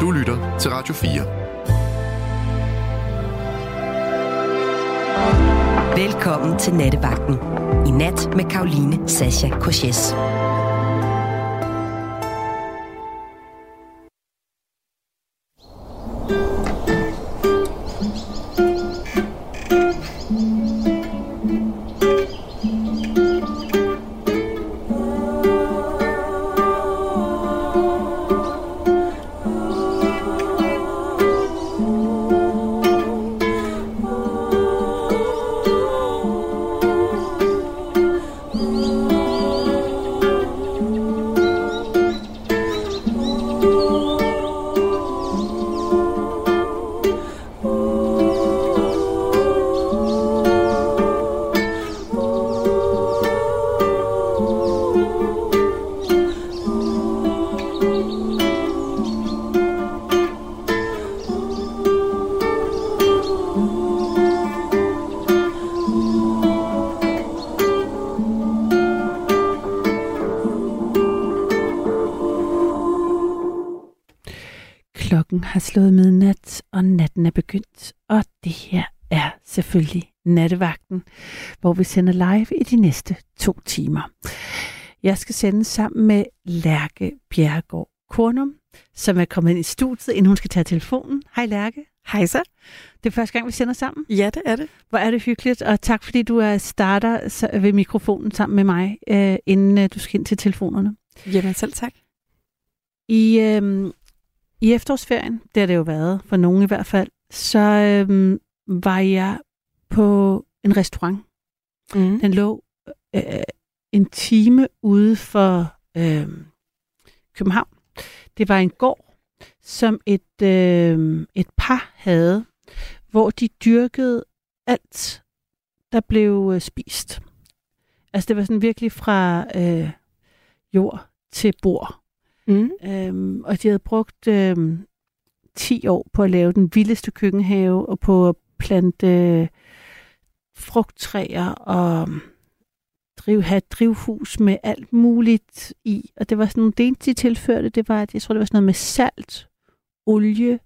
Du lytter til Radio 4. Velkommen til Nattevagten. I nat med Karoline Sasha Koches. Selvfølgelig nattevagten, hvor vi sender live i de næste to timer. Jeg skal sende sammen med Lærke Bjergård Kornum, som er kommet ind i studiet, inden hun skal tage telefonen. Hej Lærke. Hej så. Det er første gang, vi sender sammen. Ja, det er det. Hvor er det hyggeligt, og tak fordi du er starter ved mikrofonen sammen med mig, øh, inden øh, du skal ind til telefonerne. Jamen selv tak. I, øh, I efterårsferien, det har det jo været, for nogen i hvert fald, så øh, var jeg på en restaurant. Mm. Den lå øh, en time ude for øh, København. Det var en gård, som et, øh, et par havde, hvor de dyrkede alt, der blev øh, spist. Altså det var sådan virkelig fra øh, jord til bord. Mm. Øhm, og de havde brugt øhm, 10 år på at lave den vildeste køkkenhave og på at plante frugttræer og drive, have et drivhus med alt muligt i. Og det var sådan nogle det eneste, de tilførte, det var, at jeg tror, det var sådan noget med salt, olie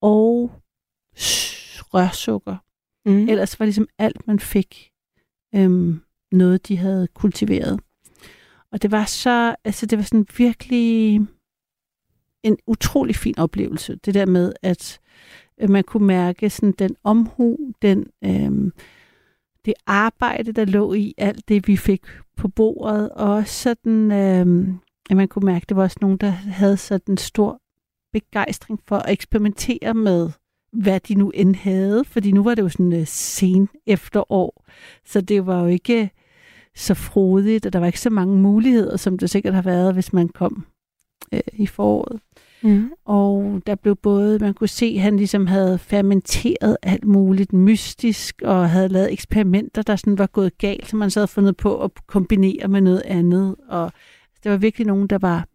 og rørsukker. Mm. Ellers var ligesom alt, man fik, øhm, noget, de havde kultiveret. Og det var så, altså det var sådan virkelig en utrolig fin oplevelse. Det der med, at man kunne mærke sådan den omhu, den, øhm, det arbejde, der lå i alt det, vi fik på bordet, og også sådan, øh, at man kunne mærke, at det var også nogen, der havde sådan en stor begejstring for at eksperimentere med, hvad de nu end havde, fordi nu var det jo sådan øh, sen efterår, så det var jo ikke øh, så frodigt, og der var ikke så mange muligheder, som det sikkert har været, hvis man kom øh, i foråret. Mm. Og der blev både, man kunne se, at han ligesom havde fermenteret alt muligt mystisk, og havde lavet eksperimenter, der sådan var gået galt, som man så havde fundet på at kombinere med noget andet. Og der var virkelig nogen, der var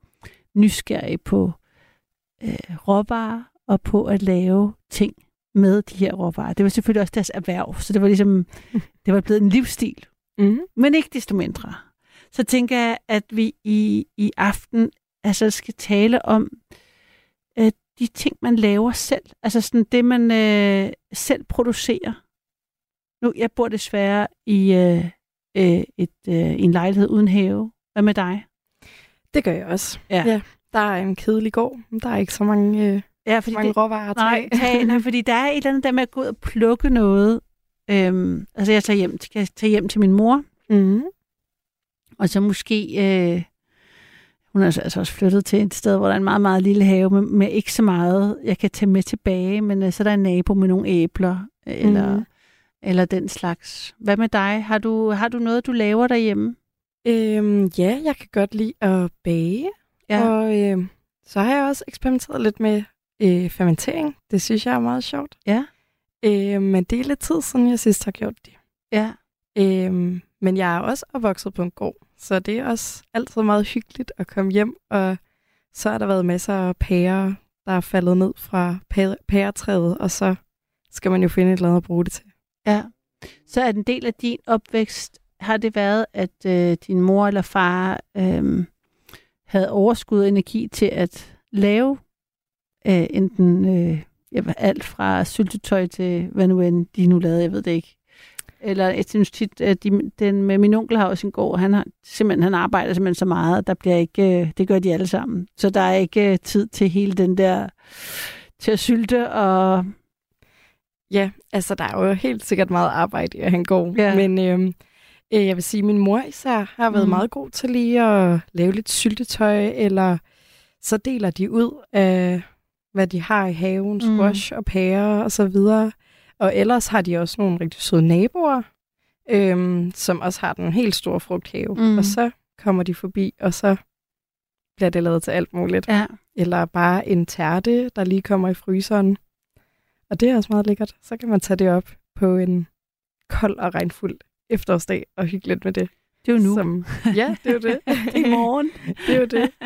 nysgerrige på øh, råvarer, og på at lave ting med de her råvarer. Det var selvfølgelig også deres erhverv, så det var ligesom, det var blevet en livsstil Mm. men ikke desto mindre. Så tænker jeg, at vi i, i aften altså skal tale om øh, de ting, man laver selv. Altså sådan det, man øh, selv producerer. Nu, jeg bor desværre i, øh, øh, et, øh, i en lejlighed uden have. Hvad med dig? Det gør jeg også. Ja. ja. Der er en kedelig gård. Der er ikke så mange, øh, Ja, fordi mange det, råvarer at nej, tage. tag, nej, fordi der er et eller andet der med at gå ud og plukke noget. Øhm, altså jeg tager hjem, skal tage hjem til min mor, Mm. Og så måske, øh, hun er altså- altså også flyttet til et sted, hvor der er en meget, meget lille have med, med ikke så meget, jeg kan tage med tilbage, men øh, så er der en nabo med nogle æbler, øh, eller, Mhm. eller den slags. Hvad med dig? Har du, har du noget, du laver derhjemme? Øhm, ja, jeg kan godt lide at bage. Ja. Og øh, så har jeg også eksperimenteret lidt med øh, fermentering. Det synes jeg er meget sjovt. Ja. Øh, men det er lidt tid siden, jeg sidst har gjort det. Ja. Øhm, men jeg er også opvokset på en gård, så det er også altid meget hyggeligt at komme hjem, og så har der været masser af pærer, der er faldet ned fra pæretræet, og så skal man jo finde et eller andet at bruge det til. Ja. Så er en del af din opvækst, har det været, at øh, din mor eller far øh, havde overskud og energi til at lave øh, enten øh, ja, alt fra syltetøj til hvad nu end de nu lavede, jeg ved det ikke. Eller jeg synes tit, at de, den med min onkel har også sin gård, han har simpelthen, han arbejder simpelthen så meget, der bliver ikke, øh, det gør de alle sammen. Så der er ikke øh, tid til hele den der, til at sylte og Ja, altså der er jo helt sikkert meget arbejde i at han går. Ja. Men øhm, øh, jeg vil sige, at min mor især har været Mm. mm. meget god til lige at lave lidt syltetøj, eller så deler de ud af, hvad de har i haven, Mm. squash og pærer og så videre. Og ellers har de også nogle rigtig søde naboer, øhm, som også har den helt store frugthave. Mm. Og så kommer de forbi, og så bliver det lavet til alt muligt. ja, Eller bare en tærte, der lige kommer i fryseren. Og det er også meget lækkert. Så kan man tage det op på en kold og regnfuld efterårsdag og hygge lidt med det. det er jo nu. Som, ja, det er jo det. det er i morgen. det er jo det.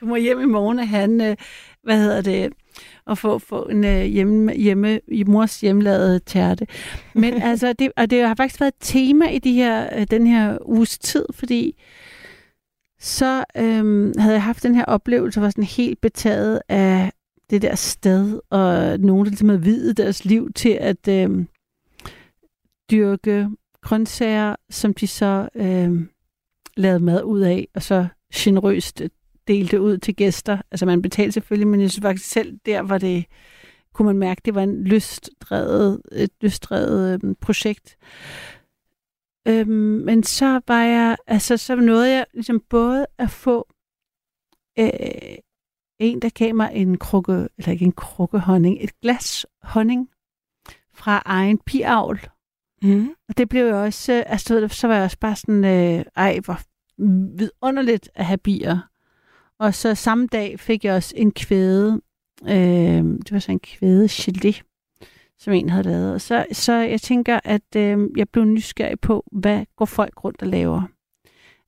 Du må hjem i morgen og han, øh, hvad hedder det, og få, få en øh, hjemme, hjemme, i mors hjemlavede tærte. Men altså, det, og det har faktisk været et tema i de her, øh, den her uges tid, fordi så øhm, havde jeg haft den her oplevelse, var sådan helt betaget af det der sted, og nogen, der ligesom havde videt deres liv til at øhm, dyrke grøntsager, som de så øhm, lavede mad ud af, og så generøst delte ud til gæster. Altså man betalte selvfølgelig, men jeg synes faktisk selv, der var det, kunne man mærke, det var en lystdrevet, et lystdrevet øhm, projekt. Øhm, men så var jeg, altså så nåede jeg ligesom både at få øh, en, der gav mig en krukke, eller ikke en krukke honning, et glas honning fra egen piavl. Mm. Og det blev jo også, øh, altså så var jeg også bare sådan, øh, ej, hvor vidunderligt at have bier. Og så samme dag fik jeg også en kvæde, øh, det var så en kvæde gelé, som en havde lavet. Og så, så jeg tænker, at øh, jeg blev nysgerrig på, hvad går folk rundt og laver.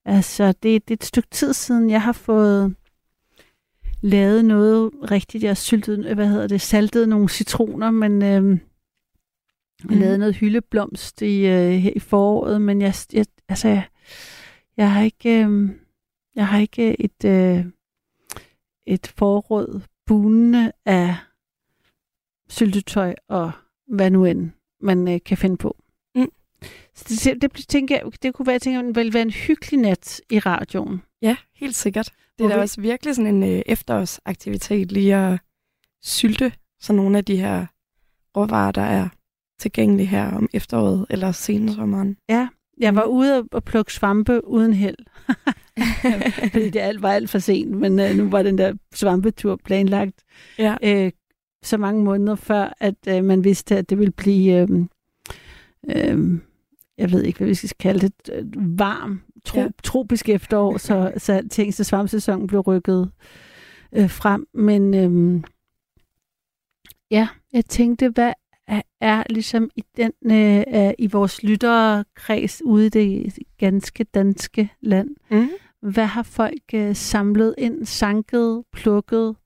Altså, det, det er et stykke tid siden, jeg har fået lavet noget rigtigt. Jeg har syltet, hvad hedder det, saltet nogle citroner, men øh, mm. lavet noget hyldeblomst i, øh, her i foråret, men jeg, jeg, altså, jeg, jeg har ikke, øh, jeg har ikke et, øh, et forråd bunende af syltetøj og hvad nu end man øh, kan finde på. Mm. Så det, det, det, tænker jeg, det kunne være, jeg tænker, ville være en hyggelig nat i radioen. Ja, helt sikkert. Det er da vi- også virkelig sådan en øh, efterårsaktivitet lige at sylte sådan nogle af de her råvarer, der er tilgængelige her om efteråret eller sensommeren. Jeg var ude og plukke svampe uden held. Fordi det alt var alt for sent, men øh, nu var den der svampetur planlagt Ja. øh, så mange måneder før, at øh, man vidste, at det ville blive, øh, øh, jeg ved ikke, hvad vi skal kalde det, øh, varm, tro, Ja. tropisk efterår, så, så alting, så svampsæsonen blev rykket øh, frem. Men øh, ja, jeg tænkte, hvad er, ligesom i den øh, i vores lytterkreds ude i det ganske danske land, Mm. hvad har folk øh, samlet ind, sanket, plukket,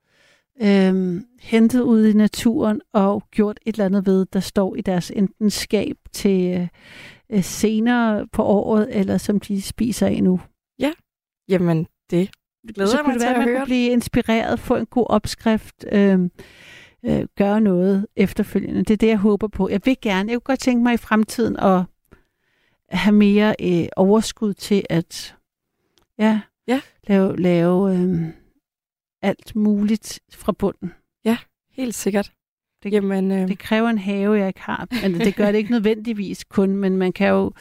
øh, hentet ud i naturen og gjort et eller andet ved, der står i deres enten skab til øh, øh, senere på året, eller som de spiser af nu. Jamen, det glæder Så jeg kunne mig det til være, at man høre. blive inspireret, få en god opskrift, øh, øh, gøre noget efterfølgende. Det er det, jeg håber på. Jeg vil gerne, jeg kunne godt tænke mig i fremtiden at have mere øh, overskud til at ja, Ja. lave, lave øh, alt muligt fra bunden. Helt sikkert. Det- Jamen, øh, Det kræver en have, jeg ikke har. Men det gør det ikke nødvendigvis kun, men man kan jo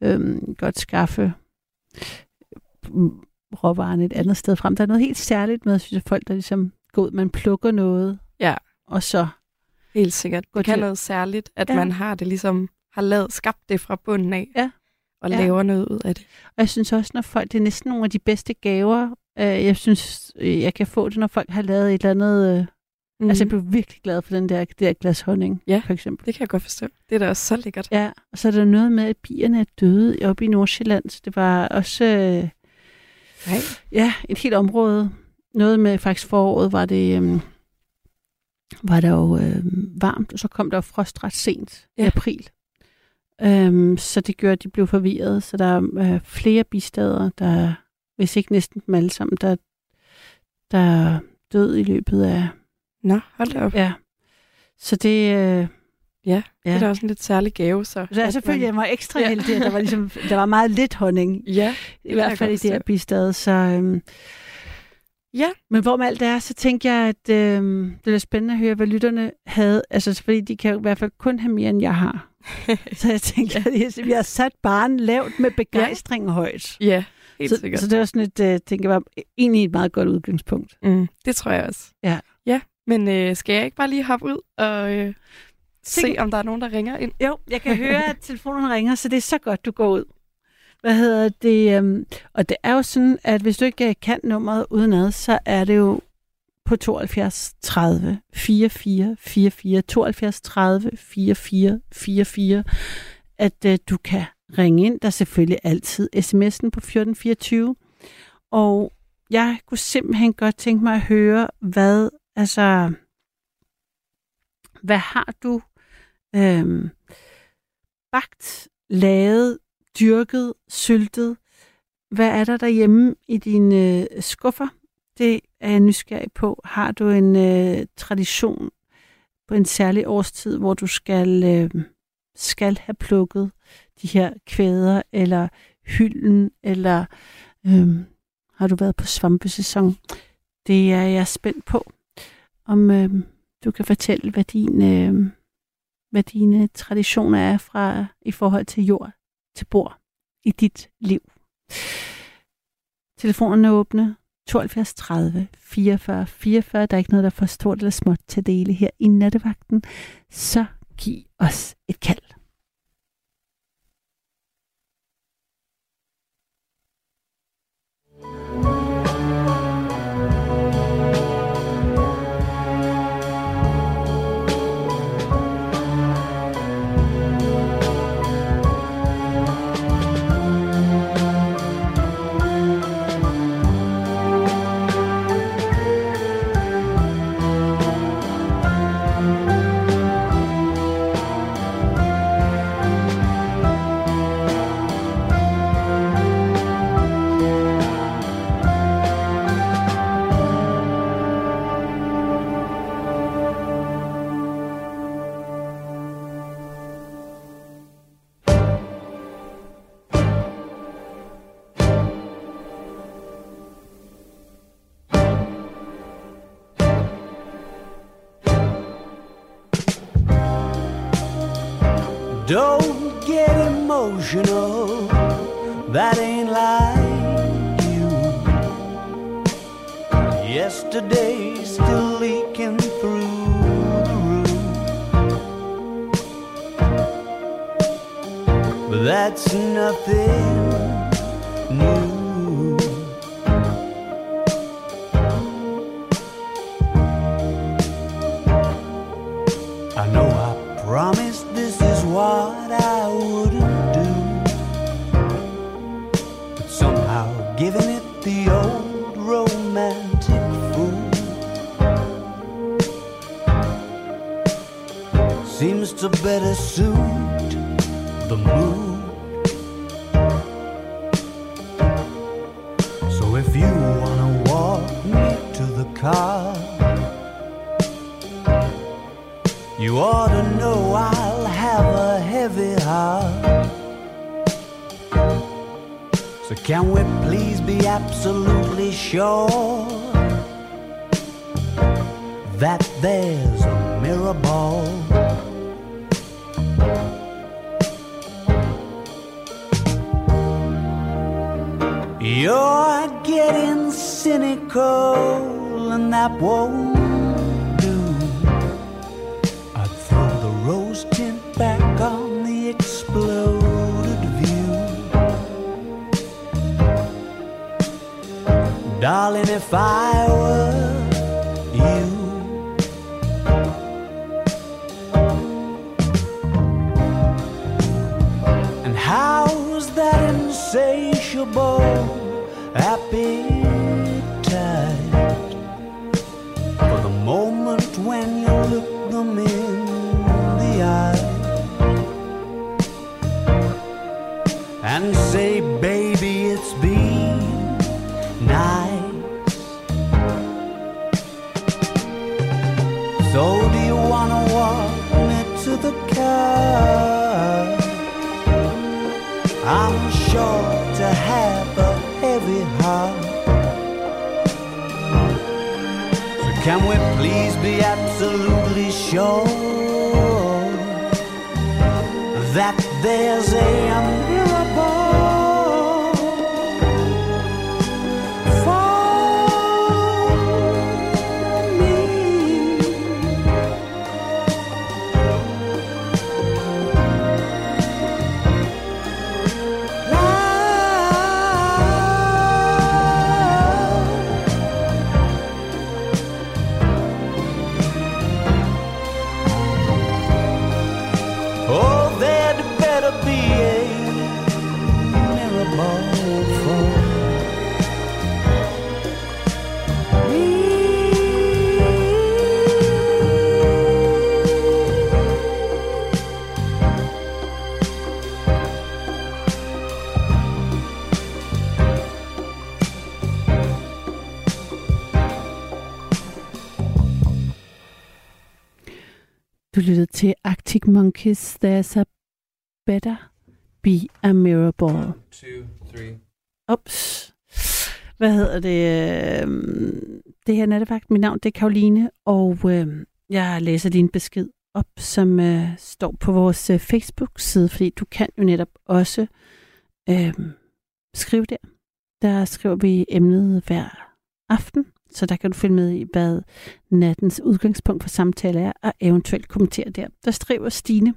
øhm, godt skaffe mm, råvarerne et andet sted frem. Der er noget helt særligt med, synes jeg, folk, der ligesom går ud, man plukker noget, Ja. Og så helt sikkert. Det kan til- noget særligt, at Ja. man har det ligesom, har lavet, skabt det fra bunden af. Ja. Og Ja. laver noget ud af det. Og jeg synes også, når folk, det er næsten nogle af de bedste gaver, øh, jeg synes, øh, jeg kan få det, når folk har lavet et eller andet, øh, Mm. altså jeg blev virkelig glad for den der, det der glas honning, Ja. for eksempel. Det kan jeg godt forstå. Det er da også så lækkert. Ja, og så er der noget med, at bierne er døde oppe i Nordsjælland, så det var også... Øh, Nej. Ja, et helt område. Noget med faktisk foråret var det øhm, var der jo øhm, varmt, og så kom der jo frost ret sent ja. i april. Øhm, så det gjorde, at de blev forvirret. Så der er øh, flere bistader, der, hvis ikke næsten dem alle sammen, der, der er død i løbet af Nå, hold da op. Ja. Så det, øh, Ja, det ja. er da også en lidt særlig gave, så. Så selvfølgelig, jeg man- var ekstra Ja. heldig, at der var, ligesom, der var meget lidt honning. Ja, I hvert fald i det her bistad. Så, øhm, Ja. Men hvorom alt det er, så tænker jeg, at øhm, det er spændende at høre, hvad lytterne havde. Altså, fordi de kan jo i hvert fald kun have mere, end jeg har. så jeg tænker, at vi har sat barn lavt med begejstring højt. Ja, helt Så, sikkert. så det var sådan et, øh, tænker jeg, var egentlig et meget godt udgangspunkt. Mm, det tror jeg også. Ja. Ja, men øh, skal jeg ikke bare lige hoppe ud og øh, se, om der er nogen, der ringer ind? Jo, jeg kan høre, at telefonen ringer, så det er så godt, du går ud. Hvad hedder det? øhm, og det er jo sådan, at hvis du ikke øh, kan nummeret udenad, så er det jo på 72 30 44 44 72 30 44 44, at øh, du kan ringe ind. Der er selvfølgelig altid sms'en på 1424. Og jeg kunne simpelthen godt tænke mig at høre, hvad, altså, hvad har du øhm, bagt, lavet, dyrket, syltet? Hvad er der derhjemme i dine øh, skuffer? Det er jeg nysgerrig på. Har du en øh, tradition på en særlig årstid, hvor du skal, øh, skal have plukket de her kvæder, eller hylden, eller øh, har du været på svampesæson? Det er jeg spændt på, om øh, du kan fortælle, hvad din... Øh, hvad dine traditioner er fra i forhold til jord til bord i dit liv. Telefonen er åbne. 72 30 44 44. Der er ikke noget, der er for stort eller småt til at dele her i nattevagten. Så giv os et kald. Don't get emotional, that ain't like you. Yesterday's still leaking through the roof. But that's nothing new. To better suit the mood. So if you wanna walk me to the car. You ought to know I'll have a heavy heart. So can we please be absolutely sure that there's a mirror ball? You're getting cynical, and that won't do. I'd throw the rose tint back on the exploded view. Darling, if I were insatiable appetite for the moment when you look them in the eye and say, Baby, it's been nice. So, do you want to walk me to the car? I'm sure to have a heavy heart. So can we please be absolutely sure that there's a Du lyttede til Arctic Monkeys, There's a Better Be a Miracle. Two, three. Ups. Hvad hedder det? øhm, Det her er nattevagt. Mit navn det er Karoline, og øh, jeg læser din besked op, som øh, står på vores øh, Facebook-side, fordi du kan jo netop også øh, skrive der. Der skriver vi emnet hver aften, så der kan du følge med i, hvad nattens udgangspunkt for samtale er, og eventuelt kommentere der. Der skriver Stine,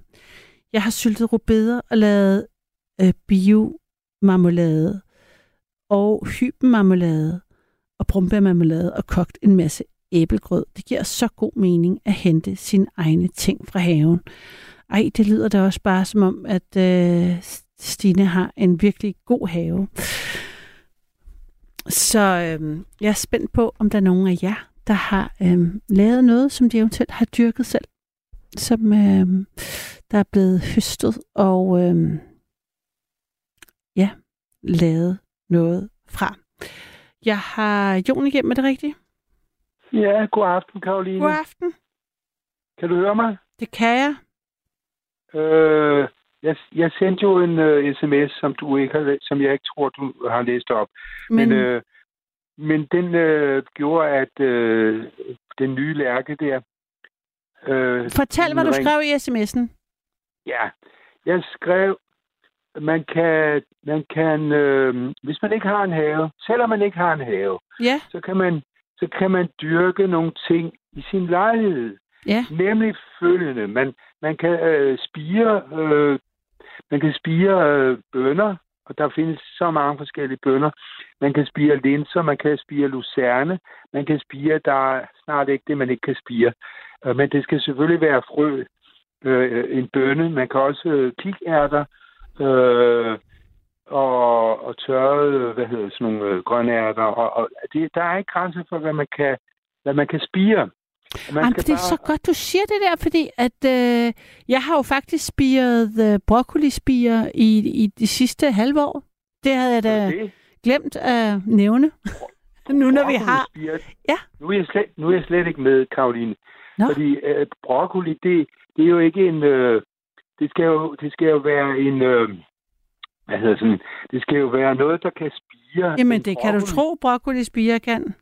jeg har syltet rubeder og lavet øh, biomarmelade og hybenmarmelade og brumbærmarmelade og kogt en masse æblegrød. Det giver så god mening at hente sine egne ting fra haven. Ej, det lyder da også bare som om, at øh, Stine har en virkelig god have. Så øh, jeg er spændt på, om der er nogen af jer, der har øh, lavet noget, som de eventuelt har dyrket selv, som øh, der er blevet høstet og øh, ja, lavet noget fra. Jeg har Jon igennem, er det rigtigt? Ja, god aften, Karoline. God aften. Kan du høre mig? Det kan jeg. Øh, jeg, jeg sendte jo en uh, sms, som du ikke har, som jeg ikke tror, du har læst op. Men, Men, øh, men den øh, gjorde, at øh, den nye lærke der... Øh, fortæl, hvad du ring- skrev i sms'en. Ja, jeg skrev, man kan, man kan øh, hvis man ikke har en have, selvom man ikke har en have, Ja, så kan man, så kan man dyrke nogle ting i sin lejlighed. ja. Nemlig følgende. Man, man kan øh, spire, øh, man kan spire øh, bønner, og der findes så mange forskellige bønner. Man kan spire linser, man kan spire lucerne, man kan spire, der er snart ikke det, man ikke kan spire. Øh, men det skal selvfølgelig være frø, øh, en bønne. Man kan også øh, kikærter, øh, og, og tørrede, hvad hedder sådan nogle øh, grønærter. Og, og det, der er ikke grænser for, hvad man kan, hvad man kan spire. Jamen, det er så godt, du siger det der, fordi at øh, jeg har jo faktisk spiret øh, broccolispirer i, i de sidste halve år. Det havde jeg da det, glemt at nævne. nu når vi har... Ja. Nu er, jeg slet, nu er jeg slet ikke med, Karoline. Nå. Fordi øh, broccoli, det, det er jo ikke en... Øh, det, skal jo, det skal jo være en... Øh, hvad hedder sådan... Det skal jo være noget, der kan spire. Jamen, En det kan du broccoli- tro, broccolispirer kan.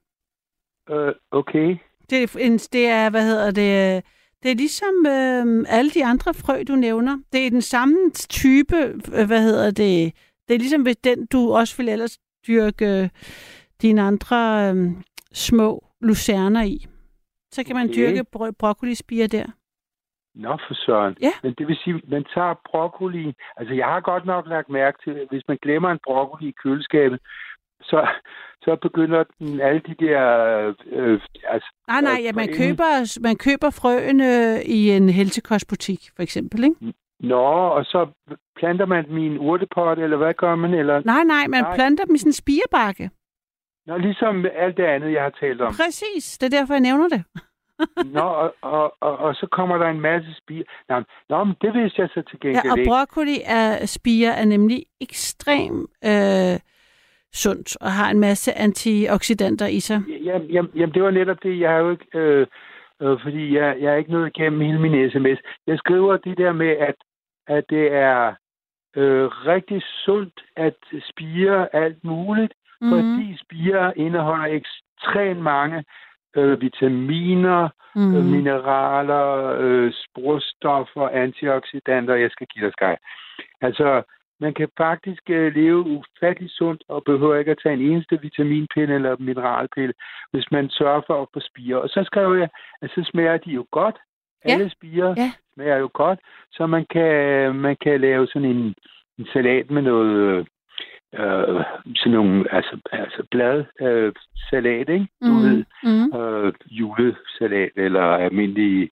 Øh, okay. Det er, en, det er, hvad hedder det, det er ligesom øh, alle de andre frø, du nævner. Det er den samme type, øh, hvad hedder det, det er ligesom hvis den, du også vil ellers dyrke dine andre øh, små lucerner i. Så kan man Okay. dyrke bro- broccolispirer der. Nå, for søren. Ja. Men det vil sige, man tager broccoli... Altså, jeg har godt nok lagt mærke til, at hvis man glemmer en broccoli i køleskabet, så, så begynder den alle de der... Øh, altså, Nej, nej, Og ja, man, køber, man køber frøene i en helsekostbutik, for eksempel, ikke? Nå, og så planter man en urtepot, eller hvad gør man? Eller, Nej, nej, man Nej. planter dem i sådan en spirebakke. Nå, ligesom alt det andet, jeg har talt om. Præcis, det er derfor, jeg nævner det. Nå, og, og, og, og så kommer der en masse spire. Nå, nå, men det vidste jeg så til Ja, gengæld og ikke. broccoli er, spiger er nemlig ekstrem øh, sundt og har en masse antioxidanter i sig. Jamen, jamen, jamen, det var netop det. Jeg har jo ikke... Øh, øh, fordi jeg, jeg er ikke nået igennem hele min sms. Jeg skriver det der med, at, at det er øh, rigtig sundt at spire alt muligt, mm. fordi spire indeholder ekstremt mange øh, vitaminer, mm. øh, mineraler, øh, sporstoffer, antioxidanter. Jeg skal give dig skaj. Altså, man kan faktisk øh, leve ufattelig sundt og behøver ikke at tage en eneste vitaminpille eller mineralpille, hvis man sørger for at få spire. Og så skrev jeg, at så smager de jo godt. Ja. Alle spiger Ja. smager jo godt, så man kan, man kan lave sådan en, en salat med noget øh, sådan nogle altså, altså blad øh, salat, ikke? Du Mm. ved, Mm. øh, julesalat eller almindelig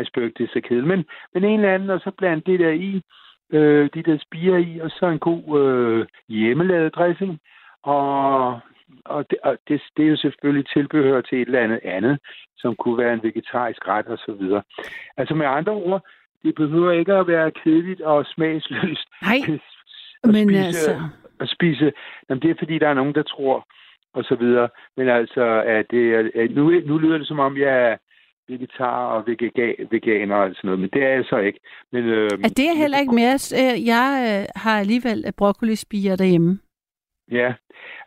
iceberg, det er så kedeligt. Men, men en eller anden, og så blande det der i, øh, de der spiger i, og så en god øh, hjemmelavet dressing. Og, og, det, og det, det er jo selvfølgelig tilbehør til et eller andet andet, som kunne være en vegetarisk ret og så videre. Altså med andre ord, det behøver ikke at være kedeligt og smagsløst. Nej, at men spise, altså... at spise. Jamen, det er fordi, der er nogen, der tror, og så videre. Men altså, at det at nu, nu lyder det som om, jeg vegetar og vega- veganer og sådan noget, men det er jeg så ikke. Men, øh, Er det heller ikke mere? Øh, Jeg øh, har alligevel broccolispiger derhjemme. Ja,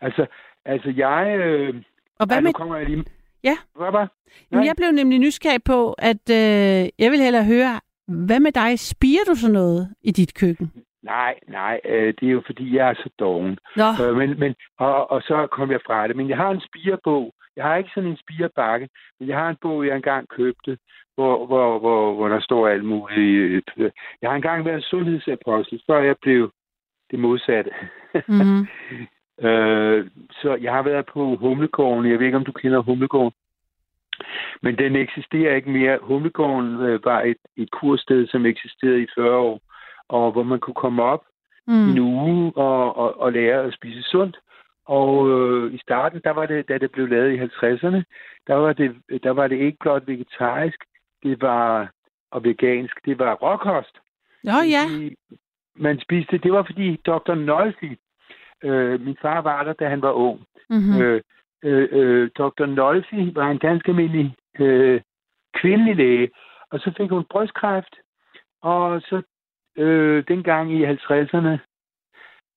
altså, altså jeg... Øh, Og hvad ej, med... kommer jeg lige... Ja. Hvad var? Jamen, jeg blev nemlig nysgerrig på, at øh, jeg vil hellere høre, hvad med dig? Spiger du så noget i dit køkken? Nej, nej, øh, det er jo fordi, jeg er så doven. Nå, Øh, men, men, og, og så kom jeg fra det. Men jeg har en spirebog. Jeg har ikke sådan en spirebakke, men jeg har en bog, jeg engang købte, hvor, hvor, hvor, hvor der står alt muligt. Jeg har engang været sundhedsapostel, før jeg blev det modsatte. mm-hmm. Øh, så jeg har været på Humlegården. Jeg ved ikke, om du kender Humlegården. Men den eksisterer ikke mere. Humlegården øh, var et, et kursted, som eksisterede i 40 år, og hvor man kunne komme op mm. en uge og, og, og lære at spise sundt. Og øh, i starten, der var det, da det blev lavet i 50'erne, der var det, der var det ikke blot vegetarisk, det var og vegansk, det var råkost. Nå ja, Fordi Man spiste, det var fordi Dr. Nolfi, øh, min far var der, da han var ung. mm-hmm. Øh, øh, øh, Dr. Nolfi var en ganske almindelig øh, kvindelig læge, og så fik hun brystkræft, og så øh, dengang i 50'erne,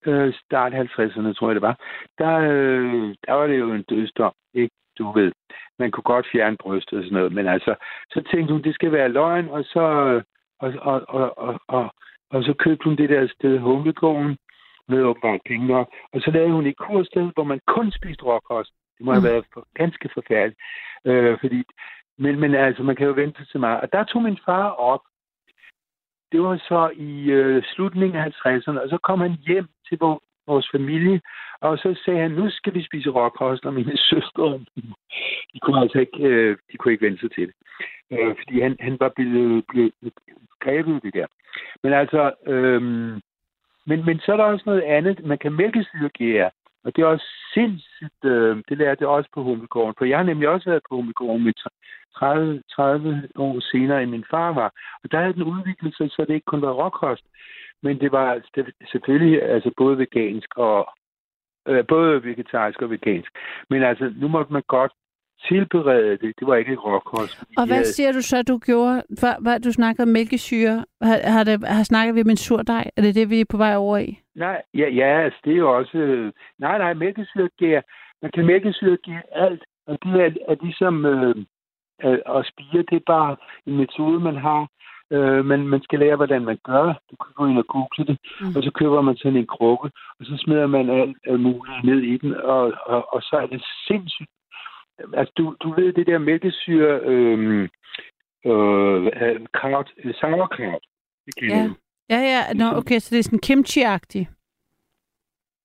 øh, start 50'erne, tror jeg det var, der, øh, der var det jo en dødsdom, ikke? Du ved, man kunne godt fjerne brystet og sådan noget, men altså, så tænkte hun, det skal være løgn, og så, og, og, og, og, og, og så købte hun det der sted, Humlegården, med åbenbart penge nok, og så lavede hun et kursted, hvor man kun spiste råkost. Det må have Mm. været for, ganske forfærdeligt. Øh, fordi, men, men altså, man kan jo vente til meget. Og der tog min far op. Det var så i øh, slutningen af 50'erne, og så kom han hjem til vor, vores familie, og så sagde han, nu skal vi spise råkost, og mine søstre, de kunne altså ikke, øh, de kunne ikke vente sig til det. Øh, fordi han, han var blevet, blevet grebet det der. Men altså, øh, men, men så er der også noget andet. Man kan mælkesyregære, og det er også sindssygt, øh, det lærte jeg også på Hummelgården, for jeg har nemlig også været på Hummelgården med 30, 30 år senere, end min far var. Og der havde den udviklet sig, så det ikke kun var råkost, men det var altså, det- selvfølgelig altså både vegansk og øh, både vegetarisk og vegansk. Men altså, nu måtte man godt tilberede det. Det var ikke råkost. Og hvad havde- siger du så, du gjorde? Hvad, hvad du snakkede om mælkesyre. Har, har, det, har snakket vi om en surdej? Er det det, vi er på vej over i? Nej, ja, ja altså, det er jo også... Nej, nej, mælkesyregær. Man kan mælkesyregær alt, og det er, er ligesom øh, at spire. Det er bare en metode, man har. Øh, men man skal lære, hvordan man gør. Du kan gå ind og google det, Mm. og så køber man sådan en krukke, og så smider man alt, alt muligt ned i den, og, og, og så er det sindssygt. Altså, du, du ved, det der mælkesyre... Øh, øh, kraut, sauerkraut. Ja. Ja, ja. Nå, okay, så det er sådan kimchi-agtigt.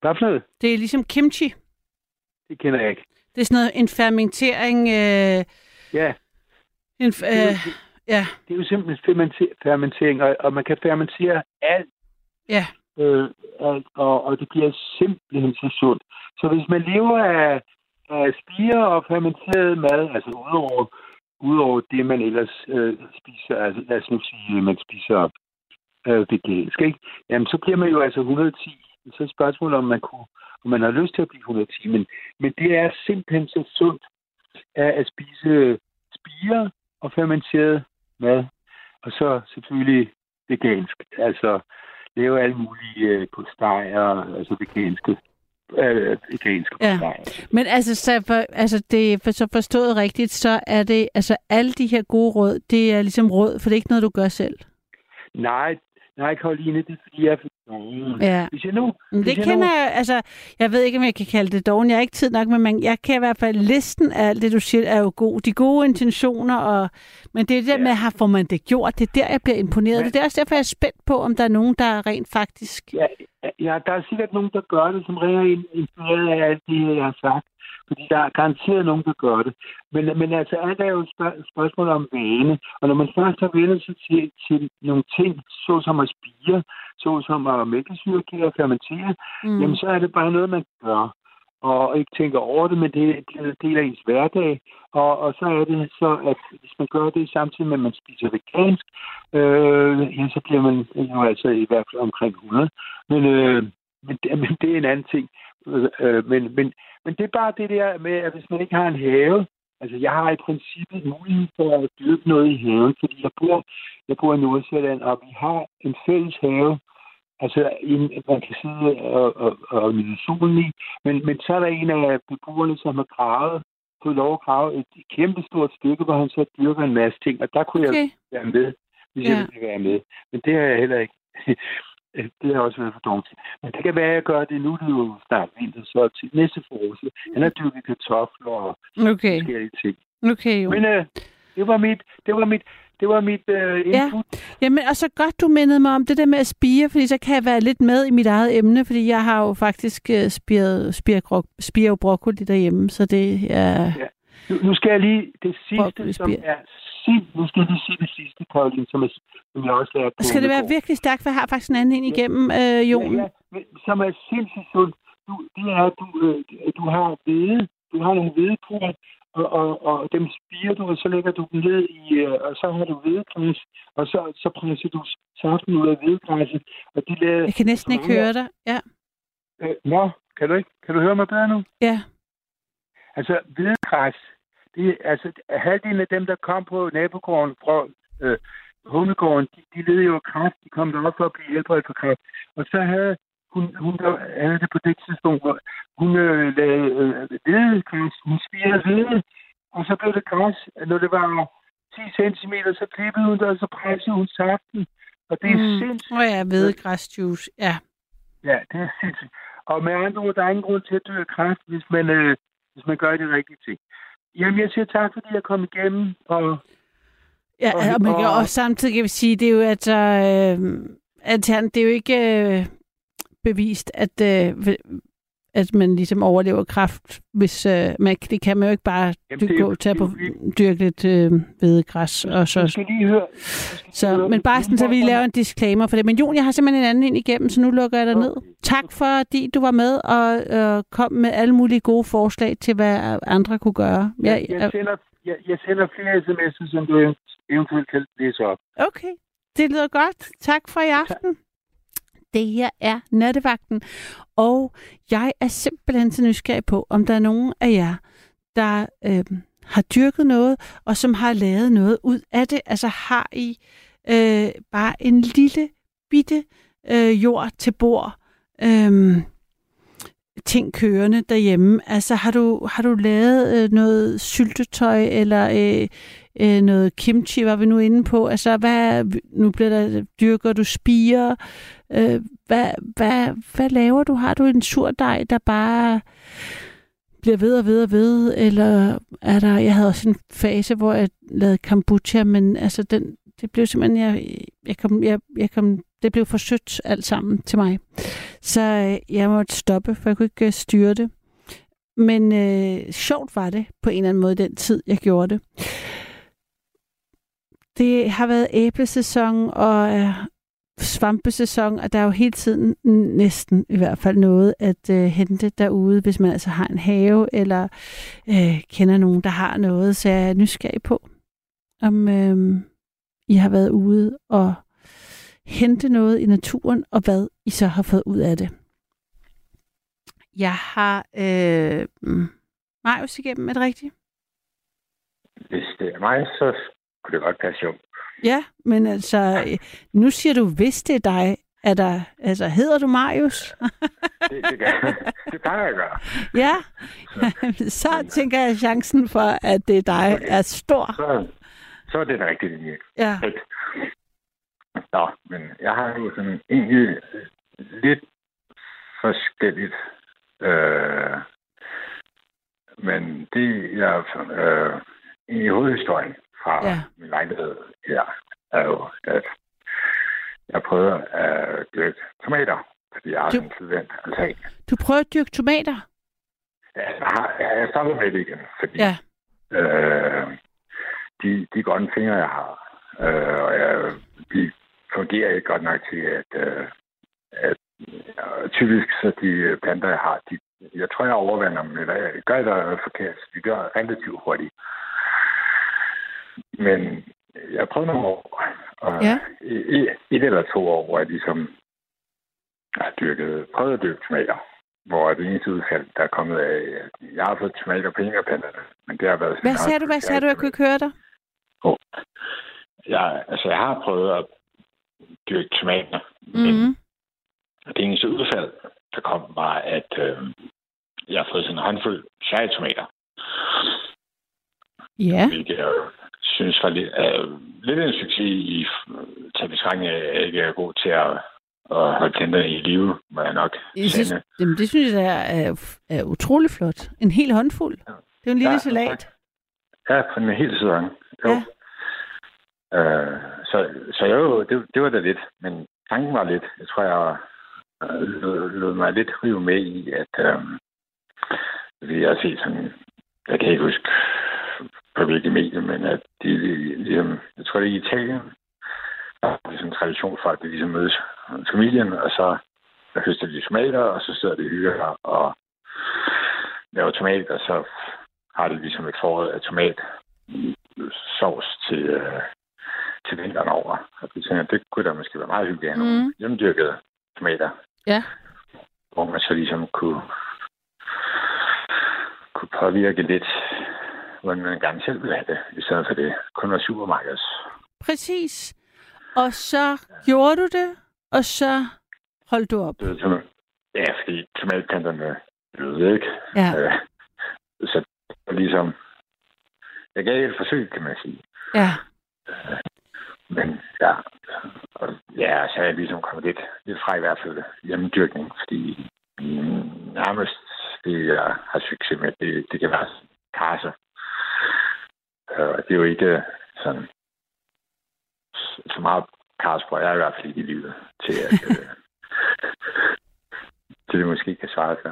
Hvad for noget? Det er ligesom kimchi. Det kender jeg ikke. Det er sådan noget, en fermentering. Øh, Ja, en, øh, ja, det er jo simpelthen fermenter- fermentering, og, og man kan fermentere alt, ja. øh, alt og, og det bliver simpelthen så sundt. Så hvis man lever af, Øh, af spire og fermenteret mad, altså udover, udover det, man ellers øh, spiser, altså lad os nu sige, man spiser øh, vegansk, ikke? Jamen, så bliver man jo altså 110. Så er spørgsmålet, om man, kunne, om man har lyst til at blive 110. Men, men det er simpelthen så sundt at, at spise spire og fermenteret mad. Og så selvfølgelig vegansk. Altså lave alle mulige øh, postejer, altså veganske øh, veganske Ja. Men altså, så, for, altså det, for, så forstået rigtigt, så er det, altså alle de her gode råd, det er ligesom råd, for det er ikke noget, du gør selv. Nej, nej, Karoline, det er fordi, jeg er doven. Ja. Hvis jeg nu... Men det jeg kender jeg, altså, jeg ved ikke, om jeg kan kalde det doven. Jeg har ikke tid nok, men man, jeg kan i hvert fald, listen af alt det, du siger, er jo god. De gode intentioner, og, men det er det der Ja. med, har får man det gjort? Det er der, jeg bliver imponeret. Men- Det er også derfor, jeg er spændt på, om der er nogen, der rent faktisk... Ja, ja, der er sikkert nogen, der gør det, som rigtig er inspireret af alt det, jeg har sagt. Fordi der er garanteret nogen, der gør det. Men, men altså, alt er jo et spørg- spørgsmål om vane. Og når man først har vendt sig til, til nogle ting, såsom at spire, såsom at mælkesyre og fermentere, mm. jamen så er det bare noget, man gør. Og ikke tænker over det, men det er en del af ens hverdag. Og, og så er det så, at hvis man gør det samtidig med, at man spiser vegansk, øh, ja, så bliver man jo altså i hvert fald omkring 100. Men, øh, men, det, men det er en anden ting. Øh, men, men, men det er bare det der med, at hvis man ikke har en have, altså jeg har i princippet mulighed for at dyrke noget i haven, fordi jeg bor, jeg bor i Nordsjælland, og vi har en fælles have, altså en, man kan sidde og, og, og nyde solen i, men, men så er der en af beboerne, som har gravet, fået lov at grave et kæmpe stort stykke, hvor han så dyrker en masse ting, og der kunne jeg Okay. være med, hvis ja. Ja. jeg ville være med. Men det har jeg heller ikke. det har også været for til. Men det kan være, at jeg gør det nu, det er jo snart vinter, så til næste forårsag. Han har dyrket kartofler og Okay, forskellige ting. okay jo. Men øh, det var mit, det var mit, det var mit øh, Ja. input. Jamen, og så godt, du mindede mig om det der med at spire, fordi så kan jeg være lidt med i mit eget emne, fordi jeg har jo faktisk uh, spiret, spiret, broccoli derhjemme, så det er... Nu, nu skal jeg lige det sidste, som er sind, nu skal jeg lige sige det sidste, Karoline, som, er, som jeg også lærte på Skal det være Ungegård. virkelig stærkt, for jeg har faktisk en anden ind igennem, øh, Jon. Ja, ja, som er sindssygt sundt. Du, det er, du, øh, du har hvede, du har nogle hvedepor, og, og, og dem spiger du, og så lægger du dem ned i, øh, og så har du hvedegræs, og så, så presser du saften ud af hvedegræsset, og de lader... Jeg kan næsten ikke høre dig. Ja. Øh, nå, kan du ikke? Kan du høre mig bedre nu? ja. Altså, hvedegræs, det altså, halvdelen af dem, der kom på nabogården fra øh, hundegården, de, de led jo af kræft. De kom derop for at blive helbredt for kræft. Og så havde hun, hun der havde det på det tidspunkt, hvor hun øh, lavede øh, hvedegræs. Hun spirede hvede, og så blev det græs. Når det var 10 cm, så klippede hun det, og så pressede hun saften. Og det er mm. Mm. sindssygt. Åh ja, hvedegræsjuice. Ja. Ja, det er sindssygt. Og med andre ord, der er ingen grund til at dø af kræft, hvis man, øh, hvis man gør de rigtige ting. Jamen, jeg siger tak, fordi jeg kom igennem, og Ja, Og- og man kan og- også samtidig kan vi sige, det er jo, at, øh, at han, det er jo ikke øh, bevist, at, øh, at man ligesom overlever kræft, hvis øh, man, det kan man jo ikke bare Jamen, dy- det er på, dyrke lidt øh, hvedegræs. Og du så, skal lige høre... skal så, høre- men bare sådan, så vi laver en disclaimer for det. Men Jon, jeg har simpelthen en anden ind igennem, så nu lukker jeg dig ned. Okay. Tak fordi du var med og øh, kom med alle mulige gode forslag til, hvad andre kunne gøre. Jeg, Jeg, jeg, sender, jeg, jeg sender flere sms'er, som du eventuelt kan læse op. Okay, det lyder godt. Tak for i aften. Det her er Nattevagten, og jeg er simpelthen så nysgerrig på, om der er nogen af jer, der øh, har dyrket noget, og som har lavet noget ud af det. Altså har I øh, bare en lille bitte øh, jord til bord, øh, ting kørende derhjemme. Altså har du, har du lavet øh, noget syltetøj, eller øh, øh, noget kimchi, var vi nu inde på. Altså, hvad, nu bliver der, dyrker du spiger. Øh, hvad, hvad, hvad laver du? Har du en surdej, der bare bliver ved og ved og ved? Eller er der, jeg havde også en fase, hvor jeg lavede kombucha, men altså, den, det blev simpelthen, jeg, jeg kom, jeg, jeg kom, det blev for sødt alt sammen til mig. Så øh, jeg måtte stoppe, for jeg kunne ikke øh, styre det. Men øh, sjovt var det på en eller anden måde den tid, jeg gjorde det. Det har været æblesæson og øh, svampesæson, og der er jo hele tiden næsten i hvert fald noget at øh, hente derude, hvis man altså har en have, eller øh, kender nogen, der har noget. Så jeg er nysgerrig på, om øh, I har været ude og hente noget i naturen, og hvad I så har fået ud af det. Jeg har øh, Marius igennem, er det rigtigt? Hvis det er mig, så kunne det godt passe jo. Ja, men altså, øh, nu siger du, hvis det er dig, er der, altså, hedder du Marius? Det, det, kan, det plejer jeg at gøre. ja, så tænker jeg, at chancen for, at det er dig, Okay. er stor. Så, så er det den rigtige linje. Ja. Fedt. Nå, men jeg har jo sådan egentlig lidt forskelligt. Øh, men det, jeg øh, egentlig hovedhistorien fra Ja. min lejlighed her, er jo, at jeg prøvede at dyrke tomater, fordi jeg har Du- en tidvendt altan. Du prøver at dyrke tomater? Ja, jeg, har, jeg stoppet med det igen, fordi Ja. øh, de, de grønne fingre, jeg har, øh, og jeg, de fungerer ikke godt nok til, at, øh, at øh, typisk så de planter, jeg har, de, jeg tror, jeg overvander dem, eller jeg gør det forkert. De gør relativt hurtigt. Men jeg prøvede nogle år, og Ja. et eller to år, hvor jeg ligesom har dyrket, prøvet at dyrke tomater hvor det eneste udfald, der er kommet af, at jeg har fået tomater på engaplanterne, men det har været... Hvad sagde du? Hvad sagde du? Jeg kunne ikke høre dig. Jeg, altså, jeg har prøvet at dyrke tomater, mm. men Mm. det eneste udfald, der kom, var, at øh, jeg har fået sådan en håndfuld cherrytomater, Ja. hvilket jo synes var lidt, øh, lidt en succes i til betragtning af, at jeg ikke er god til at, at holde planterne i live, må jeg nok Jeg synes, jamen, det synes jeg er, er, utrolig flot. En hel håndfuld. Det er jo en lille Ja, salat. Ja, på en hel sæson. Jo. Ja. Øh, så, så jo, det, det var da lidt. Men tanken var lidt. Jeg tror, jeg øh, lod, lod mig lidt rive med i, at øh, vi har set sådan, jeg kan ikke huske hvilke medier, men at de ligesom, jeg tror det er i Italien, der er sådan en tradition for, at de ligesom mødes familien, og så der høster de tomater, og så sidder de hygger og laver tomat, og så har de ligesom et forråd af tomat sovs til, øh, til vinteren over. Og vi tænker, det kunne da måske være meget hyggeligt at have nogle Mm. hjemmedyrkede tomater, Ja. hvor man så ligesom kunne, kunne påvirke lidt, hvordan man gerne selv ville have det, i stedet for det kun var supermarkeds. Præcis. Og så gjorde du det, og så holdt du op. Det var sådan, ja, fordi tomatplanterne døde ikke. Ja. Øh, så var ligesom, jeg gav et forsøg, kan man sige. Ja. Men ja, og, ja, så er jeg ligesom kommet lidt, lidt fra i hvert fald hjemmedyrkning, fordi mm, nærmest det, jeg har succes med, det, det kan være karse. Øh, Og det er jo ikke sådan så- meget bruger jeg i hvert fald ikke i livet til, at øh, til det måske kan svare sig.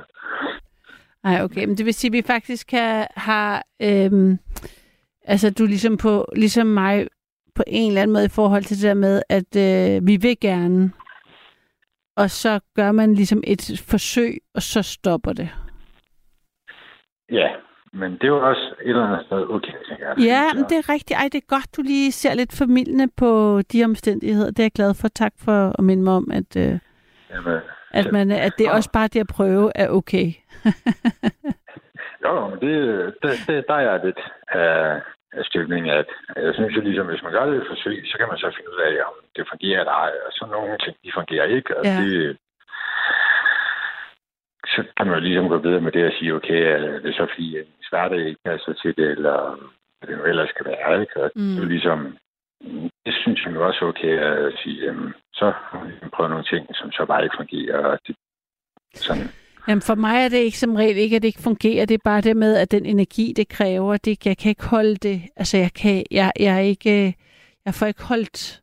Nej, okay. Men det vil sige, at vi faktisk kan have... Øhm, altså, du er ligesom, på, ligesom mig på en eller anden måde i forhold til det der med, at øh, vi vil gerne, og så gør man ligesom et forsøg, og så stopper det. Ja, men det jo også et eller andet sted okay, tænker jeg. Ja, men det er rigtigt. Ej, det er godt, du lige ser lidt formidlende på de omstændigheder. Det er jeg glad for. Tak for at minde mig om, at, øh, Jamen, at, man, at det er også bare det at prøve er okay. Jo, jo, men det, det, det, der er lidt af, af stykning, at jeg synes jo ligesom, hvis man gør det et forsøg, så kan man så finde ud af, om det fungerer eller ej, og så nogle ting, de fungerer ikke, og ja. det, så kan man jo ligesom gå videre med det og sige, okay, er det så fordi, hverdag ikke passer til det, eller hvad det nu ellers kan være, ikke? Og Mm. det er jo ligesom, det synes jeg også okay at sige, jamen, så vi prøvet nogle ting, som så bare ikke fungerer, og det, sådan, Jamen for mig er det ikke som regel ikke, at det ikke fungerer. Det er bare det med, at den energi, det kræver, det, jeg kan ikke holde det. Altså jeg kan, jeg, jeg ikke, jeg får ikke holdt,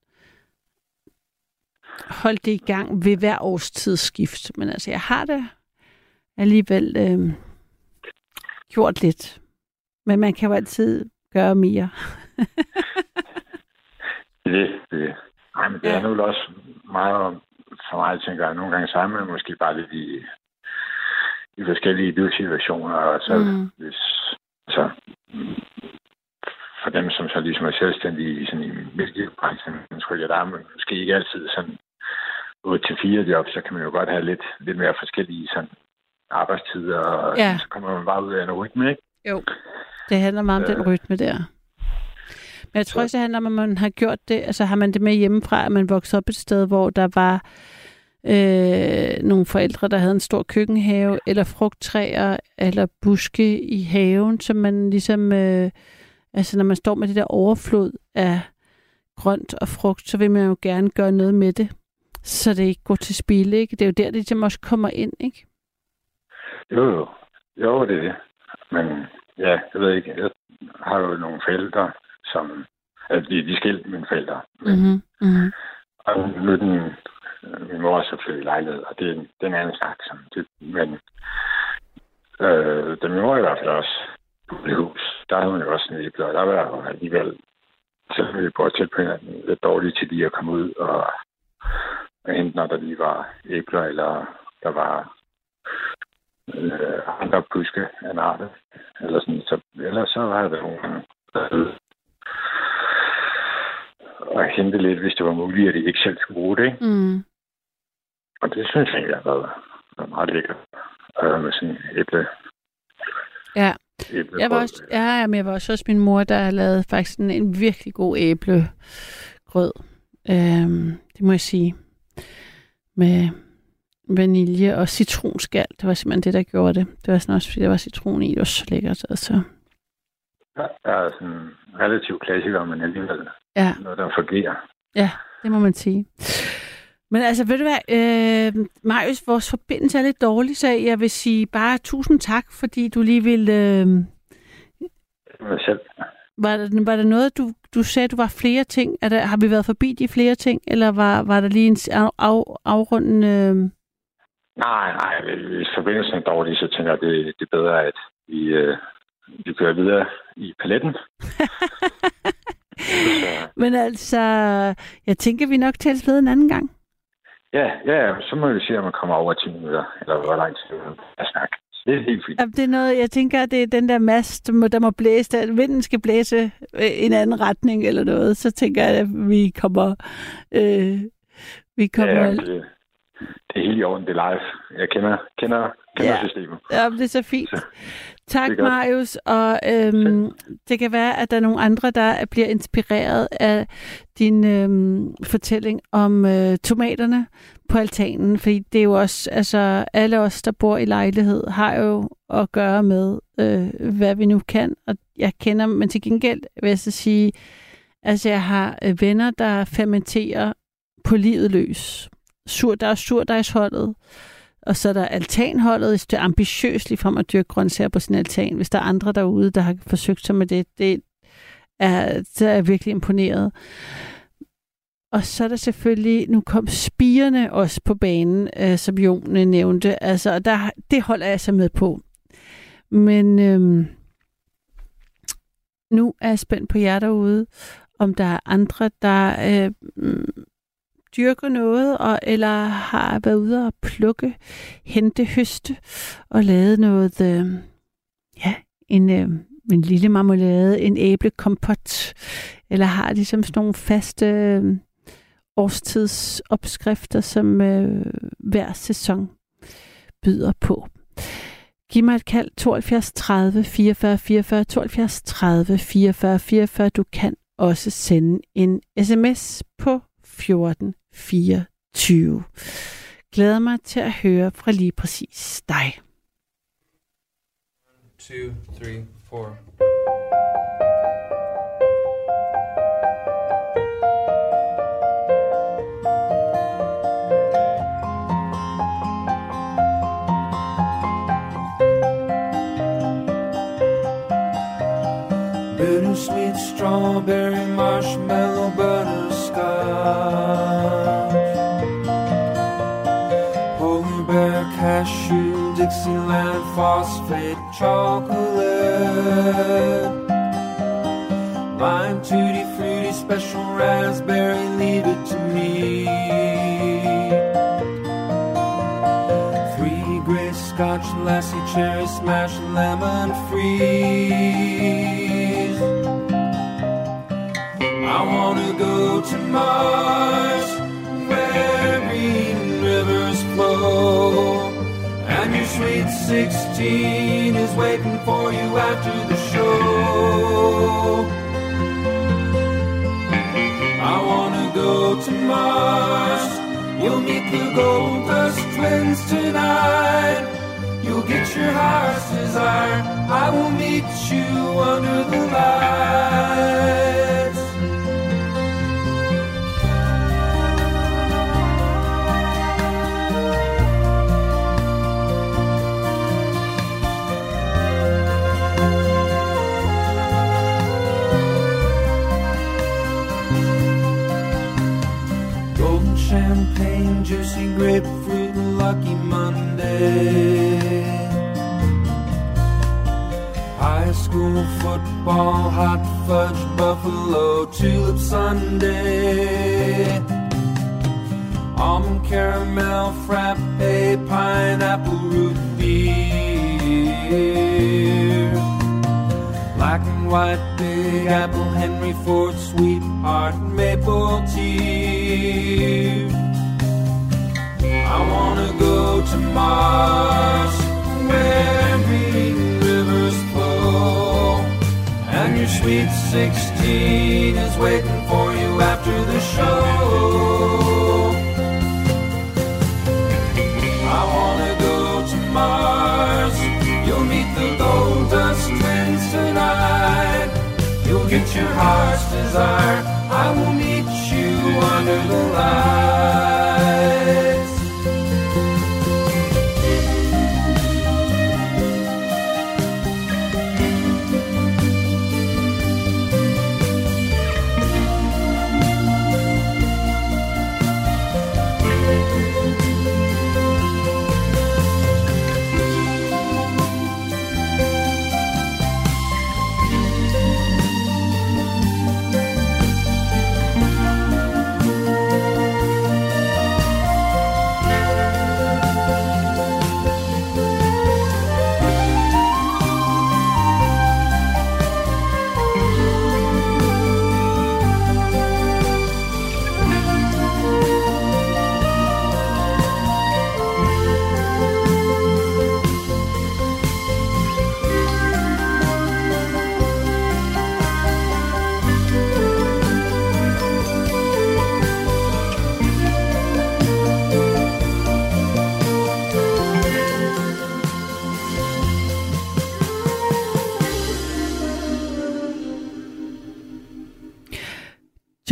holdt det i gang ved hver årstidsskift. Men altså jeg har det alligevel øh, gjort lidt. Men man kan jo altid gøre mere. Det er det. det. Nej, men det Ja. er nu også meget om- for mig, tænker jeg, nogle gange sammen måske bare lidt i, i forskellige livssituationer, og så Mm. hvis, så for dem, som så ligesom er selvstændige i sådan en mediebranchen, så tror jeg, der er måske ikke altid sådan 8-4 job, så kan man jo godt have lidt, lidt mere forskellige sådan arbejdstider, og Ja. så kommer man bare ud af en rytme, ikke? Jo. Det handler meget om Øh. den rytme der. Men jeg tror også, det handler om, at man har gjort det. Altså har man det med hjemmefra, at man voksede op et sted, hvor der var øh, nogle forældre, der havde en stor køkkenhave, eller frugttræer, eller buske i haven, som man ligesom... Øh, altså når man står med det der overflod af grønt og frugt, så vil man jo gerne gøre noget med det, så det ikke går til spil, ikke? Det er jo der, det ligesom også kommer ind, ikke? Jo, jo. Jo, det er det. Men ja, jeg ved ikke. Jeg har jo nogle forældre, som... Altså, de, de er skilt, mine forældre. Mm-hmm. Mm-hmm. Og nu er den... Min mor er så flyttet i lejlighed, og det er en, det er en anden snak. Som det, men øh, da min mor i hvert fald også boede i hus, der havde hun jo også en æble, og der var jo alligevel, selvom vi prøvede tæt på hinanden, lidt dårligt til lige at komme ud og, og hente, når der lige var æbler, eller der var øh, andre buske af en art. Eller sådan, så, ellers så var der nogle gange, der og hente lidt, hvis det var muligt, at de ikke selv skulle bruge det. Ikke? Mm. Og det synes jeg egentlig har været, været meget lækkert øh, med sådan æble. Ja. æble Jeg var også, ja, jamen, jeg var også hos min mor, der lavede faktisk en, en virkelig god æblegrød. Øhm, det må jeg sige. Med vanilje og citronskal. Det var simpelthen det, der gjorde det. Det var sådan også, fordi der var citron i. Det var så lækkert. Altså. Jeg er sådan en relativ klassiker, men alligevel Ja, noget, der fungerer. ja, det må man sige. Men altså, ved du hvad, øh, Marius, vores forbindelse er lidt dårlig, så jeg vil sige bare tusind tak, fordi du lige ville... Øh, selv. Var der, var der noget, du, du sagde, du var flere ting? Er der, har vi været forbi de flere ting, eller var, var der lige en af, afrundende... Øh... Nej, nej, hvis forbindelsen er dårlig, så tænker jeg, det, det er bedre, at vi, øh, vi kører videre i paletten. Men altså, jeg tænker, vi nok tales ved en anden gang. ja, ja, så må vi se, om man kommer over 10 minutter, eller hvor lang tid jeg snakke. Det er helt fint. Jamen, Det er noget, jeg tænker, at det er den der mast, der må, der må blæse, der, vinden skal blæse øh, i en anden retning eller noget, så tænker jeg, at vi kommer... Øh, vi kommer Ja, det, det er helt i orden, det er live. Jeg kender, kender, kender Ja. systemet. Ja, det er så fint. Så, Tak. Marius. Og øhm, det kan være, at der er nogle andre, der bliver inspireret af din øhm, fortælling om øh, tomaterne på altanen. Fordi det er jo også, altså alle os, der bor i lejlighed, har jo at gøre med, øh, hvad vi nu kan. Og jeg kender, men til gengæld vil jeg så sige, altså jeg har øh, venner, der fermenterer på livet løs. Sur, der er surdejsholdet, og så er der altanholdet, hvis det er ambitiøst lige frem at dyrke grøntsager på sin altan. Hvis der er andre derude, der har forsøgt sig med det, det er, så er jeg virkelig imponeret. Og så er der selvfølgelig, nu kom spirene også på banen, øh, som Jone nævnte. Altså, der, det holder jeg så med på. Men øhm, nu er jeg spændt på jer derude, om der er andre, der øh, mm, dyrker noget, og, eller har været ude og plukke, hente, høste, og lavet noget, øh, ja, en, øh, en lille marmelade, en æblekompot, eller har ligesom sådan nogle faste øh, årstidsopskrifter, som øh, hver sæson byder på. Giv mig et kald 72 30 44 44 72 30 44 44. Du kan også sende en sms på 14 2024. Glæder mig til at høre fra lige præcis dig. 1, 2, 3, 4. Bittersweet strawberry marshmallow butterscotch. Cashew Dixieland phosphate chocolate. Lime tutti fruity special raspberry leave it to me. Three gray scotch lassie cherry smash lemon freeze. I wanna go to Mars where rivers flow. Your sweet 16 is waiting for you after the show. I wanna go to Mars. You'll meet the Gold Dust Twins tonight. You'll get your heart's desire. I will meet you under the light. Juicy grapefruit, lucky Monday. High school football, hot fudge, buffalo, tulip Sunday. Almond caramel, frappe, pineapple root beer. Black and white, big apple, Henry Ford, sweetheart, maple tea. I wanna go to Mars, where green rivers flow, and your sweet 16 is waiting for you after the show. I wanna go to Mars. You'll meet the twins tonight. You'll get your heart's desire. I will meet you under the lights.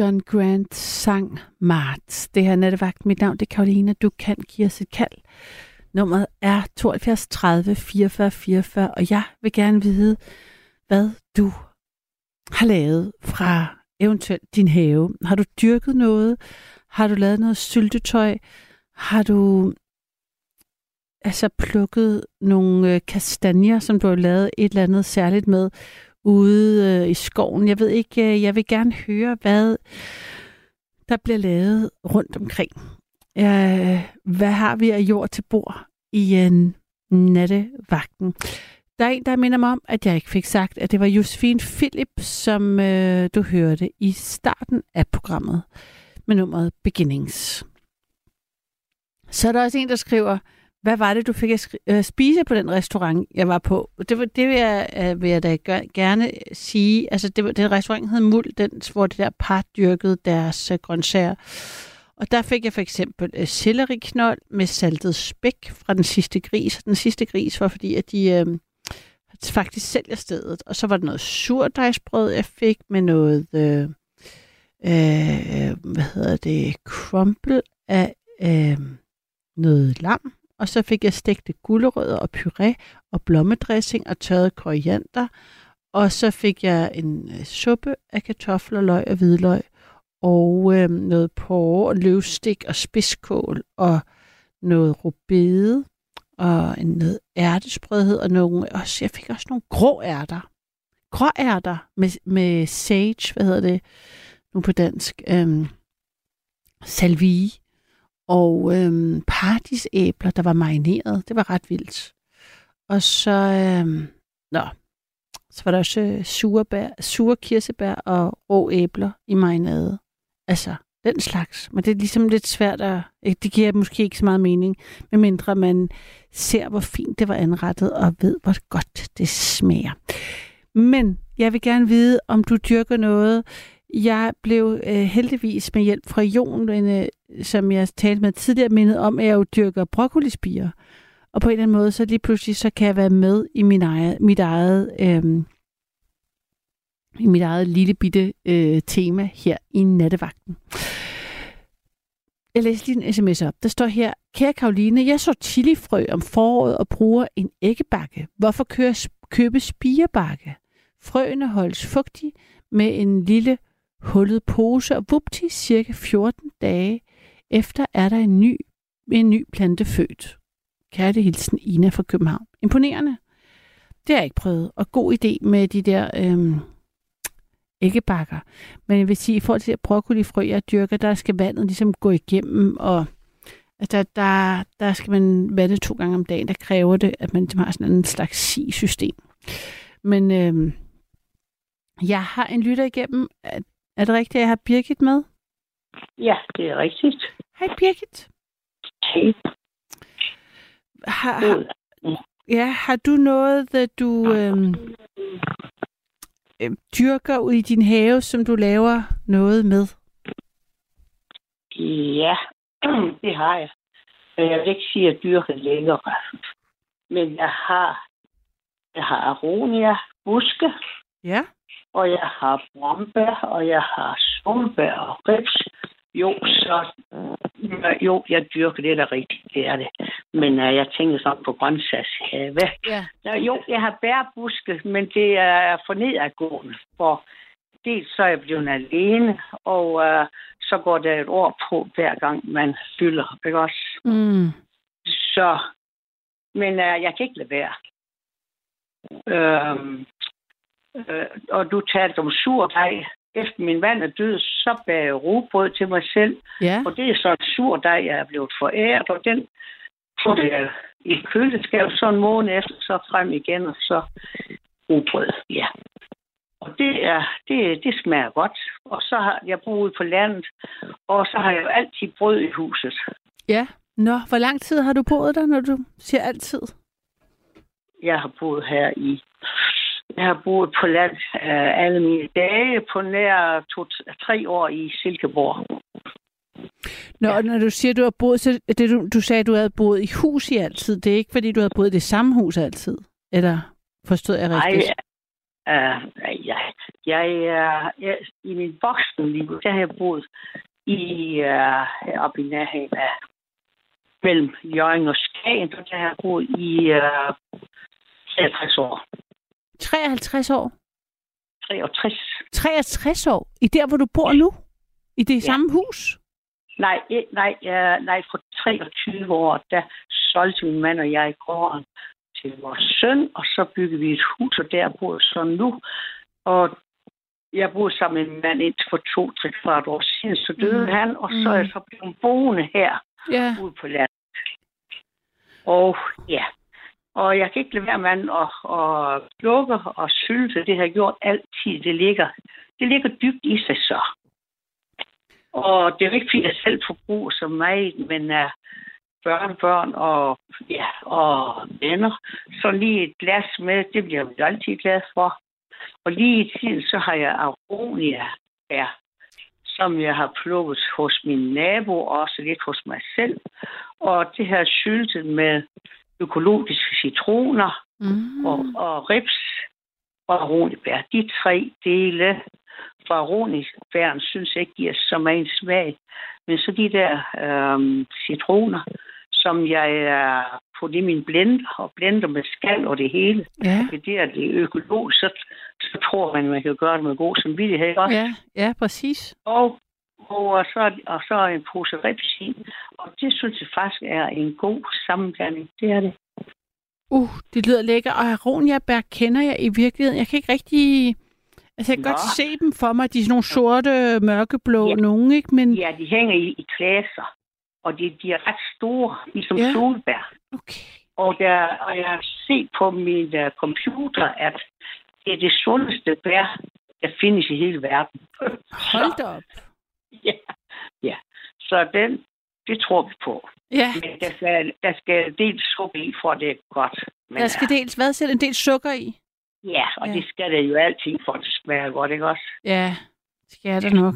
John Grant sang Marts. Det her nattevagt. Mit navn det er Karoline. Du kan give os et kald. Nummeret er 72 30 44 44, og jeg vil gerne vide, hvad du har lavet fra eventuelt din have. Har du dyrket noget? Har du lavet noget syltetøj? Har du altså plukket nogle øh, kastanjer, som du har lavet et eller andet særligt med ude øh, i skoven? Jeg ved ikke, øh, jeg vil gerne høre, hvad der bliver lavet rundt omkring. Øh, hvad har vi af jord til bord i en nattevagten? Der er en, der minder mig om, at jeg ikke fik sagt, at det var Josefine Philip, som øh, du hørte i starten af programmet med nummeret Beginnings. Så er der også en, der skriver, hvad var det, du fik at øh, spise på den restaurant, jeg var på? Det, var, det vil, jeg, øh, vil jeg da gør, gerne øh, sige. Altså, det, var, den restaurant hed Muld, den, hvor det der par dyrkede deres øh, grøntsager. Og der fik jeg for eksempel øh, selleriknold med saltet spæk fra den sidste gris. Den sidste gris var fordi, at de øh, faktisk sælger stedet. Og så var der noget surdejsbrød, jeg fik med noget, øh, øh, hvad hedder det, crumble af øh, noget lam. Og så fik jeg stegte gulerødder og puré og blommedressing og tørret koriander. Og så fik jeg en øh, suppe af kartofler, løg og hvidløg. Og øh, noget porre og løvstik og spidskål og noget rubede og en noget ærtesprødhed og nogle, også, jeg fik også nogle grå ærter. Grå ærter med, med sage, hvad hedder det nu på dansk? Øhm, salvie og øhm, paradisæbler, der var marineret. Det var ret vildt. Og så, øhm, nå, så var der også øh, sure, bær, sure kirsebær og rå æbler i marinade. Altså, den slags. Men det er ligesom lidt svært at... Det giver måske ikke så meget mening, medmindre man ser, hvor fint det var anrettet, og ved, hvor godt det smager. Men jeg vil gerne vide, om du dyrker noget. Jeg blev øh, heldigvis med hjælp fra Jon, en, øh, som jeg talte med tidligere, mindet om, at jeg jo dyrker broccolispiger. Og på en eller anden måde, så lige pludselig, så kan jeg være med i min eget, mit eget, øh, i mit eget lille bitte øh, tema her i nattevagten. Jeg læser lige en sms op. Der står her, Kære Karoline, jeg så chilifrø om foråret og bruger en æggebakke. Hvorfor kører, købe spirebakke? Frøene holdes fugtige med en lille hullet pose, og vupti, cirka 14 dage efter er der en ny, en ny plante født. Kærte hilsen Ina fra København. Imponerende. Det har jeg ikke prøvet. Og god idé med de der øhm, æggebakker. Men jeg vil sige, i forhold til broccolifrø, jeg dyrker, der skal vandet ligesom gå igennem, og altså, der, der, der skal man vande to gange om dagen. Der kræver det, at man har sådan en slags si-system. Men øhm, jeg har en lytter igennem. at er det rigtigt, at jeg har Birgit med? Ja, det er rigtigt. Hej Birgit. Hej. Har, har, ja, har du noget, at du øhm, øh, dyrker ud i din have, som du laver noget med? Ja, det har jeg. Jeg vil ikke sige, at jeg dyrker længere. Men jeg har, jeg har aronia, buske, Ja. Og jeg har brombær, og jeg har solbær og rips. Jo, så jo, jeg dyrker det, der er rigtigt, det er det. Men uh, jeg tænker sådan på grøntsagshave. Ja. Ja, jo, jeg har bærbuske, men det er for nedadgående. For dels så er jeg blevet alene, og uh, så går der et år på, hver gang man fylder, ikke også? Mm. Så, men uh, jeg kan ikke lade være. Øhm, øh, og du talte om surdej. Efter min mand er død, så bager jeg rugbrød til mig selv. Ja. Og det er så en surdej, jeg er blevet foræret, og den putter jeg i køleskab så en måned efter, så frem igen, og så rugbrød. Ja. Og det, er, det, det smager godt. Og så har jeg boet på landet, og så har jeg jo altid brød i huset. Ja. Nå, hvor lang tid har du boet der, når du siger altid? Jeg har boet her i... Jeg har boet på land øh, alle mine dage på nær to, tre år i Silkeborg. Nå, ja. når du siger, du har boet, så det, du, du sagde, du havde boet i hus i altid. Det er ikke, fordi du havde boet i det samme hus altid? Eller forstod jeg Nej, rigtigt? øh, jeg, jeg, jeg, jeg, i min voksenliv, der har jeg boet i, øh, oppe i nærheden af mellem Jørgen og Skagen, og der har jeg boet i øh, 63 år. 53 år? 63. 63 år? I der, hvor du bor nu? I det Ja. samme hus? Nej, nej, nej, for 23 år, der solgte min mand og jeg gården til vores søn, og så byggede vi et hus, og der bor jeg så nu. Og jeg boede sammen med min mand indtil for to, tre, kvart år siden, så døde Mhm. han, og så er jeg så blevet boende her Ja. ude på landet. Og ja, og jeg kan ikke lade være med at, at plukke og sylte. Det har jeg gjort altid. Det ligger, det ligger dybt i sig så. Og det er jo ikke, fordi jeg selv forbruger så meget, men uh, børnebørn og, ja, og venner, så lige et glas med, det bliver jeg altid glad for. Og lige i tiden, så har jeg aronia her, som jeg har plukket hos min nabo, og også lidt hos mig selv. Og det her syltet med økologiske citroner Mm. og, og rips og aronibær. De tre dele fra aronibæren synes jeg ikke giver så meget smag. Men så de der øhm, citroner, som jeg er på det min blender og blender med skal og det hele. Ja. Det der det er økologisk, så, så tror man, man kan gøre det med god samvittighed. Også. Ja, ja, præcis. Og, og, så, og så en pose rips i. Og det synes jeg faktisk er en god sammenblanding. Det er det. Uh, det lyder lækker. Og aroniabær kender jeg i virkeligheden. Jeg kan ikke rigtig... Altså, jeg kan Nå. godt se dem for mig. De er sådan nogle sorte, mørkeblå Ja. nogen, ikke? Men Ja, de hænger i, i klasser, og de, de er ret store, ligesom ja. solbær. okay. Og, der, og jeg har set på min uh, computer, at det er det sundeste bær, der findes i hele verden. Hold da op. ja, ja. Så den, det tror vi på. Ja, Men der skal, der skal dels sukker i, for det er godt. Men, der skal dels, hvad selv, en del sukker i? Ja, og Ja. det skal der jo altid, for at det smager godt, ikke også? Ja, det skal der nok.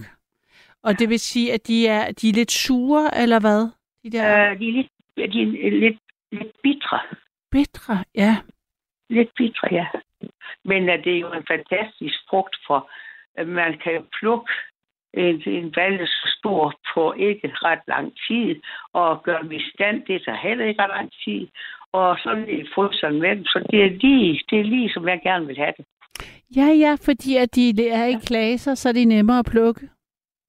Og det vil sige, at de er, de er lidt sure, eller hvad? De der... Øh, de er lidt, de er lidt, lidt bitre. Bitre, ja. Lidt bitre, ja. Men uh, det er jo en fantastisk frugt, for uh, man kan jo plukke en, en valg så stor på ikke ret lang tid, og gøre dem i stand, det tager heller ikke ret lang tid, og sådan i fryseren med dem, så det er lige, det er lige som jeg gerne vil have det. Ja, ja, fordi at de er i klaser, så er de nemmere at plukke.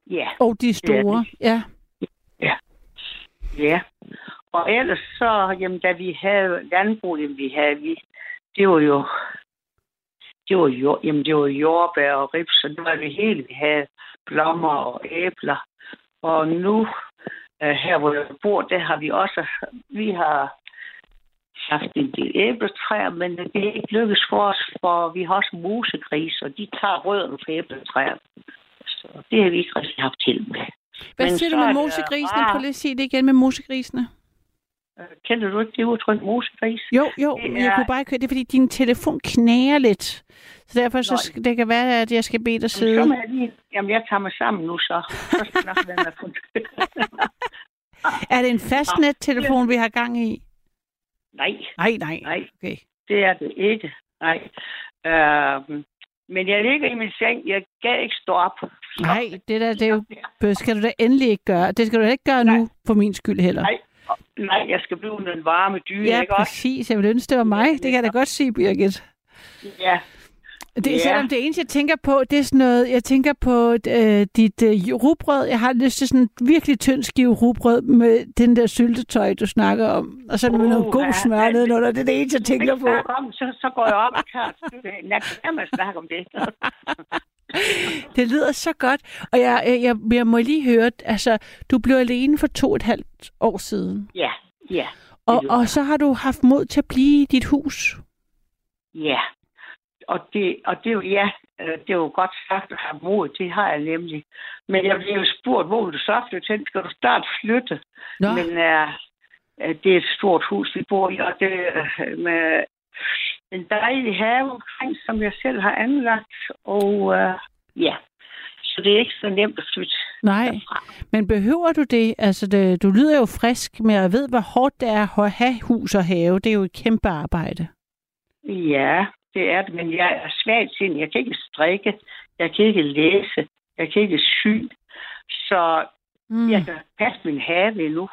Ja, Og de er store. Ja. ja. Og ellers så, jamen, da vi havde landbrug, jamen, vi havde, vi, det var jo, det var jo, jamen, det var jordbær og rips, og det var det hele, vi havde blommer og æbler. Og nu, øh, her hvor jeg bor, der har vi også, vi har haft en del æbletræer, men det er ikke lykkedes for os, for vi har også musegris, og de tager rødderne på æbletræer. Så det har vi ikke rigtig haft til med. Hvad Men siger du med det mosegrisene? rart. Prøv lige at sige det igen med mosegrisene. Øh, Kender du ikke det udtryk, musegris? Jo, jo, men jeg kunne bare ikke høre det, fordi din telefon knager lidt. Så derfor så Nå. det kan være, at jeg skal bede dig Jamen, sidde. må jeg lige... Jamen, jeg tager mig sammen nu, så. Så skal nok være med på Er det en fastnet-telefon, vi har gang i? Nej, Nej, nej. nej, Okay. det er det ikke. Nej. Øh, men jeg ligger i min seng. Jeg kan ikke stå op. Så- Nej, det der, det er jo, skal du da endelig ikke gøre. Det skal du da ikke gøre nu, for min skyld heller. Nej, nej, jeg skal blive under en varme dyne, Ja, ikke også? præcis. Jeg vil ønske, det var mig. Det kan jeg da godt sige, Birgit. Ja, Det, Ja. Selvom det eneste, jeg tænker på, det er sådan noget, jeg tænker på øh, dit øh, rugbrød. Jeg har lyst til sådan en virkelig tynd skive rugbrød med den der syltetøj, du snakker om. Og så med Uh, noget god ja, smør ja. nedenunder. Det er det eneste, jeg tænker på. om, så, så går jeg op og tager Lad være med at snakke om det. Det lyder så godt. Og jeg, jeg, jeg, jeg må lige høre, altså, du blev alene for to og et halvt år siden. ja, ja, Og, og så har du haft mod til at blive i dit hus. ja. Og det, og det jo, ja, øh, det er jo godt sagt at have mod, det har jeg nemlig. Men jeg blev jo spurgt, hvor du så flytte hen? Skal du snart flytte? Nå, Men uh, det er et stort hus, vi bor i, og det er med en dejlig have omkring, som jeg selv har anlagt. Og uh, ja, så det er ikke så nemt at flytte nej. derfra. Men behøver du det? Altså, det, du lyder jo frisk, men jeg ved, hvor hårdt det er at have hus og have. Det er jo et kæmpe arbejde. Ja, det er det, men jeg er svagt sind. Jeg kan ikke strikke, jeg kan ikke læse, jeg kan ikke sy. Så Mm. jeg kan passe min have nu.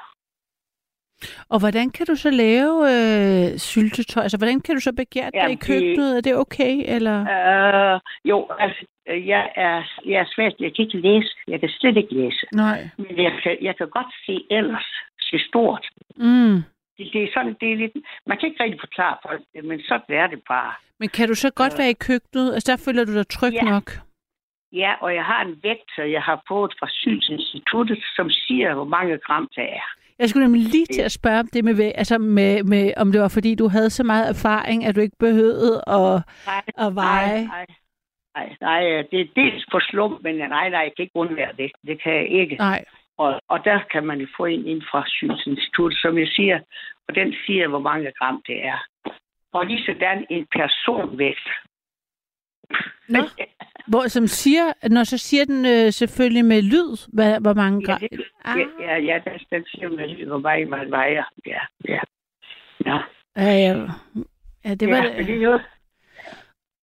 Og hvordan kan du så lave øh, syltetøj? Altså, hvordan kan du så begære det i køkkenet? Er det okay, eller? Uh, jo, altså, jeg er, jeg er svagt. Jeg kan ikke læse. Jeg kan slet ikke læse. Nej. Men jeg kan, jeg kan godt se ellers. Se stort. Mm. Det, det er sådan, det er lidt... Man kan ikke rigtig forklare folk det, men sådan er det bare. Men kan du så godt være i køkkenet? Altså, der føler du dig tryg Ja. nok? Ja, og jeg har en vægter, jeg har fået fra Synsinstituttet, som siger, hvor mange gram der er. Jeg skulle nemlig lige til at spørge om det med, altså med, med, om det var fordi, du havde så meget erfaring, at du ikke behøvede at, Nej, at veje. nej, nej, nej, det er dels på slump, men nej, nej, jeg kan ikke undvære det. Det kan jeg ikke. Nej. Og, og der kan man jo få en ind fra Synsinstituttet, som jeg siger, og den siger, hvor mange gram det er. Og lige sådan en personvægt. Nå. Hvor, som siger, når så siger den øh, selvfølgelig med lyd, hvad, hvor mange Ja, Ah. ja, ja, ja, den, den siger med lyd, hvor meget man vejer. Ja, ja. Ja, Ja, ja. ja det var ja, det.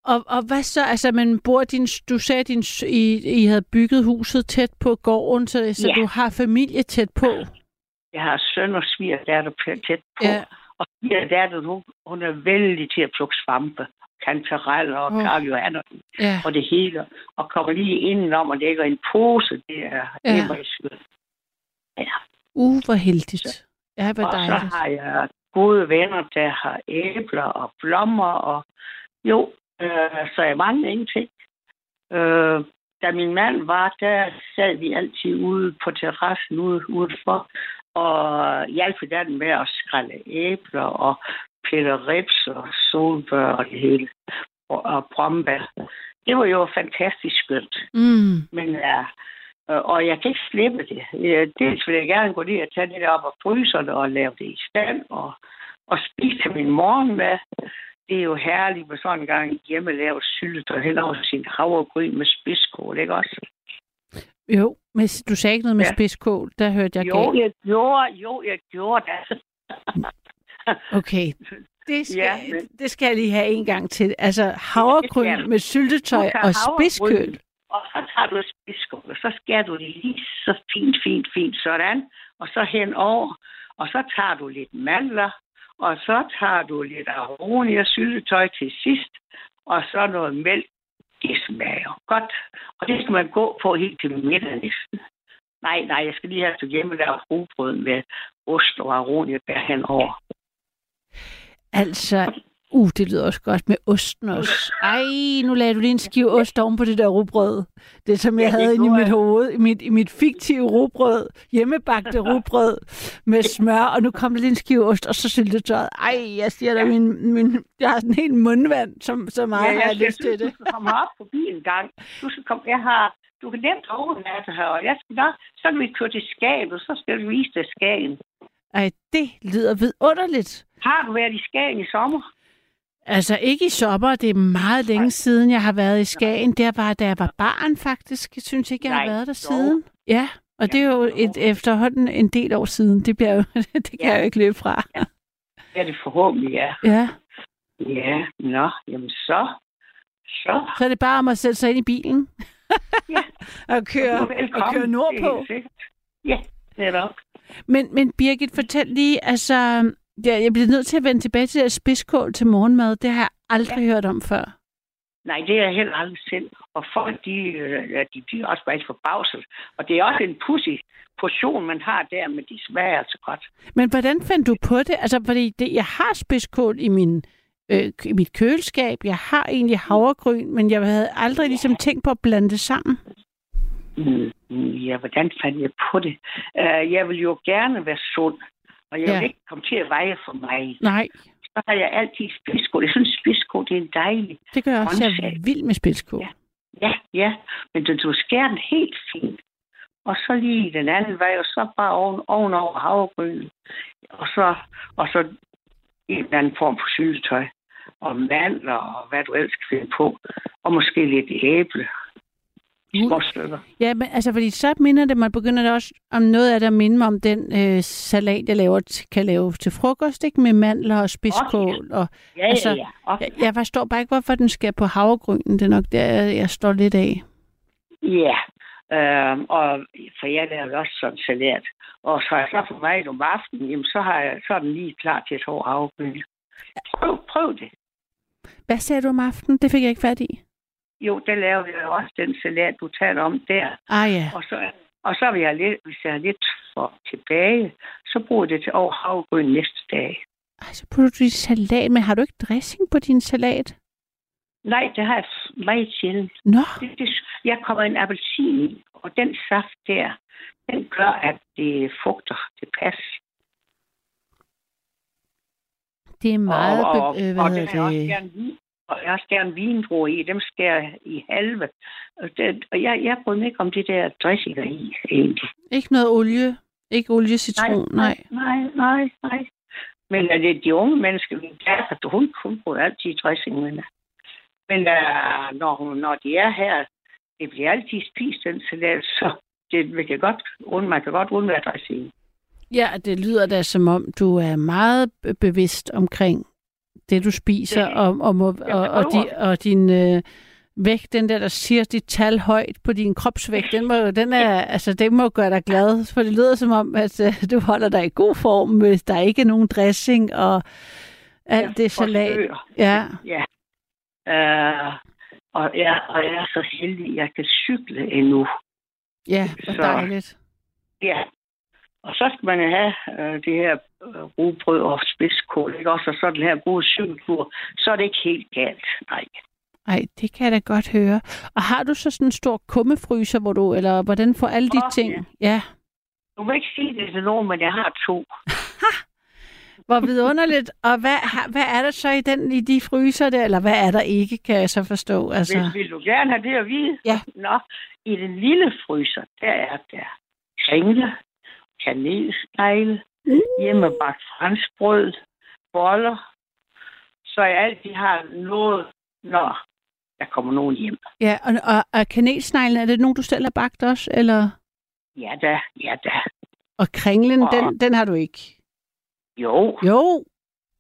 Og, og hvad så? Altså, man bor din, du sagde, din, I, I havde bygget huset tæt på gården, så, så Ja. du har familie tæt på. jeg har søn og sviger, der er der tæt på. Ja. Og sviger, der er der nu, hun er vældig til at plukke svampe. Kantareller og oh. karljohanner Ja. og det hele. Og kommer lige indenom og lægger en pose. Det er Ja. det. Ja. Uh, hvor heldigt. Ja, hvor Og så dejligt. har jeg gode venner, der har æbler og blommer. Og jo, øh, så jeg mangler ingenting. Øh, da min mand var, der sad vi altid ude på terrassen ude, udenfor og hjalp hinanden med at skrælle æbler og pille rips og solbør og det hele. Og, og brombær. Det var jo fantastisk skønt. Mm. Men ja, og jeg kan ikke slippe det. Dels vil jeg gerne gå ned og tage det op og det og lave det i stand og, og spise til min morgen med. Det er jo herligt med sådan en gang hjemmelavet sylt og hen over sin havregryn med spidskål, ikke også? Jo, men du sagde ikke noget med Ja. spidskål. Der hørte jeg Jo, galt. jeg gjorde, jo, jeg gjorde det. Okay. Det skal, Ja, men- det skal jeg lige have en gang til. Altså havregryn med syltetøj og spidskøl. Og så tager du spidskål, og så skærer du det lige så fint, fint, fint sådan. Og så henover, og så tager du lidt mandler, og så tager du lidt aroni og syltetøj til sidst, og så noget mælk. Det smager godt. Og det skal man gå på helt til middag næsten. Nej, nej, jeg skal lige have til hjemme der rugbrød med ost og aroni henover. Altså, uh, det lyder også godt med osten også. Ej, nu lagde du lige en skive ost oven på det der rugbrød. Det som jeg Ja, havde inde i mit jeg. hoved, i mit, i mit fiktive rugbrød, hjemmebagte rugbrød med smør, og nu kom der lige en skive ost, og så syltetøjet. Ej, jeg siger dig, min, min, jeg har sådan helt mundvand, som, så meget har jeg lyst til det. Du skal komme op forbi en gang. Du skal komme, jeg har, du kan nemt overnatte her, og jeg skal nok, så kan vi køre til Skagen, og så skal du vise dig Skagen. Ej, det lyder vidunderligt. Har du været i Skagen i sommer? Altså ikke i sommer, det er meget længe siden, jeg har været i Skagen. Det var, da jeg var barn faktisk. Jeg synes ikke, jeg har Nej, været der jo. siden. Ja, og det er jo et, efterhånden en del år siden. Det, bliver jo, det kan Ja. jeg jo ikke løbe fra. Ja, det forhåbentlig er. Ja, Ja, nå, jamen så. Så. så er det bare om at sætte sig ind i bilen. Ja. og køre, og køre Det nordpå. Ja, netop. Men, men Birgit, fortæl lige, altså, jeg, jeg bliver nødt til at vende tilbage til det spidskål til morgenmad. Det har jeg aldrig ja. hørt om før. Nej, det er jeg heller aldrig selv. Og folk, de, øh, de bliver også bare forbavset. Og det er også en pussy portion, man har der, men de smager altså godt. Men hvordan fandt du på det? Altså, fordi det, jeg har spidskål i min øh, i mit køleskab. Jeg har egentlig havregryn, men jeg havde aldrig ligesom tænkt på at blande det sammen. Mm, Ja, hvordan fandt jeg på det? Uh, jeg vil jo gerne være sund, og jeg Ja. vil ikke komme til at veje for mig. Nej, Så har jeg altid spidskål. Jeg synes, spidskål det er en dejlig. det gør jeg også. Jeg er vild med spidskål. Ja. Ja, ja, men du, du skærer den helt fint. Og så lige den anden vej, og så bare oven, ovenover havregryn. Og så, og så en eller anden form for syltetøj. Og mandler, og hvad du ellers kan finde på. Og måske lidt æble. Små stykker. Ja, men altså, fordi så minder det, man begynder det også om noget af det at minde mig om den øh, salat, jeg laver, kan lave til frokost, ikke? Med mandler og spidskål. Og, Ja, Altså, ja, ja. Og, jeg, jeg forstår bare ikke, hvorfor den skal på havregrynen. Det er nok der, jeg, jeg står lidt af. Ja, øhm, og for jeg laver også sådan salat. Og så er så for mig om aftenen, jamen, så, har jeg, så er den lige klar til at tage havregryn. Prøv, prøv det. Hvad sagde du om aftenen? Det fik jeg ikke fat i. Jo, der laver jeg også den salat, du taler om der. Ah ja. Og så, og så vil jeg lidt, hvis jeg har lidt for tilbage, så bruger det til over havregryn næste dag. Ej, så putter du i salat, men har du ikke dressing på din salat? Nej, det har jeg meget sjældent. Nå, Det, det, jeg kommer en appelsin i, og den saft der, den gør, at det fugter det pas. det er meget... og, og, be- øh, og hvad den er også det? gerne og jeg også gerne vindruer i. Dem skal jeg i halve. Og, det, og jeg, jeg bryder mig ikke om det der dressinger i, egentlig. Ikke noget olie? Ikke olie, citron? Nej. nej, nej, nej. Men er det de unge mennesker, min datter, hun, hun bruger altid dressing med det. Men uh, når, hun, når de er her, det bliver altid spist, den salat, så det, vi kan godt, und- man kan godt undvære dressing. Ja, det lyder da som om, du er meget be- bevidst omkring det, du spiser, Det- og, og, må, og, og, di, og din øh, vægt, den der, der siger dit tal højt på din kropsvægt, den må, den er, altså, det må gøre dig glad, for det lyder som om, at øh, du holder dig i god form, hvis der ikke er nogen dressing og alt det salat. forsøger. Ja, Ja. Uh, og, jeg, og jeg er så heldig, at jeg kan cykle endnu. ja, hvor Så- dejligt. Ja. Og så skal man have øh, det her øh, rugbrød og spidskål, ikke også? Og så den her gode cykeltur, så er det ikke helt galt. Nej. Ej, det kan jeg da godt høre. Og har du så sådan en stor kummefryser, hvor du, eller hvordan får alle de Åh, ting? ja. ja. Du må ikke sige det til nogen, men jeg har to. Hvor vidunderligt. Og hvad, hvad er der så i, den, i de fryser der, eller hvad er der ikke, kan jeg så forstå? Altså, Hvis vil du gerne have det at vide? Ja. Nå, i den lille fryser, der er der kringle, kanelsnegle, hjemmebagt franskbrød, boller, så jeg altid har noget, når der kommer nogen hjem. ja, og, og, og kanelsneglen, er det nogen, du selv har bagt også? Eller? Ja da, ja da. Og kringlen, Og- den, den har du ikke? Jo, Jo,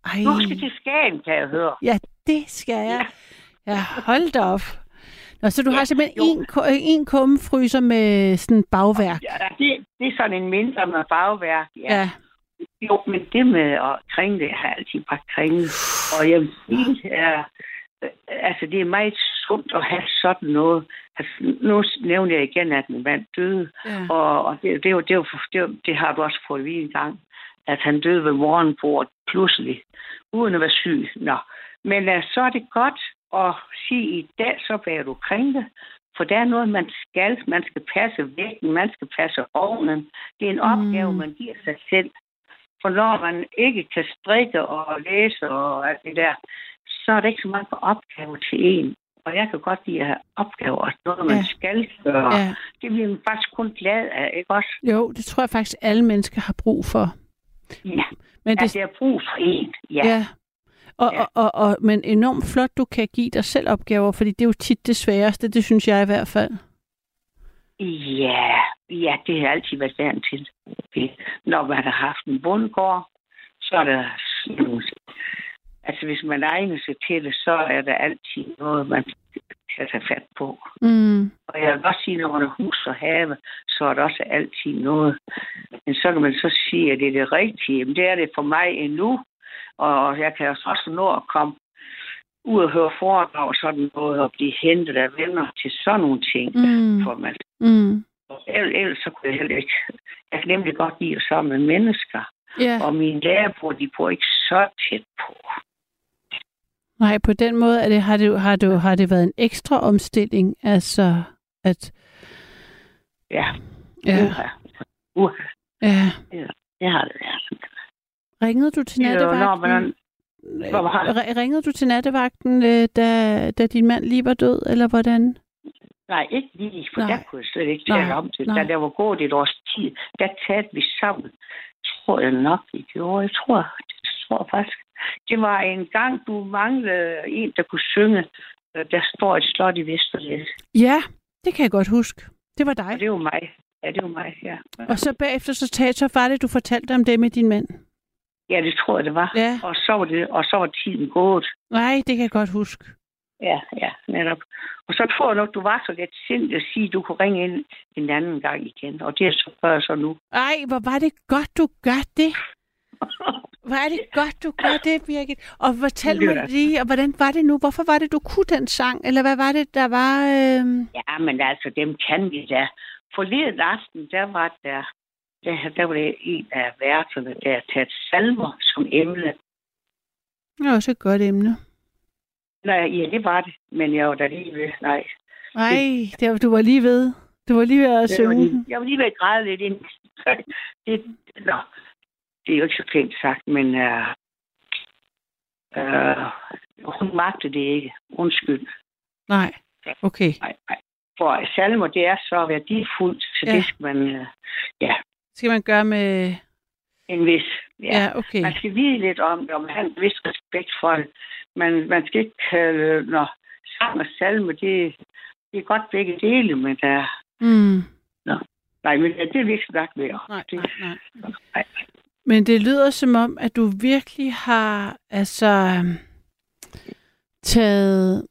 Ej, Du skal til Skagen, kan jeg høre. ja, det skal jeg. Ja, hold da op. Nå, så du har simpelthen jo. en, ku- en kummefryser med sådan bagværk. Ja, det, det er sådan en mindre med bagværk. Ja. Ja. Jo, men det med at kringle, jeg har altid bare kringle. Og jeg vil sige, det er, øh, altså det er meget sundt at have sådan noget. Altså, nu nævner jeg igen, at min mand døde, ja. og, og det, det, jo, det, det, det har du også fået vide en gang, at han døde ved morgenbordet pludselig, uden at være syg. Nå. Men uh, så er det godt at sige, i dag så bærer du kringle, for der er noget, man skal. Man skal passe vægten, man skal passe ovnen. Det er en opgave, Mm. man giver sig selv. For når man ikke kan strikke og læse og alt det der, så er der ikke så mange opgaver til en. Og jeg kan godt lide at have opgaver, og noget, man Ja. skal gøre. ja. Det bliver man faktisk kun glad af, ikke også? Jo, det tror jeg faktisk, alle mennesker har brug for. Ja, Men at det, det er brug for en. Ja, ja. Og, Ja. og, og, og, men enormt flot, du kan give dig selv opgaver, fordi det er jo tit det sværeste, det synes jeg i hvert fald. ja, ja det har altid været vant til. Når man har haft en bundgård, så er der sådan Altså, hvis man egner sig til det, så er der altid noget, man kan tage fat på. Mm. Og jeg vil også sige, når man har hus og have, så er der også altid noget. Men så kan man så sige, at det er det rigtige. Men det er det for mig endnu. Og jeg kan også nå at komme ud og høre foredrag og sådan noget, og blive hentet af venner til sådan nogle ting. Mm. For man, Mm. ellers, så kunne jeg heller ikke. Jeg kan nemlig godt lide at sammen med mennesker. Ja. Og mine lærebord, de bor ikke så tæt på. Nej, på den måde er det, har, det, har, det, har det været en ekstra omstilling, altså at... Ja, Ja, uha. Uha. ja. Det har det været. Ringede du til når nattevagten? Hvad var det? Ringede du til nattevagten, da, da din mand lige var død, eller hvordan? Nej, ikke lige, for Nej. der kunne jeg slet ikke tale om det. nej. Da der var gået et års tid, der talte vi sammen. Tror jeg nok, vi gjorde. Jeg tror, det tror jeg faktisk. Det var en gang, du manglede en, der kunne synge. Øh, Der står et slot i Vesterlæs. Ja, det kan jeg godt huske. Det var dig. Og det var mig. Ja, det var mig, ja. Og så bagefter, så, talte, så var det, du fortalte om det med din mand. Ja, det tror jeg, det var. Ja. Og så var, det, og så var tiden gået. Nej, det kan jeg godt huske. Ja, ja, netop. Og så tror jeg nok, du var så lidt sindssygt at sige, at du kunne ringe ind en anden gang igen. Og det er så gør jeg så nu. Ej, hvor var det godt, du gør det. Hvor er det godt, du gør det, Birgit. Og fortæl mig lige, og hvordan var det nu? Hvorfor var det, du kunne den sang? Eller hvad var det, der var... Øh... Ja, men altså, dem kan vi da. Forleden aften, der var der, der, der var det en af værterne, der havde taget salmer som emne. Det er også et godt emne. Nej, ja, det var det, men jeg var da lige ved, nej. Nej, det, var- du var lige ved. Du var lige ved at Jeg var synge lige, jeg var lige ved at græde lidt ind. Det, nå, det er jo ikke så pænt sagt, men uh, uh, hun magte det ikke. Undskyld. Nej, okay. Nej, nej. For salmer, det er så værdifuldt, så Ja. det skal man, uh, ja, Skal man gøre med... en vis, ja. Ja, okay. Man skal vide lidt om det, og man har en vis respekt for det. Man, man skal ikke kalde, når sang og salme, det, det er godt begge dele, men der, Mm. nej, men det er vi ikke snakket med. Nej, det, nej, nej. nej. Men det lyder som om, at du virkelig har altså taget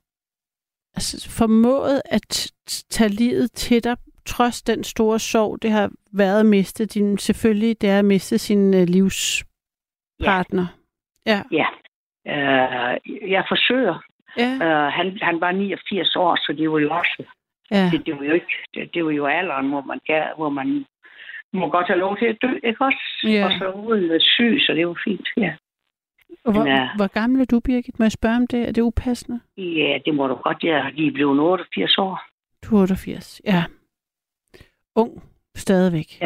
altså, formået at tage livet til dig, trods den store sorg, det har været at miste din, selvfølgelig, det er at miste sin uh, livspartner. Ja. Ja. Uh, jeg forsøger. Ja. Uh, han, han var 89 år, så det var jo også, ja. det, det var jo ikke, det, det var jo alderen, hvor man, gav, hvor man må godt have lov til at dø, ikke også? Ja. Og så uden syg, så det var fint, ja. Og hvor, Ja. hvor gammel er du, Birgit? Må jeg spørge om det? Er det upassende? Ja, det må du godt. Jeg er lige blevet 88 år. Du er 88. Ja. Ung. Stadigvæk.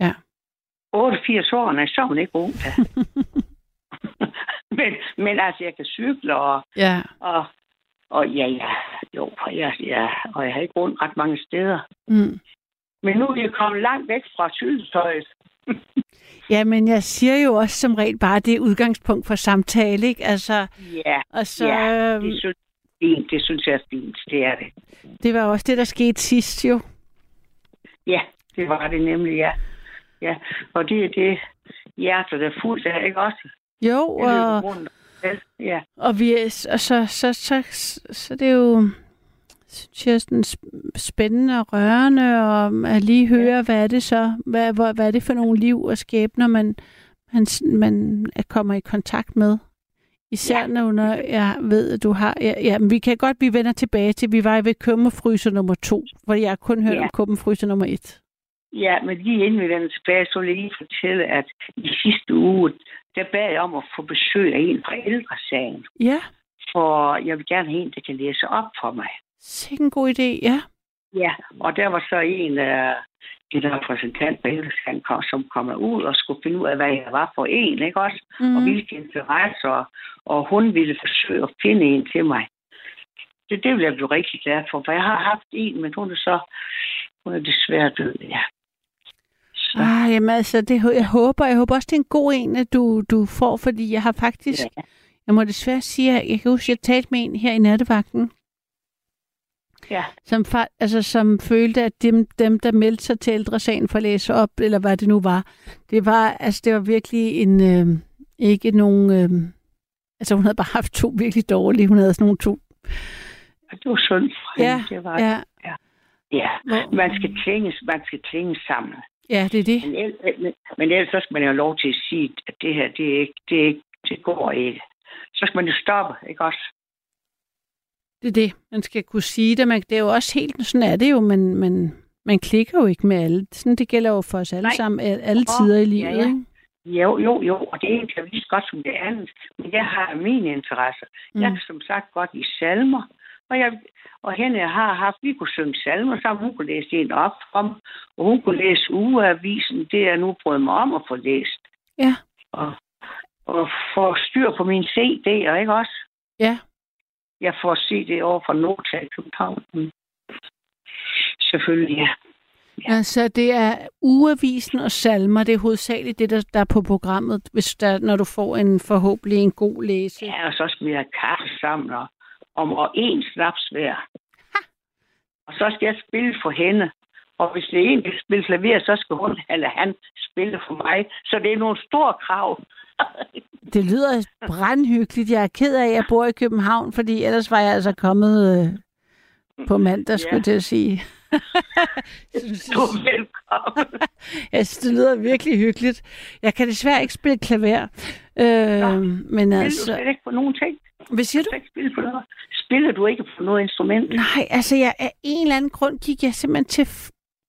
Ja. 88 år, nej, så er hun ikke ung, da. men, men altså, jeg kan cykle, og, Ja. og, og ja, ja, jo, ja, ja, og jeg har ikke rundt ret mange steder. Mm. Men nu er jeg kommet langt væk fra cykeltøjet. Ja, men jeg siger jo også som regel bare, det er udgangspunkt for samtale, ikke? Altså, Ja, og så, ja øhm, det, synes, fint, det synes jeg er fint, det er det. det var også det, der skete sidst jo. Ja, det var det nemlig, ja. Ja, og det er det hjertet, der er fuldt af, ikke også? Jo, og, rundt. Ja, og, vi, er- og så, så, så, så, så det er jo synes jeg, sådan sp- spændende og rørende, og at lige høre, ja. hvad er det så, hvad, hvad, hvad er det for nogle liv og skæbner, man, man, man er- kommer i kontakt med. Især ja. når jeg ved, at du har... Ja, ja, men vi kan godt, vi vender tilbage til, vi var ved kummerfryser nummer to, hvor jeg kun hørt Ja. om kummerfryser nummer et. Ja, men lige inden vi vender tilbage, så vil jeg lige fortælle, at i sidste uge, der bad jeg om at få besøg af en fra ældresagen. Ja, For jeg vil gerne have en, der kan læse op for mig. sikke en god idé, ja. Ja, og der var så en af en repræsentant på ældresagen, kom, som kom ud og skulle finde ud af, hvad jeg var for en, ikke også? Mm. Og hvilke interesser, og hun ville forsøge at finde en til mig. Det, det vil jeg blive rigtig glad for, for jeg har haft en, men hun er så, hun er desværre død, ja. Så, Ah, jamen altså, det, jeg håber, jeg håber også, det er en god en, at du, du får, fordi jeg har faktisk, Ja. jeg må desværre sige, at jeg kan huske, at jeg talte med en her i nattevagten, ja. som, altså, som følte, at dem, dem, der meldte sig til ældresagen for at læse op, eller hvad det nu var, det var, altså, det var virkelig en, øh, ikke nogen, øh, altså hun havde bare haft to virkelig dårlige, hun havde sådan nogle to, det var synd for Ja, hende. Det var, ja, ja. hvor, Man skal tvinges, man skal tvinges sammen. ja, det er det. Men, men, men ellers så skal man jo have lov til at sige, at det her, det, er ikke, det, er ikke, det går ikke. Så skal man jo stoppe, ikke også? Det er det. Man skal kunne sige det. Man, det er jo også helt, sådan er det jo, men, men man klikker jo ikke med alle. Sådan, det gælder jo for os alle Nej. sammen, alle, tider i ja, livet. ja. Ikke? Jo, jo, jo, og det ene kan lige så godt som det andet. Men jeg har mine interesser. Mm. Jeg kan som sagt godt lide salmer, og, jeg, og hende jeg har haft, vi kunne synge salmer sammen. Hun kunne læse en op om, og hun kunne læse ugeavisen. Det er nu prøvet mig om at få læst. Ja. Og, og få styr på mine CD'er, ikke også? Ja. Jeg får CD over fra Nota i København. Mm. Selvfølgelig, ja. Ja. Altså, det er ugeavisen og salmer, det er hovedsageligt det, der, der er på programmet, hvis der, når du får en forhåbentlig en god læse. Ja, og så skal vi have kaffe sammen og, om og en snaps hver. Og så skal jeg spille for hende. Og hvis det er en, der skal spille klaver, så skal hun eller han spille for mig. Så det er nogle store krav. Det lyder brandhyggeligt. Jeg er ked af, at jeg bor i København, fordi ellers var jeg altså kommet øh, på mandag, Ja. skulle jeg til at sige. Du er velkommen. Jeg synes, det lyder virkelig hyggeligt. Jeg kan desværre ikke spille klaver. Øh, men Spiller du altså, slet ikke på nogen ting? hvad siger Du du? ikke spille på noget. Spiller du ikke på noget instrument? Nej, altså jeg, af en eller anden grund gik jeg simpelthen til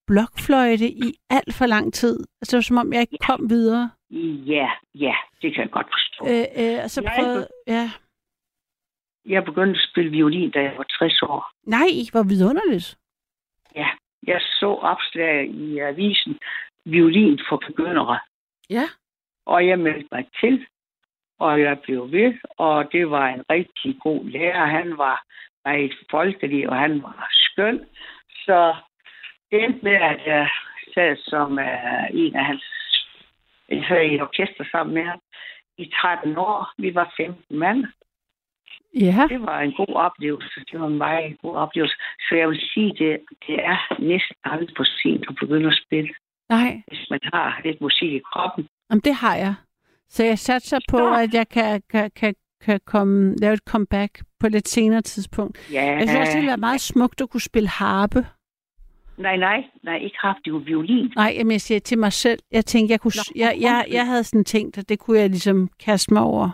blokfløjte i alt for lang tid. Altså det var som om, jeg ikke kom videre. Ja, ja, det kan jeg godt forstå. Øh, øh, og så Jeg prøvede... Ja. Jeg begyndte at spille violin, da jeg var 60 år. Nej, hvor vidunderligt. Ja, jeg så opslag i avisen violin for begyndere. Ja. Og jeg meldte mig til, og jeg blev ved, og det var en rigtig god lærer. Han var meget folkelig, og han var skøn. Så det endte med, at jeg sad som uh, en af hans... Jeg sad i et orkester sammen med ham i 13 år. Vi var 15 mand. Ja. Det var en god oplevelse. Det var en meget god oplevelse. Så jeg vil sige, det, det er næsten aldrig for sent at begynde at spille, Nej, hvis man har lidt musik i kroppen. Jamen, det har jeg. Så jeg satser på, Nå. at jeg kan, kan, kan, kan komme, lave et comeback på et lidt senere tidspunkt. Ja, Jeg synes også, det ville være meget smukt at kunne spille harpe. Nej, nej, nej, ikke haft det jo violin. Nej, jamen, jeg siger til mig selv. Jeg tænkte, jeg, kunne, Nå, jeg, jeg, jeg havde sådan tænkt, at det kunne jeg ligesom kaste mig over.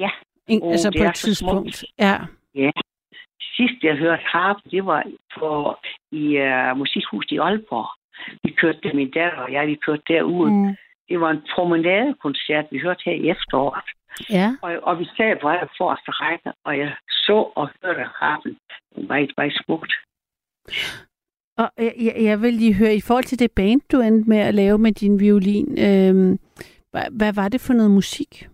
Ja. En, Åh, altså på et tidspunkt. smukt. Ja. Sidst jeg hørte harp, det var på, i uh, Musikhuset i Aalborg. Vi kørte min datter og jeg, vi kørte derud. Mm. Det var en promenadekoncert, vi hørte her i efteråret. Ja. Og, og vi sad på aller forreste række, og jeg så og hørte harpen. Det var ikke meget smukt. Og jeg, jeg, jeg vil lige høre, i forhold til det band, du endte med at lave med din violin, øhm, hvad, hvad var det for noget musik?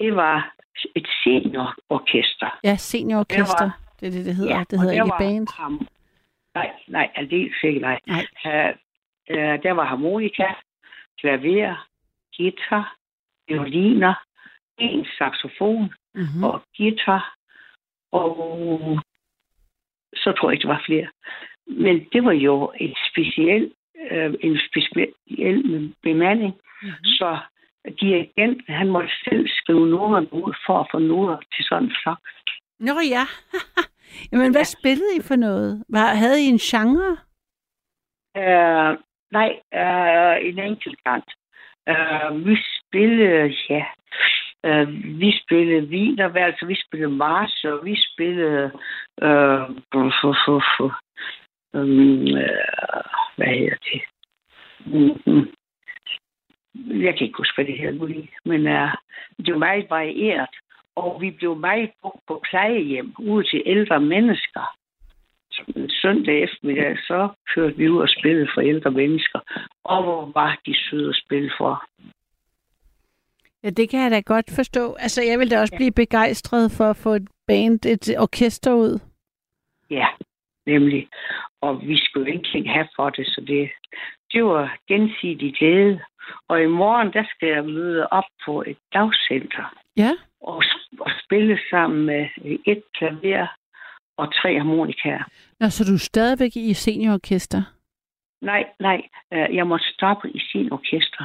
Det var et seniororkester. Ja, seniororkester. Det Det er det, det hedder. Ja, det hedder der ikke var band. Ham, nej, nej, aldeles ikke nej. Nej. Uh, der var harmonika, klaver, guitar, violiner, en saxofon Mm-hmm. og guitar, og så tror jeg ikke, der var flere. Men det var jo et speciel, øh, en speciel bemanding, Mhm. mm-hmm. så dirigenten, han måtte selv skrive noterne ud for at få noter til sådan en flok. Nå ja. Jamen, hvad Ja. spillede I for noget? Hvad, havde I en genre? Uh, nej, uh, en enkelt gang. Uh, vi spillede, ja, uh, vi spillede Wienervalser, vi spillede Mars, og vi spillede, uh, for, for, for, um, uh, hvad hedder det? Mm-hmm. Jeg kan ikke huske, hvad det hedder nu lige, men uh, det var meget varieret. Og vi blev meget brugt på plejehjem ude til ældre mennesker. Så en søndag eftermiddag, så kørte vi ud og spillede for ældre mennesker. Og hvor var de søde at spille for. Ja, det kan jeg da godt forstå. Altså, jeg vil da også Ja. blive begejstret for at få et band, et orkester ud. Ja, nemlig. Og vi skulle jo ingenting have for det, så det, det var gensidig glæde. Og i morgen, der skal jeg møde op på et dagcenter Ja. og, og spille sammen med et klaver og tre harmonikaer. Nå, så du er stadigvæk i seniororkester? Nej, nej. øh, Jeg måtte stoppe i sin orkester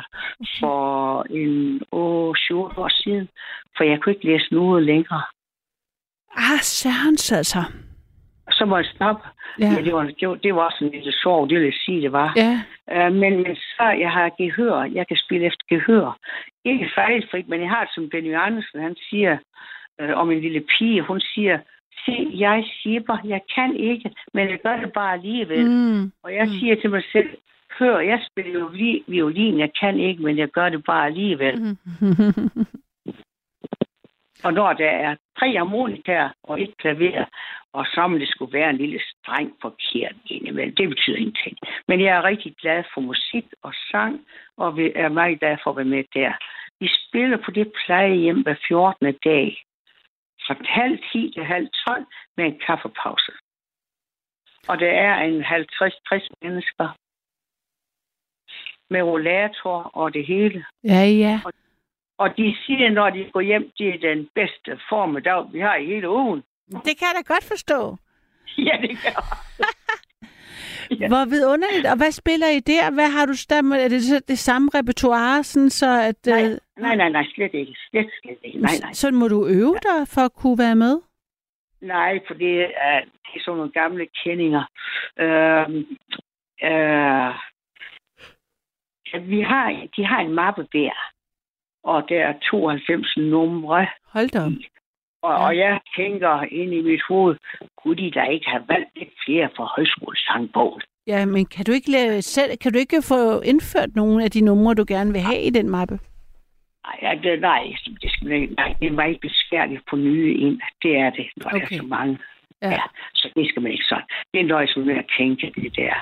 for en åh, 7 år siden, for jeg kunne ikke læse noget længere. Ah, særens altså. Så må jeg stoppe. Ja. Ja. Det, var, det, var, det var også en lille sorg, det vil jeg sige, det var. Ja. Uh, men, men så, jeg har gehør. Jeg kan spille efter gehør. Ikke fejlfrit, men jeg har det som Benny Andersen, han siger uh, om en lille pige. Hun siger, se, jeg siger, jeg kan ikke, men jeg gør det bare alligevel. Mm. Mm. Og jeg siger til mig selv, hør, jeg spiller jo vi- violin, jeg kan ikke, men jeg gør det bare alligevel. Mm. Og når der er tre harmonikaer og et klaver, og så om det skulle være en lille streng forkert indimellem, det betyder ingenting. Men jeg er rigtig glad for musik og sang, og vi er meget glad for at være med der. Vi spiller på det plejehjem hver 14. dag. Fra halv 10 til halv 12 med en kaffepause. Og der er en 50-60 mennesker med rollator og det hele. Ja, ja. Og de siger, når de går hjem, det er den bedste formiddag, vi har i hele ugen. Det kan jeg da godt forstå. Ja, det gør Ja. Hvor vidunderligt. Og hvad spiller I der? Hvad har du stamme? Er det så det samme repertoire, sådan så at... Nej, øh, nej, nej, nej, slet ikke. Slet, slet ikke. Nej, nej. Sådan må du øve dig for at kunne være med? Nej, for det er, det er sådan nogle gamle kendinger. Øhm, øh, ja, vi har, de har en mappe der, og der er 92 numre. Hold da op. Og, Ja. og jeg tænker ind i mit hoved, kunne de da ikke have valgt lidt flere fra højskolesangbogen? Ja, men kan du ikke lave selv, kan du ikke få indført nogle af de numre, du gerne vil have i den mappe? Ej, ja, det, nej, det, skal, nej, det er meget besværligt på nye ind. Det er det, når okay. der er så mange. Ja. Ja. Så det skal man ikke sådan. Det er nøjes med at tænke det der.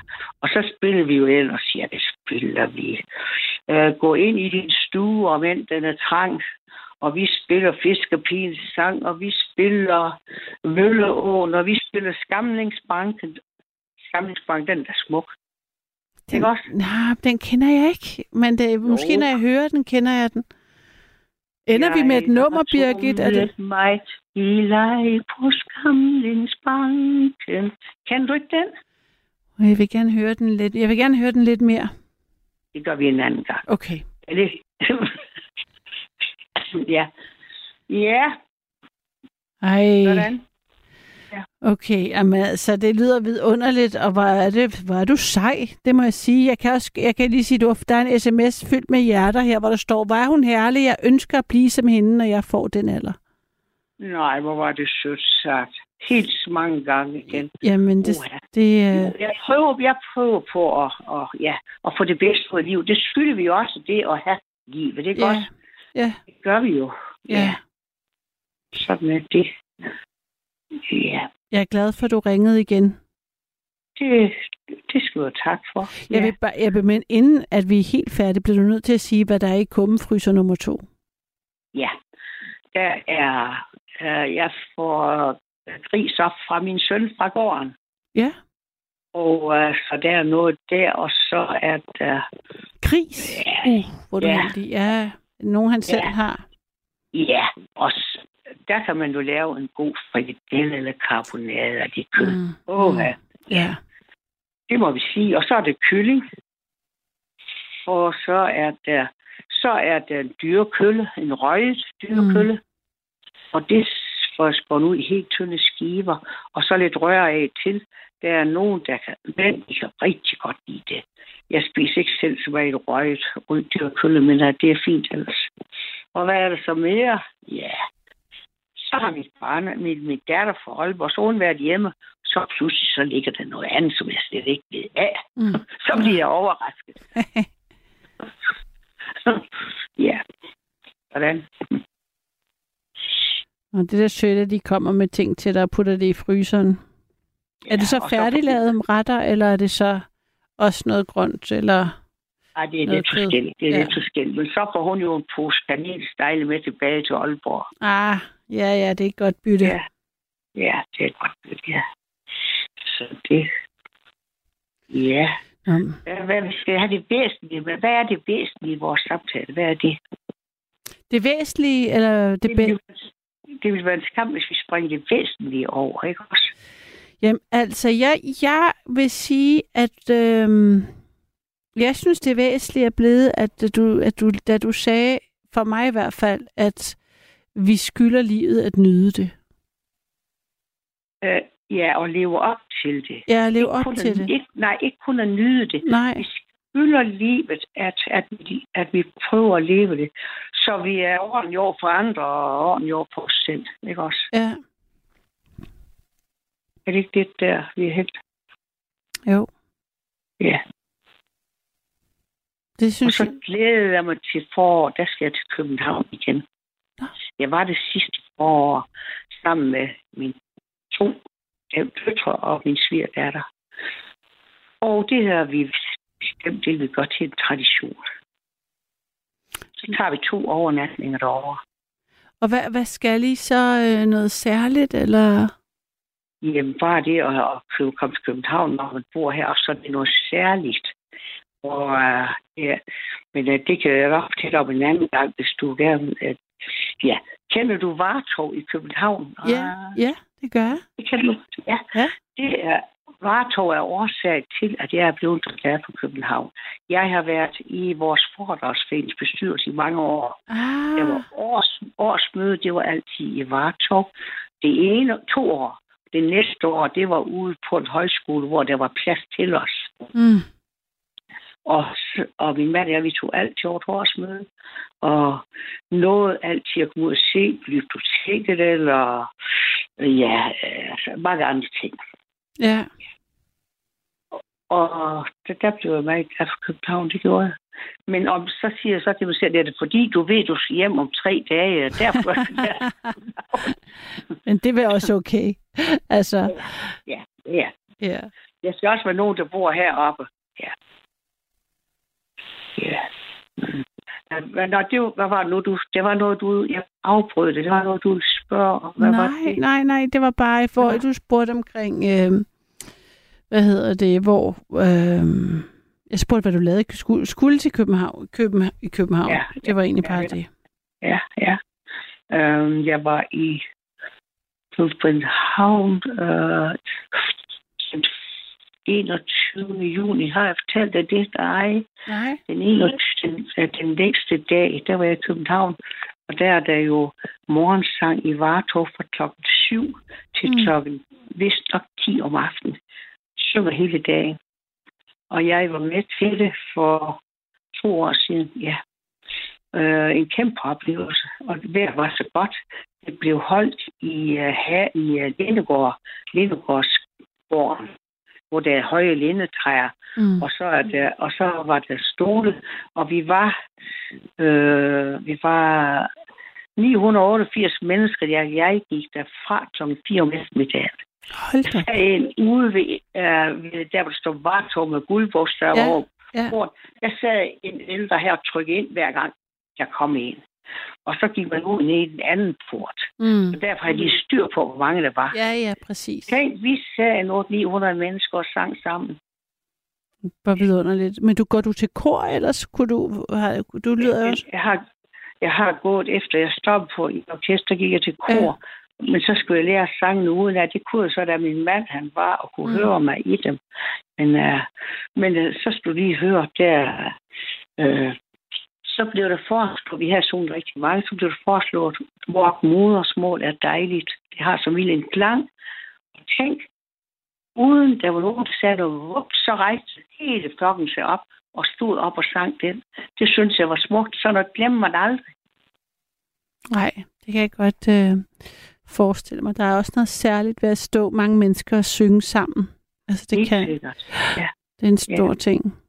Og så spiller vi jo ellers, ja, det spiller vi. Uh, gå ind i din stue, og mens den er trang, og vi spiller Fiskerpigens sang, og vi spiller Mølleåen, og vi spiller Skamlingsbanken. Skamlingsbanken, den er smuk. Den, Ikke også? nej, den kender jeg ikke. Men det, måske når jeg hører den, kender jeg den. Ender vi med et nummer, Birgit? Er det? mig i leg på Skamlingsbanken. Kan du ikke den? Jeg vil gerne høre den lidt. Jeg vil gerne høre den lidt mere. Det gør vi en anden gang. Okay. Er det? ja. Ja, Ej. sådan. Okay, jamen, altså, det lyder vidunderligt, og hvor er, det, hvor er du sej, det må jeg sige. Jeg kan, også, jeg kan lige sige, du der er en sms fyldt med hjerter her, hvor der står, hvor er hun herlig, jeg ønsker at blive som hende, når jeg får den alder. Nej, hvor var det sødt sagt. Helt så mange gange igen. Jamen, det, Uha. det øh, Jeg prøver, jeg prøver på at, at, ja, at få det bedste ud af livet. Det skylder vi også det at have livet. Det er ja, godt. ja, Det gør vi jo. ja. Sådan er det. Ja, Jeg er glad for, at du ringede igen. det, det skal du tak for. Jeg vil bare, jeg vil, men inden at vi er helt færdige, bliver du nødt til at sige, hvad der er i kummefryser nummer to. Ja, der er, øh, jeg får gris op fra min søn fra gården. Ja, Og øh, så der er noget der, og så er der, gris. Ja. Uh, hvor er du Ja. heldig. Ja, nogen han selv Ja. har. ja, og der kan man jo lave en god frikadelle eller carbonade af det kød. Mm, mm. ja. Ja. Det må vi sige. Og så er det kylling. Og så er der Så er der en dyrekølle, en røget dyrekølle. Mm. Og det får skåret ud i helt tynde skiver. Og så lidt rør af til. Der er nogen, der kan, mænd, de kan rigtig godt lide det. Jeg spiser ikke selv så meget røget rød dyrekølle, men øh, det er fint ellers. Og hvad er der så mere? Ja, så har mit barn, min, min datter fra Aalborg, så hun været hjemme, så pludselig så ligger der noget andet, som jeg slet ikke ved af. Mm. så bliver jeg overrasket. ja. Hvordan? Og det der sødt, de kommer med ting til dig og putter det i fryseren. Ja, er det så og så- færdiglavet retter, eller er det så også noget grønt, eller... Ej, det er lidt forskelligt. Det er Ja. lidt forskelligt. Men så får hun jo en pose kanelstejle med tilbage til Aalborg. Ah, ja, ja, det er et godt bytte. Ja. Ja, det er godt. bytte, Ja. Så det... Ja. Um, Hvad, hvad skal have det væsentlige? Hvad hvad er det væsentlige i vores samtale? Hvad er det? det væsentlige, eller det, Det det vil være en skam, hvis vi springer det væsentlige over, ikke også? Jamen, altså, jeg, jeg vil sige, at øhm, jeg synes, det væsentlige er blevet, at du, at du, da du sagde, for mig i hvert fald, at vi skylder livet at nyde det. Øh, ja, og leve op til det. Ja, leve op kun til at, det. Ikke, nej, ikke kun at nyde det. Nej, Vi skylder livet, at, at, vi, at vi prøver at leve det, så vi er ordentligt over for andre og ordentligt over for os selv. Ikke også? ja, Er det ikke det der, vi er helt? jo. Ja. Det Og synes jeg. så glæder jeg mig til forår. Der skal jeg til København igen. Nå. Jeg var det sidste forår sammen med mine to døtre og min svigerdatter. Og det har vi bestemt, det vil godt til en tradition. Så tager vi to overnatninger derovre. Og hvad, hvad skal I så? Øh, noget særligt, eller? Jamen, bare det at, at købe, komme til København, når man bor her, så er det noget særligt. Og, uh, ja, men uh, det kan jeg nok fortælle om en anden gang, hvis du gerne... Uh, ja, kender du Vartov i København? Ja, Ah, ja, det gør jeg. det kan du. Ja. Ja. Det er, Vartov er årsag til, at jeg er blevet så glad for København. Jeg har været i vores foredragsforenings bestyrelse i mange år. Ah, Der var års, årsmøde, det var altid i Vartov. Det ene, to år. Det næste år, det var ude på en højskole, hvor der var plads til os. mm, Og, og min mand og jeg, vi tog altid over et årsmøde. Og nåede altid at komme ud og se biblioteket, eller ja, altså mange andre ting. Ja. Og der, der blev jeg meget glad for København, det gjorde jeg. Men om, så siger jeg så til mig selv, det er det fordi, du ved, du skal hjem om tre dage, og derfor... Men det er også okay. Altså, ja, ja. ja. Jeg skal også være nogen, der bor heroppe. Ja. Ja. Mm. Men når det, var- hvad var det nu, du, det var noget, du, jeg afbrød det, det var noget, du ville spørge om. Hvad var nej, det? nej, nej, det var bare i forhold, du spurgte omkring, øh, hvad hedder det, hvor, øh, jeg spurgte, hvad du lavede, skulle, skulle til København, København, i København. Ja, det var egentlig ja, bare ja. det. Ja, ja. Øhm, jeg var i København øh, 21. juni. Har jeg fortalt dig det? Nej. Nej. Den, 21, den, øh, den næste dag, der var jeg i København, og der er der jo morgensang i Vartov fra klokken 7 til Mm. klokken vist nok 10 om aftenen. Synger hele dagen. Og jeg var med til det for to år siden, ja. Øh, en kæmpe oplevelse, og det var så godt. Det blev holdt i, uh, her i uh, Lindegård, Lindegårdsgården, hvor der er høje lindetræer, Mm. og så, er der, og så var der stole, og vi var, øh, vi var 988 mennesker. Jeg, jeg gik derfra kl. 4 om eftermiddagen. Hold da. Der en ude ved, øh, ved der, hvor der står Vartov med guldbogstaver Ja, over ja. Der sad en ældre her og trykkede ind hver gang, jeg kom ind. Og så gik man ud ned i den anden port. Mm. Og derfor havde de styr på, hvor mange der var. Ja, ja, præcis. Tænk, vi sad en 900 mennesker og sang sammen. Hvor vidunderligt. Men du går du til kor, ellers kunne du, har, du lyder også... Jeg har, jeg har gået efter, jeg stoppede på i orkester, gik jeg til kor. Ja. Men så skulle jeg lære sangen uden af. Det kunne jeg så, da min mand han var og kunne mm. høre mig i dem. Men, uh, men uh, så skulle du lige høre der, uh, så blev der foreslået, vi har sunget rigtig meget, så blev der foreslået, hvor modersmål er dejligt. Det har så vild en klang. Og tænk, uden der var nogen, der sagde, og så rejste hele flokken sig op og stod op og sang den. Det synes jeg var smukt, så noget glemmer man aldrig. Nej, det kan jeg godt øh, forestille mig. Der er også noget særligt ved at stå mange mennesker og synge sammen. Altså, det Helt kan, sikkert. Ja. det er en stor ting.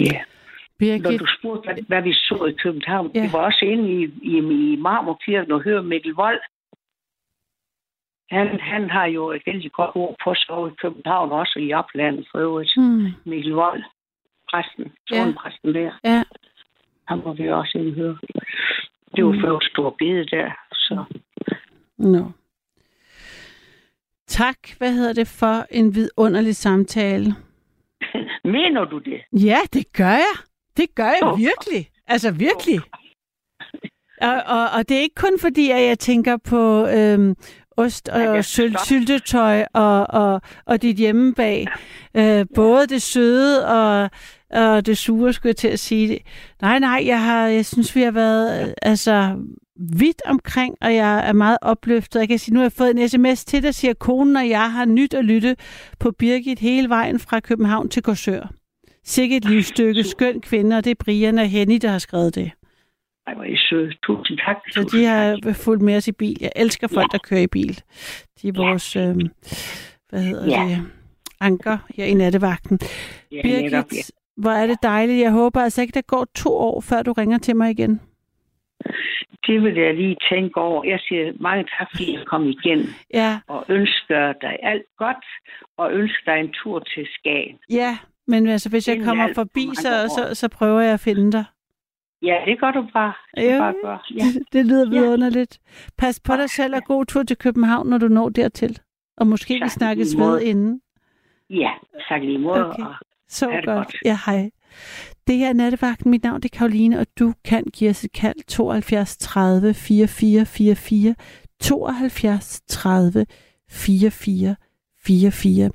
Ja. Når Birgit, du spurgte, hvad, hvad vi så i København, Ja. ja. vi var også inde i, i, i Marmorkirken og hørte Mikkel Vold. Han, han har jo et vældig godt ord på sig i København, også i oplandet for øvrigt. hmm, Mikkel Vold, præsten, Ja. tårnpræsten der. ja, Han må vi også inde høre. Det var Mm. før stor bede der, så no. Tak, hvad hedder det, for en vidunderlig samtale. Mener du det? Ja, det gør jeg. Det gør jeg Åh. virkelig. Altså virkelig. Og, og, og det er ikke kun fordi, at jeg tænker på øhm, ost Ja, og er syl, syltetøj og, og, og dit hjemmebag. Øh, både det søde og, og det sure, skulle jeg til at sige. Nej, nej, jeg, har, jeg synes, vi har været øh, altså, vidt omkring, og jeg er meget opløftet. Jeg kan sige, nu har jeg fået en sms til, der siger, konen og jeg har nyt at lytte på Birgit hele vejen fra København til Korsør. Sikke et livsstykke, skøn kvinde, og det er Brian og Henny, der har skrevet det. Ej, hvor er I søde. Tusind tak. Så de har fulgt med os i bil. Jeg elsker folk, der kører i bil. De er vores, øh, hvad hedder Ja. det, anker her i nattevagten. Ja, netop, ja. Birgit, hvor er det dejligt. Jeg håber altså ikke, der går to år, før du ringer til mig igen. Det vil jeg lige tænke over. Jeg siger mange tak, fordi jeg kom igen. Ja, Og ønsker dig alt godt. Og ønsker dig en tur til Skagen. ja. Men altså, hvis jeg kommer forbi, så, så, så prøver jeg at finde dig. Ja, det gør du bare. Det Ja. ja. bare gør. Ja. Det, det lyder Ja. vidunderligt. Pas på dig selv og god tur til København, når du når dertil. Og måske vi Tak, i snakkes ved inden. ja, tak lige måde. Okay. Så godt. godt. Ja, hej. Det her er Nattevagten. Mit navn det er Karoline, og du kan give os et kald 72 30 44 44 72 30 44 44.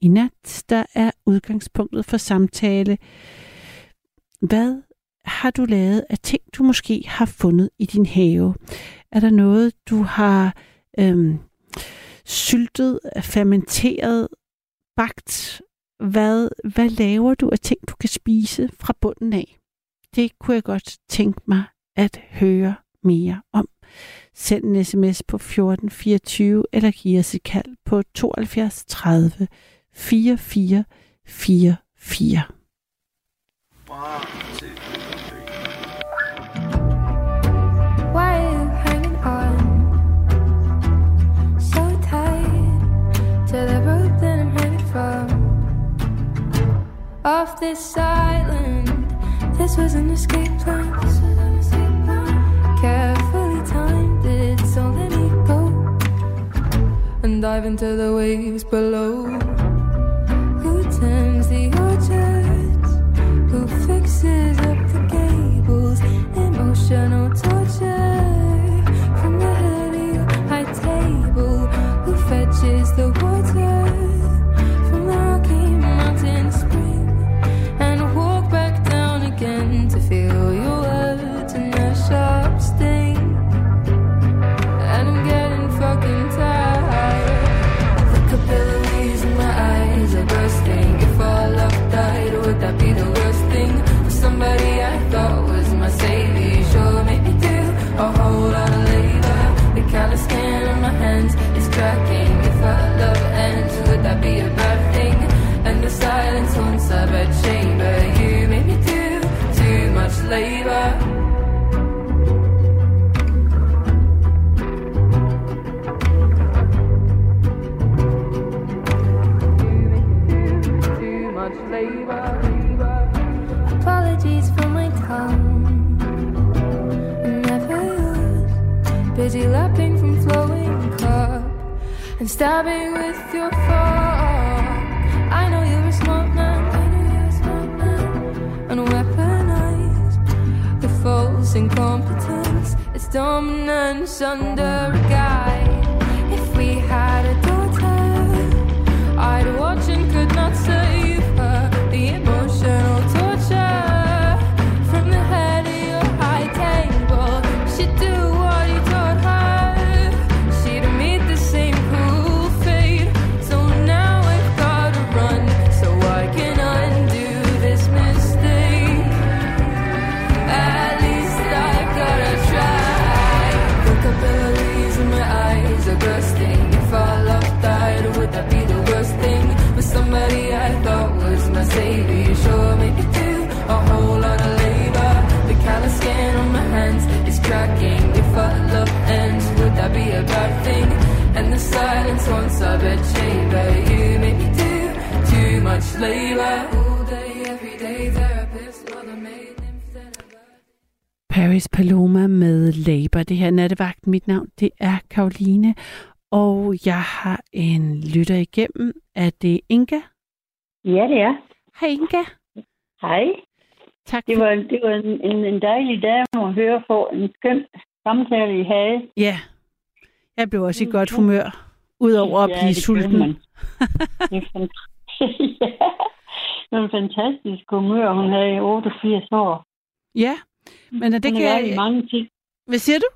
I nat, der er udgangspunktet for samtale. Hvad har du lavet af ting, du måske har fundet i din have? Er der noget, du har øhm, syltet, fermenteret, bagt? Hvad, hvad laver du af ting, du kan spise fra bunden af? Det kunne jeg godt tænke mig at høre mere om. Send en sms på 1424 eller giv os et kald på 72 30 44 44. Off this island, this was an escape plan. Carefully timed it, so let me go and dive into the waves below. Who turns the orchards? Who fixes up the gables? Emotional torture Lapping from flowing cup and stabbing with your fork. I know you're a smart man. I know you're a smart man. And weaponized the false incompetence. It's dominance under a guy. If we had a daughter. I'd watch and could not save bed chamber. You make me do too much labor. All day, every day, therapist, mother a Paris Paloma med Labor. Det her er nattevagt. Mit navn, det er Karoline. Og jeg har en lytter igennem. Er det Inga? Ja, det er. Hej Inga. Hej. Tak Det var, det var en, en, en dejlig dame at høre på. En skøn samtale, I havde. Ja, jeg blev også i godt humør. Udover at Ja, blive det sulten. man. Det er fant- ja. Det var en fantastisk humør, hun havde i 88 år. Ja, men det hun kan er i mange ting. Hvad siger du?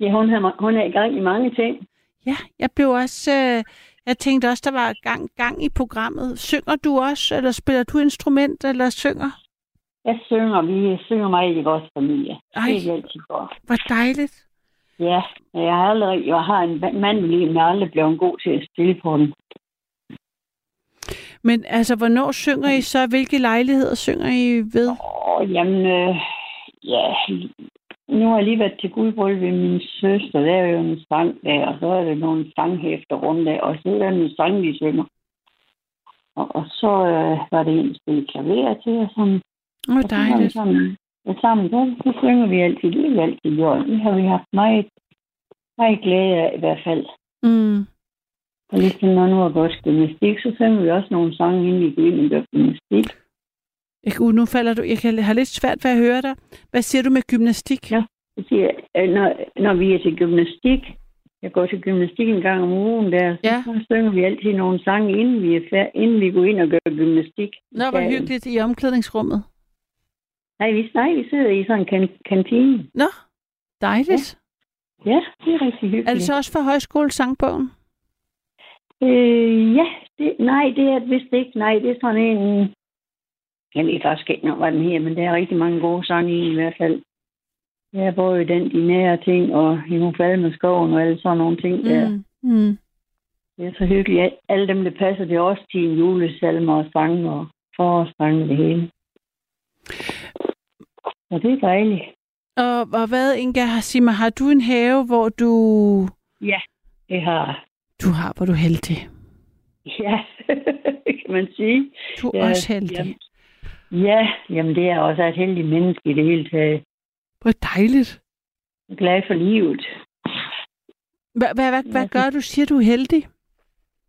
Ja, hun er, hun er i gang i mange ting. Ja, jeg blev også... Øh, jeg tænkte også, der var gang, gang i programmet. Synger du også, eller spiller du instrument, eller synger? Jeg synger, vi synger meget i vores familie. Ej. Det er altid godt. Hvor dejligt. Ja, jeg har aldrig, jeg har en mand, men jeg er aldrig blevet god til at spille på den. Men altså, hvornår synger I så? Hvilke lejligheder synger I ved? Åh, jamen, øh, ja, nu har jeg lige været til guldbrøl ved min søster. Der er jo en sang der, og så er der nogle sanghæfter rundt der, og så er der en sang, vi synger. Og, og så øh, var det en, der klaver til Åh, og så var vi dejligt. Sammen, og sammen, der, så synger vi altid. Det har vi altid gjort. Det har vi haft meget, meget glæde af i hvert fald. Mm. Og ligesom når nu er godt gymnastik, så synger vi også nogle sange, inden vi går ind og gør gymnastik. Jeg, uh, nu falder du. Jeg kan have lidt svært ved at høre dig. Hvad siger du med gymnastik? Ja. Jeg siger, øh, når, når vi er til gymnastik, jeg går til gymnastik en gang om ugen der, Ja. så, synger vi altid nogle sange, inden vi, er fær- inden vi går ind og gør gymnastik. Nå, hvor hyggeligt i omklædningsrummet. Nej, vi, nej, vi sidder i sådan en kan- kantine. Nå, dejligt. Ja, det er rigtig hyggeligt. Er det så også for højskolesangbogen? Øh, ja, det, nej, det er det vist ikke. Nej, det er sådan en... Jeg ved faktisk ikke, nok, hvad den her, men der er rigtig mange gode sange i i hvert fald. Er både den, de nære ting, og i nogle falde med skoven, og alle sådan nogle ting der. Mm. Mm. Det er så hyggeligt. Alle dem, der passer, det også til en julesalmer og sange og forårssange det hele. Så det er dejligt. Og, og hvad, Inga, mig, har du en have, hvor du... Ja, det har Du har, hvor du er heldig. Ja, kan man sige. Du er Ja, også heldig. Jamen, ja, jamen det er også et heldigt menneske i det hele taget. Hvor dejligt. Jeg er glad for livet. Hvad, hvad, hvad, hvad gør du? Siger du er heldig?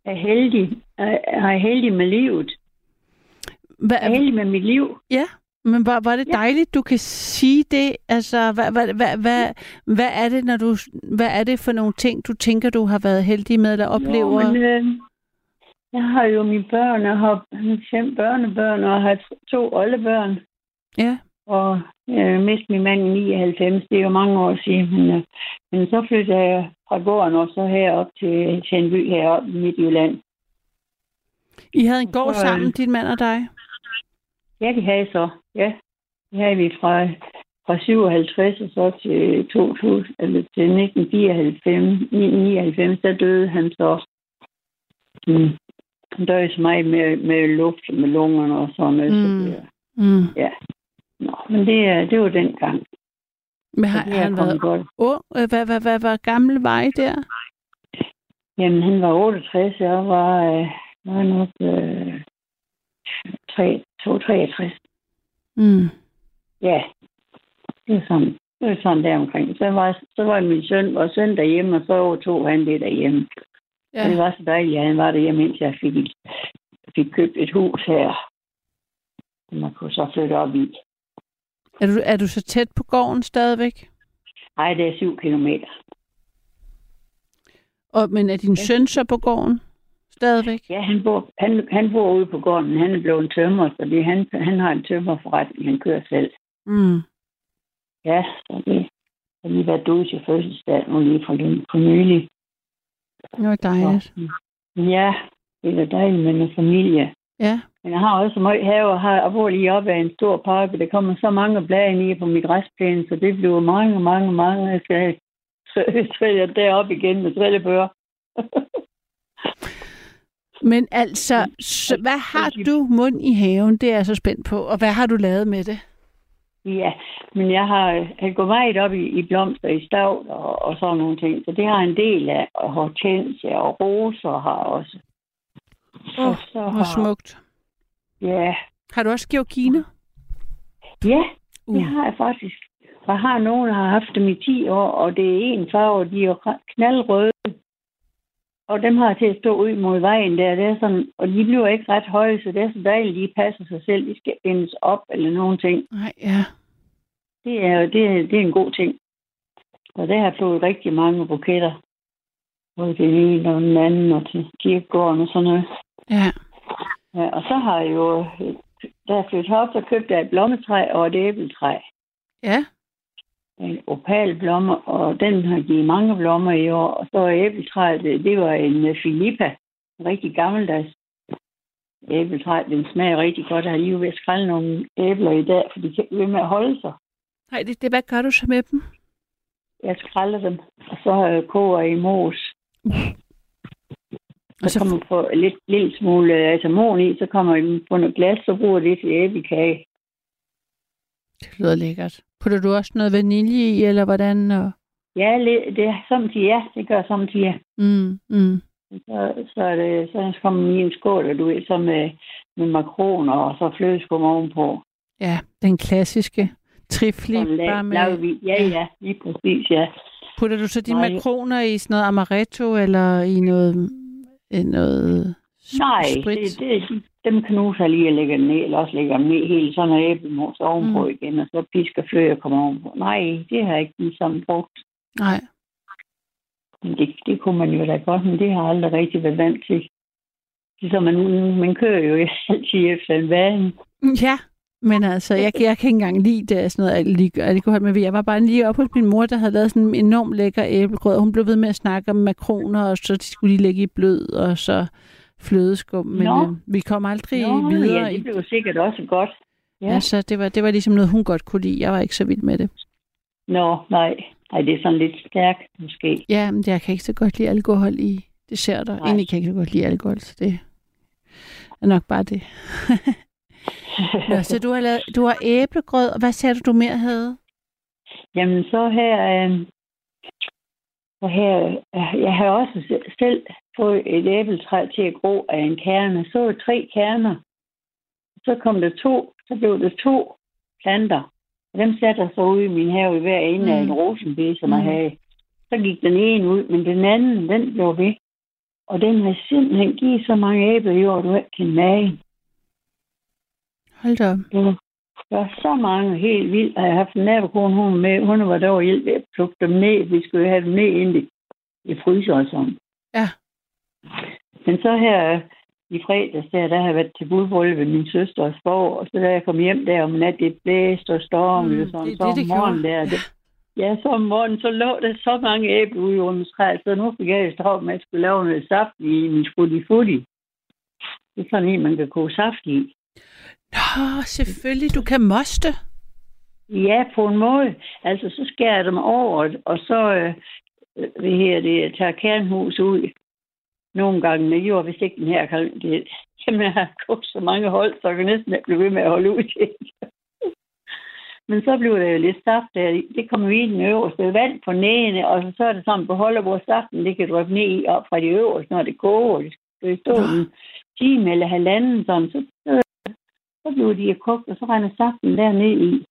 Jeg er heldig. Jeg er heldig med livet. Hvad, Jeg er heldig med mit liv. Ja, men hvor er det dejligt, du kan sige det. Altså, hvad, hvad, hvad, hvad, hvad, er det, når du, hvad er det for nogle ting, du tænker, du har været heldig med, eller oplever? Jo, men, øh, jeg har jo mine børn. Jeg har fem børnebørn, og har to oldebørn. Ja. Og jeg mistede min mand i 99. Det er jo mange år siden. Men, øh, men så flyttede jeg fra gården og så herop til, til en by heroppe i Midtjylland. I havde en gård øh, sammen, din mand og dig? Ja, det havde så. Ja, det havde vi fra, fra 57 og så til 2000, eller til 1994, 99, der døde han så. Mm. Han døde så meget med, med luft og med lungerne og sådan noget. Mm. Så Mm. ja. Nå, men det, er- det var den gang. Men har, har han været godt. Øh, Hvad, hvad, hvad, hvad gammel var I der? Jamen, han var 68, jeg var, øh, var nok øh, 3, 63. Mm. Ja, det er sådan. Det er sådan der omkring. Så var, så var min søn, og søn derhjemme, og så overtog han det derhjemme. Ja. Ja. Det var så dejligt, at han var derhjemme, indtil jeg fik, fik købt et hus her. Man kunne så flytte op i. Er du, er du så tæt på gården stadigvæk? Ej, det er syv kilometer. Og, men er din søn så på gården stadigvæk? Ja, han bor, han, han bor ude på gården, han er blevet tømmer, så det, han, han har en tømmerforretning, han kører selv. Mm. Ja, så det har lige været ude til fødselsdag nu lige for, for nylig. Det var dejligt. Ja, det er dejligt med en familie. Ja. Men jeg har også meget have, og har, jeg bor lige op ad en stor park, og der kommer så mange blade i på mit græsplæne, så det bliver mange, mange, mange, jeg skal trille derop igen med trillebør. Men altså, så, hvad har du mund i haven? Det er jeg så spændt på. Og hvad har du lavet med det? Ja, men jeg har, jeg går meget op i, i blomster, i stavt og, og sådan nogle ting. Så det har en del af, og hortensia og roser har også. Åh, Og så Hvor har- smukt. Ja, Har du også georginer? ja, Uh. det har jeg faktisk. Jeg har nogen, der har haft dem i 10 år, og det er en farve, de er knaldrøde. Og dem har jeg til at stå ud mod vejen der. Det er sådan, og de bliver ikke ret høje, så det er så dejligt, de passer sig selv. De skal bindes op eller nogen ting. Nej, ja. Det er, det, er, det er en god ting. Og der har fået rigtig mange buketter. Både den ene og den anden, og til kirkegården og sådan noget. Ja. Ja, og så har jeg jo, da jeg flyttede op, så købte jeg et blommetræ og et æbletræ. Ja. En opalblomme, og den har givet mange blommer i år. Og så æbletræet, det, var en øh, Filippa. En rigtig gammeldags æbletræ. Den smager rigtig godt. Jeg har lige ved at skrælle nogle æbler i dag, for de kan ikke ved med at holde sig. Nej, det, det, hvad gør du så med dem? Jeg skræller dem, og så øh, koger jeg i mos. Og Så kommer på en lidt, lille smule øh, morgen i, så kommer jeg på noget glas, så bruger det til æblekage. det lyder lækkert. Putter du også noget vanilje i, eller hvordan? Og... Ja, det er samtidig, ja, det gør jeg samtidig. Mm, mm. Så, så, er det, så kommer min skål, og du ved, så med, med makroner og så flødeskum ovenpå. Ja, den klassiske trifli, la- bare med... laver vi. Ja, ja, lige præcis, ja. Putter du så dine Nej. makroner i sådan noget amaretto, eller i noget, i noget Nej, sprit? det, det, dem knuser jeg lige og lægger den ned, eller også lægger dem ned helt sådan noget æblemos ovenpå Mm. igen, og så pisker fløde og kommer ovenpå. Nej, det har jeg ikke lige sådan brugt. Nej. Men det, det kunne man jo da godt, men det har jeg aldrig rigtig været vant til. Så man, man kører jo altid efter en vane. Ja, men altså, jeg, jeg kan ikke engang lide det, sådan noget alkohol med. Jeg var bare lige oppe hos min mor, der havde lavet sådan en enorm lækker æblegrød, hun blev ved med at snakke om makroner, og så de skulle de lægge i blød, og så flødeskum. Men Nå. øh, vi kom aldrig Nå, videre. ja, det blev sikkert også godt. Ja. Altså, det var, det var ligesom noget, hun godt kunne lide. Jeg var ikke så vild med det. Nå, nej. Nej, det er sådan lidt stærkt, måske. Ja, men jeg kan ikke så godt lide alkohol i desserter. Nej. Egentlig kan jeg ikke så godt lide alkohol, så det er nok bare det. Nå, så du har, lavet, du har æblegrød, og hvad sagde du, du mere havde? Jamen, så her... Øh, så her øh, jeg har også se- selv fået et æbletræ til at gro af en kerne. Så var det tre kerner. Så kom der to. Så blev der to planter. Og dem satte jeg så ude i min have i hver ende mm. af Mm. en rosenbed, som mm. jeg Mm. havde. Så gik den ene ud, men den anden, den blev ved. Og den har simpelthen givet så mange æbler i år, du ikke kan mage. Hold da op. Det der var så mange helt vildt. Og jeg har haft en nabokone, hun med. Hun var der hjælp med at plukke dem ned. Vi skulle jo have dem ned ind i, i fryser og sådan. Ja. Men så her i fredags, der, der har jeg været til budbryllup ved min søster og og så da jeg kom hjem der om nat, det blæste og storm, Mm, og sådan, det så det, om det morgenen gjorde. der, det, ja, så om morgenen, så lå der så mange æbler ude under træet, så nu fik jeg travlt med, at jeg skulle lave noget saft i min futti. Det er sådan en, man kan koge saft i. Nå, selvfølgelig. Du kan moste. Ja, på en måde. Altså, så skærer jeg dem over, og så øh, hvad her, det, tager kernhus ud. Nogle gange, med jord, hvis ikke den her gang, det, jamen, jeg har kogt så mange hold, så jeg kan næsten ikke blive ved med at holde ud til. Men så bliver det jo lidt saft der. Det kommer vi i den øverste vand på næene, og så er det sådan, beholder hvor saften, det kan drøbe ned i op fra de øverste, når det koger. Det skal stå en time eller halvanden, sådan, så, så, så bliver de kogt, og så render saften der ned i.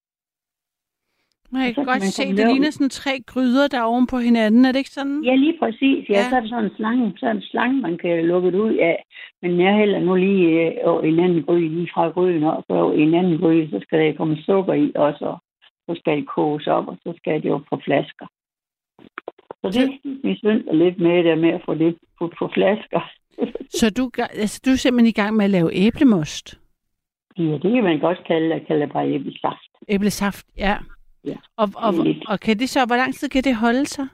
Og så kan kan godt man se, det ligner sådan tre gryder, der er oven på hinanden. Er det ikke sådan? Ja, lige præcis. Ja, Ja. så er det sådan en slange, så er en slange, man kan lukke det ud af. Men jeg hælder nu lige øh, over i en anden gryde, lige fra gryden og så over en anden gryde, så skal der komme sukker i også, og så skal det koges op, og så skal det jo på flasker. Så det vi synes lidt med det med at få det på, på flasker. Så du, altså, du er simpelthen i gang med at lave æblemost? Ja, det kan man godt kalde, det bare æblesaft. Æblesaft, ja. Ja, Og, og, lidt. og kan det så, hvor lang tid kan det holde sig?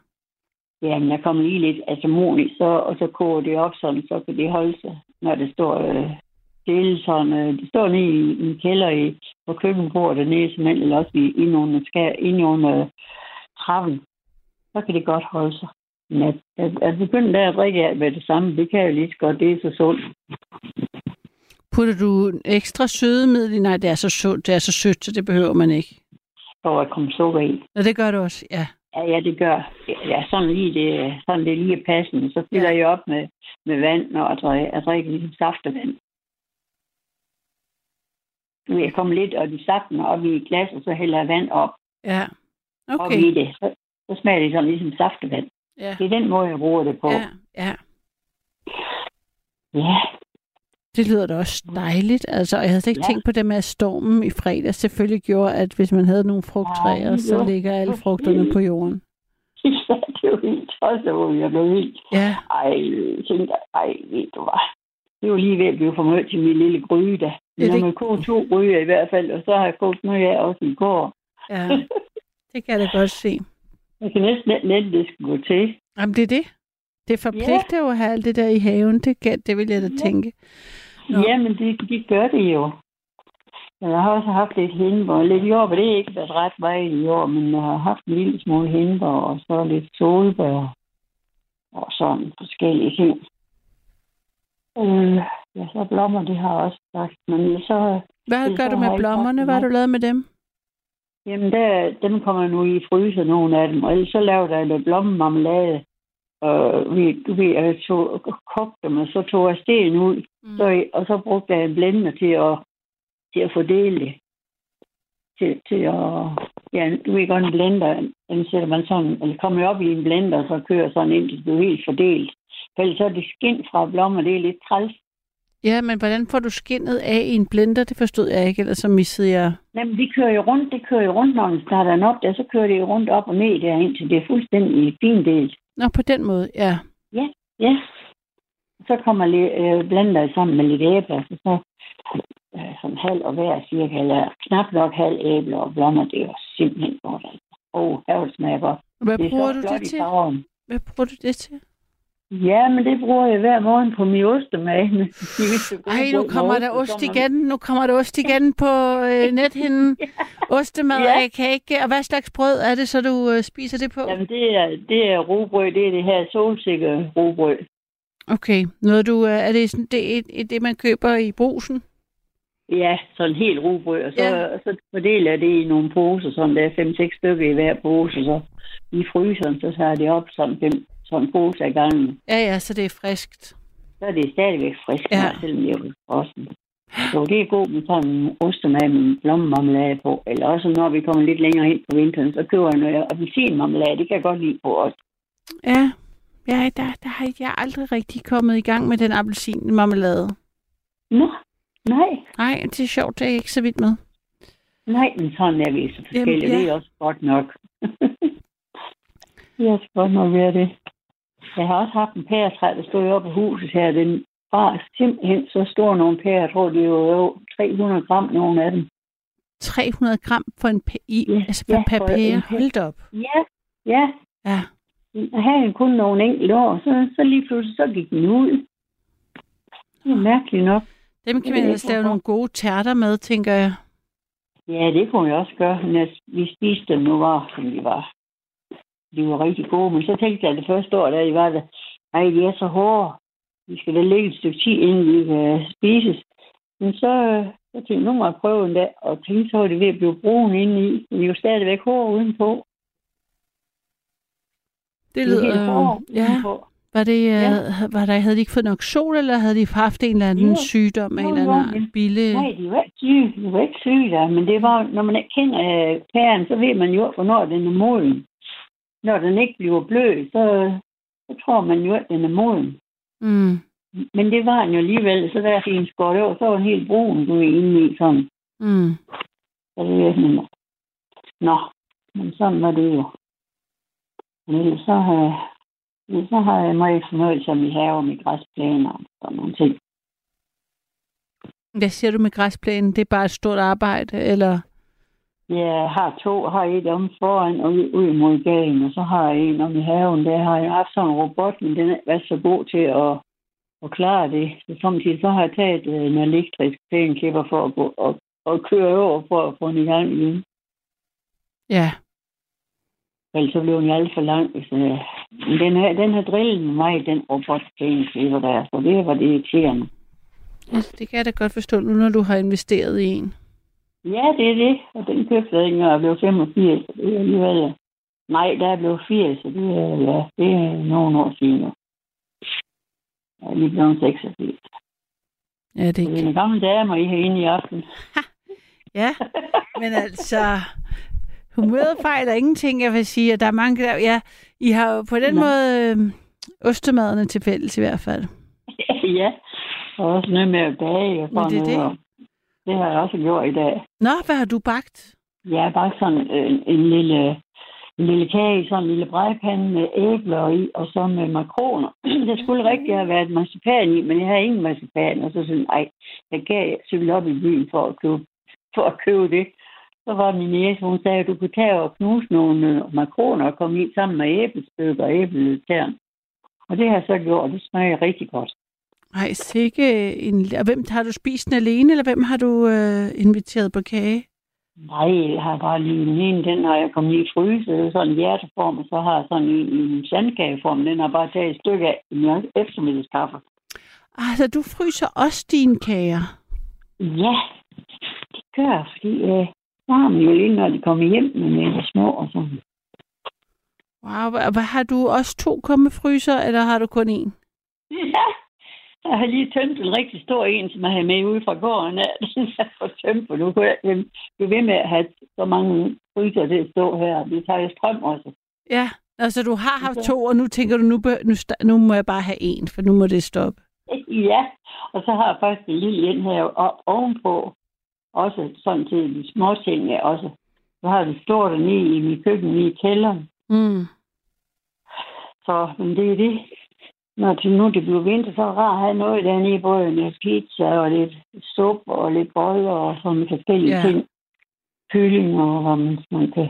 Ja, men jeg kommer lige lidt altså mon i, så, og så koger det op sådan, så kan det holde sig, når det står øh, stille sådan. Øh, det står nede i, i en kælder i, på køkkenbordet dernede, simpelthen, eller også i, inde under, skær, inde under trappen. Så kan det godt holde sig. Men at, at, at begynde der at drikke af med det samme, det kan jeg lige så godt, det er så sundt. Putter du ekstra sødemiddel? Nej, det er så sundt, det er så sødt, så det behøver man ikke. For at komme sukker i. Og det gør du også, ja. Ja, ja, det gør. Ja, sådan lige det, sådan det er lige passende. Så fylder Ja. jeg op med, med vand, når jeg drikker, jeg drikker ligesom saftevand. Jeg kommer lidt og de saften op i et glas, og så hælder jeg vand op, Ja. okay. op i det. Så, så smager det sådan ligesom saftevand. Ja. Det er den måde, jeg bruger det på. Ja, ja. ja. Det lyder da også dejligt. Altså, og jeg havde slet ikke Ja. tænkt på det med, at stormen i fredag selvfølgelig gjorde, at hvis man havde nogle frugttræer, Ja, så ligger alle frugterne på jorden. ja, det er jo helt tosset, hvor jeg blev helt... Ja. Ej, tænkte, ej, ved du hvad. Det var lige ved at blive for meget til min lille gryde, da. Ja, Når det- man koger to gryder i hvert fald, og så har jeg kogt noget af også i går. Ja, det kan jeg da godt se. Jeg kan næsten ikke net, det skal gå til. Jamen, det er det. Det forpligter jo at have alt det der i haven. Det, kan, det vil jeg da tænke. Nå. Ja, men det, de gør det jo. Jeg har også haft lidt hindbær. Lidt men det er ikke været ret meget i år, men jeg har haft en lille smule hindbær, og så lidt solbær, og sådan forskellige ting. Øh, ja, så blommer, det har jeg også sagt. Men så, Hvad gør så du med blommerne? Hvad har du noget. lavet med dem? Jamen, der, dem kommer nu i fryser, nogle af dem. Og ellers så laver jeg lidt blommemarmelade. Og vi, ved, jeg tog, kogte dem, og så tog jeg sten ud. Mm. Så, og så brugte jeg en blender til at, til at fordele det. Til, til at, ja, du ved godt, en blender, den sætter man sådan, eller kommer op i en blender, og så kører sådan ind, til det bliver helt fordelt. For ellers så er det skind fra blommer, det er lidt træls. Ja, men hvordan får du skinnet af i en blender? Det forstod jeg ikke, ellers så missede jeg... Jamen, de kører jo rundt, det kører jo rundt, når man starter den op der, så kører det jo rundt op og ned der, indtil det er fuldstændig findelt. Nå, på den måde, ja. Ja, ja. Så kommer øh, blander sammen med lidt æbler, så, så øh, sådan halv og hver cirka, eller knap nok halv æbler og blommer, det er jo simpelthen godt. Altså. Åh, oh, her smager godt. Hvad er bruger du det til? Hvad bruger du det til? Ja, men det bruger jeg hver morgen på min gode Ej, nu kommer der og ost igen. Nu kommer der ost igen på øh, nethinden. Ostemad, Ja. kan ikke... Og hvad slags brød er det, så du øh, spiser det på? Jamen, det er, det er robrød, det er det her solsikke robrød. Okay. Noget du... Øh, er det sådan, det, er, det, man køber i brusen? Ja, sådan helt robrød, og så, Ja. ja. så fordeler jeg det i nogle poser, sådan der er fem-seks stykker i hver pose, så i fryseren, så tager det op sådan fem sådan poser i gangen. Ja, ja, så det er friskt. Så er det stadigvæk frisk, Ja. selvom det er frossen. Så det er godt med sådan en ostemad med blommemarmelade på, eller også når vi kommer lidt længere ind på vinteren, så køber jeg noget appelsinmarmelade, det kan jeg godt lide på også. Ja. Ja, der, der har jeg aldrig rigtig kommet i gang med den appelsinmarmelade. Nå, nej, Nej, det er sjovt, det er jeg ikke så vidt med. nej, men sådan er vi så forskellige, ja. det er også godt nok. det er også godt nok være det. Jeg har også haft en pæretræ, der stod oppe på huset her. Den var simpelthen så stor nogle pærer. Jeg tror, det var jo 300 gram, nogle af dem. 300 gram for en pæ- i, Ja, altså for ja, per pære. Hold op. Ja, ja. Ja. Jeg havde kun nogle enkelte år, så, så lige pludselig så gik den ud. Det er mærkeligt nok. Dem kan man ellers lave nogle gode tærter med, tænker jeg. Ja, det kunne jeg også gøre, men vi spiste dem nu var, som de var. De var rigtig gode, men så tænkte jeg det første år, da de var der, ej, de er så hårde. Vi skal da lægge et stykke tid, inden de kan spises. Men så, så tænkte jeg, nu må jeg prøve en dag, og tænkte, så var det ved at blive brun indeni. Men de er jo stadigvæk hårde udenpå. Det De er lyder... helt hårde Ja. udenpå. Var det, ja. Ja. var der, havde de ikke fået nok sol, eller havde de haft en eller anden Jo. sygdom af en eller anden? Bille? Nej, de var ikke syge. De var ikke syge der, men det var, når man ikke kender øh, pæren, så ved man jo, hvornår den er moden. Når den ikke bliver blød, så, så tror man jo, at den er moden. Mm. Men det var den jo alligevel, så der fik en skåret over, så var den helt brun, du er inde i sådan. Mm. Så det er sådan, nå, men sådan var det jo. Men så har, ellers så har jeg meget fornøjelse med haver med græsplæner og sådan nogle ting. Hvad siger du med græsplænen? Det er bare et stort arbejde, eller? Jeg har to. Jeg har et om foran og ud, mod gaden, og så har jeg en om i haven. Der har jeg haft sådan en robot, men den har været så god til at, at klare det. Så samtidig så har jeg taget øh, en elektrisk plæneklipper for at, gå, og, og køre over for at få den i gang igen. Ja. Ellers så blev den alt for lang. Hvis, øh, den, har, den har drillet med mig, den robot klipper der. Så det var det irriterende. Altså, det kan jeg da godt forstå nu, når du har investeret i en. Ja, det er det. Og den købte jeg ikke, når jeg blev 85. så Det er alligevel... Nej, der er blevet 80, så det er, ja, det er nogle år siden nu. Jeg er lige blevet 86. Ja, det Det er en gammel dame, I har inde i aften. Ja, men altså, humøret fejler ingenting, jeg vil sige. Og der er mange, der, ja, I har jo på den Nej. måde øh, ostemaderne til fælles i hvert fald. ja, og også noget med at bage og sådan det er det. Det har jeg også gjort i dag. Nå, hvad har du bagt? Jeg har bare sådan øh, en lille en lille kage i sådan en lille bregpande med æbler i, og så med makroner. Der skulle rigtig have været marcipan i, men jeg havde ingen marcipan, og så synes jeg, nej, jeg gav cykle op i byen for at købe, for at købe det. Så var min næse, hun sagde, at du kunne tage og knuse nogle øh, makroner og komme i sammen med æblestykker og æbletern. Og det har jeg så gjort, og det smager rigtig godt. Nej, sikke en... Og hvem har du spist den alene, eller hvem har du øh, inviteret på kage? Nej, jeg har bare lige den ene, den har jeg kommet i fryse, er sådan en hjerteform, og så har jeg sådan en, en sandkageform, den har jeg bare taget et stykke af min eftermiddagskaffe. Altså, du fryser også dine kager. Ja, det gør jeg, fordi øh, man jo lige, når de kommer hjem med de små og sådan. Wow, har du også to kummefryser, eller har du kun én? Ja, jeg har lige tømt en rigtig stor en, som jeg havde med ude fra gården af. Den er for tømt, for nu kunne jeg ikke blive ved med at have så mange fryser til at stå her. Vi tager jo strøm også. Ja, altså du har haft to, og nu tænker du, nu, nu, nu må jeg bare have en, for nu må det stoppe. Ja, og så har jeg faktisk en lille en her o- ovenpå. Også sådan til de små ting ja, også. Så har det stort dernede i mit køkken, i kælderen. Mm. Så men det er det. Når det nu det bliver vinter, så det at have noget dernede, både med pizza og lidt suppe og lidt boller og sådan forskellige ja. ting. Kylling og hvad man, man kan.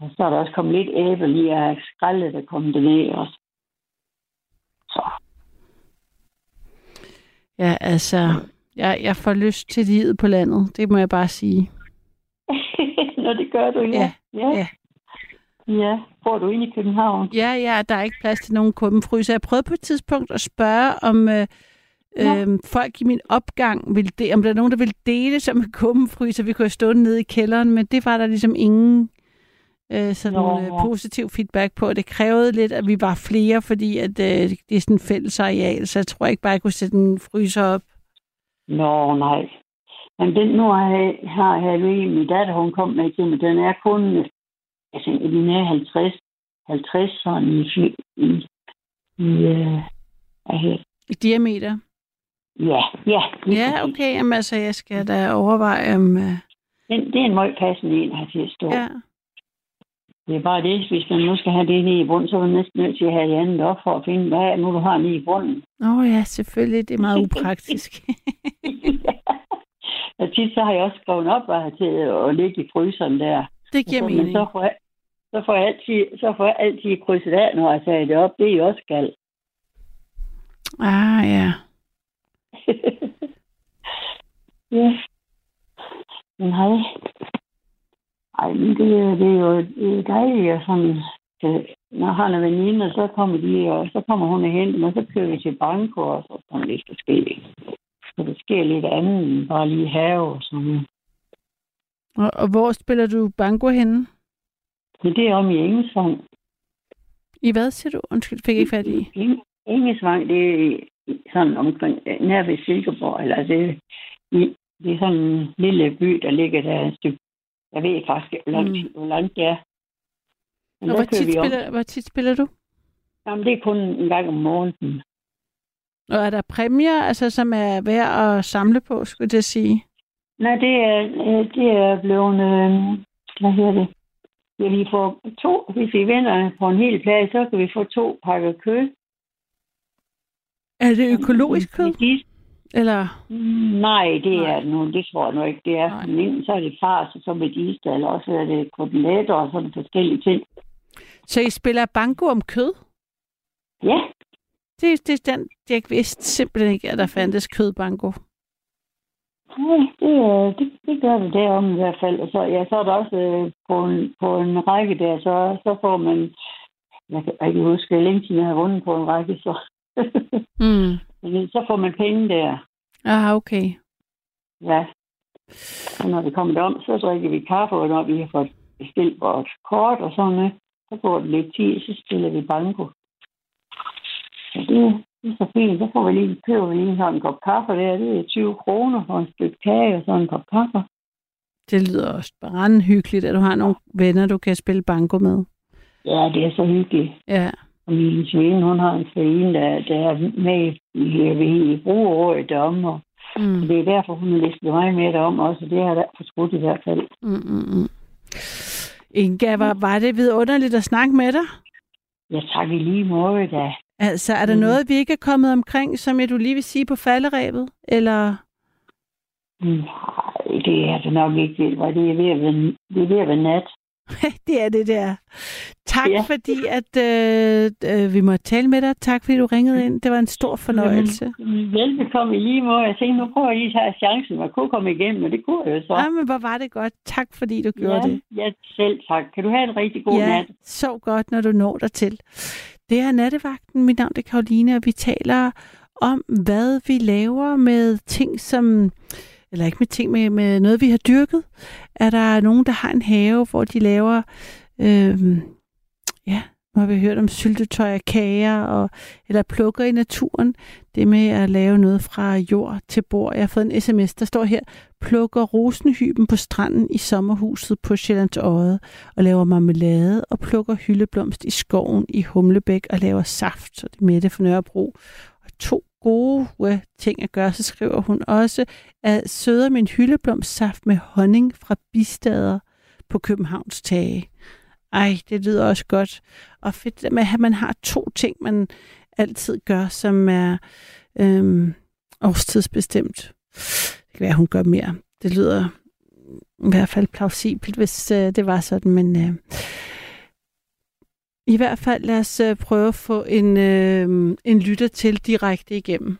Og så er der også kommet lidt æble i af skraldet, der kommer derned også. Så. Ja, altså, jeg, jeg får lyst til livet på landet, det må jeg bare sige. Nå, det gør du, ja. Ja, ja. Ja, bor du inde i København? Ja, ja, der er ikke plads til nogen kummefryser. Jeg prøvede på et tidspunkt at spørge, om øh, øh, folk i min opgang ville de, om der er nogen, der ville dele sig med kummefryser. Vi kunne have stået nede i kælderen, men det var der ligesom ingen øh, sådan Nå. øh, positiv feedback på. Det krævede lidt, at vi var flere, fordi at, øh, det er sådan en fælles areal, så jeg tror ikke bare, jeg kunne sætte en fryser op. Nå, nej. Men den nu har jeg, har jeg lige min datter, hun kom med til mig, den er kun, altså, den er 50, 50 sådan i, i, i øh, det? I diameter. Ja, ja. Ja, okay. Jamen, altså, jeg skal da overveje, om... Øh, Den, det er en meget passende en, her til stå. ja. Det er bare det, hvis man nu skal have det nede i bunden, så er man næsten nødt til at have det andet op for at finde, hvad er nu, du har nede i bunden. Nå ja, selvfølgelig. Det er meget upraktisk. Og tit så har jeg også skrevet op, hvad jeg har til at ligge i fryseren der. det giver så, men mening. så får, jeg, så, får jeg altid, så får jeg altid krydset af, når jeg tager det op. Det er jo også skal. Ah, ja. ja. Men hej. Ej, men det, det er jo det er dejligt, at sådan, øh, når han er veninde, så kommer de, og så kommer hun og henter mig, så kører vi til banko, og så sådan lidt forskelligt. Så der sker lidt andet end bare lige have og sådan. Og, og hvor spiller du banko henne? Men det er om i Engesvang. I hvad siger du? Undskyld, fik jeg ikke fat i. Eng- Engesvang, det er sådan omkring, nær ved Silkeborg, eller det, det er sådan en lille by, der ligger der et stykke. Jeg ved faktisk ikke, hvor langt, Mm. hvor langt det er. Men Og hvor tit, spiller, hvor tit spiller du? Jamen, det er kun en gang om morgenen. Og er der præmier, altså, som er værd at samle på, skulle jeg sige? Nej, det er, øh, det er blevet, øh, hvad hedder det? Ja, vi får to, hvis vi vinder på en hel plade, så kan vi få to pakker kød. Er det økologisk kød? Eller? Nej, det Nej. er nu, det tror jeg nu ikke. Det er, Nej. men så er det fars, og så med distel, eller også er det koteletter og sådan forskellige ting. Så I spiller banko om kød? Ja, Det, det er den, jeg vidste simpelthen ikke, at der fandtes kødbanko. Det, øh, det, det gør det derom i hvert fald. Og så, ja, så er der også øh, på, en, på en række der, så, så får man... Jeg kan ikke huske, hvor længe siden jeg har vundet på en række, så, Mm. Men så får man penge der. Ah, okay. Ja. Og når det kommer om, så drikker vi kaffe, og når vi har fået bestilt vores kort og sådan noget, så går det lidt tid, så stiller vi banko. Så det, det er så fint. Så får vi lige, køber vi lige sådan en kop kaffe der. Det er 20 kroner for en stykke kage og sådan en kop kaffe. Det lyder også bare hyggeligt, at du har nogle venner, du kan spille banko med. Ja, det er så hyggeligt. Ja. Og min svinde, hun har en svinde, der, der er med i, i brugeråret derom, og Mm. det er derfor, hun har listet mig med derom også, og det har jeg fortrudt i hvert fald. Mm, mm, mm. Inga, var, var det vidunderligt at snakke med dig? Ja, tak i lige måde, da. Altså, er der Mm. noget, vi ikke er kommet omkring, som jeg du lige vil sige på falderæbet? Eller? Nej, det er det nok ikke. Det er, ved at være, det er ved at være nat. det er det der. Tak Ja. fordi, at øh, øh, vi måtte tale med dig. Tak fordi du ringede ind. Det var en stor fornøjelse. Jamen, velbekomme i lige måde. Jeg tænkte, nu prøver jeg lige at tage chancen. Man kunne komme igennem, og det kunne jeg jo så. Ja, men hvor var det godt. Tak fordi du gjorde ja, det. Ja, selv tak. Kan du have en rigtig god ja, nat? så godt, når du når dig til. Det er Nattevagten. Mit navn er Karoline, og vi taler om, hvad vi laver med ting, som... Eller ikke med ting, med, med noget, vi har dyrket. Er der nogen, der har en have, hvor de laver... Øh, ja, nu har vi hørt om syltetøj og kager, og, eller plukker i naturen. Det med at lave noget fra jord til bord. Jeg har fået en sms, der står her, plukker rosenhyben på stranden i sommerhuset på Sjællands Odde, og laver marmelade, og plukker hyldeblomst i skoven i Humlebæk, og laver saft, så det er Mette fra Nørrebro. Og to gode ting at gøre, så skriver hun også, at søder min hyldeblomstsaft med honning fra bistader på Københavns tage. Ej, det lyder også godt. Og fedt med, at man har to ting, man altid gør, som er øhm, årstidsbestemt. Det kan være, hun gør mere. Det lyder i hvert fald plausibelt, hvis øh, det var sådan, men øh, i hvert fald lad os øh, prøve at få en, øh, en lytter til direkte igennem.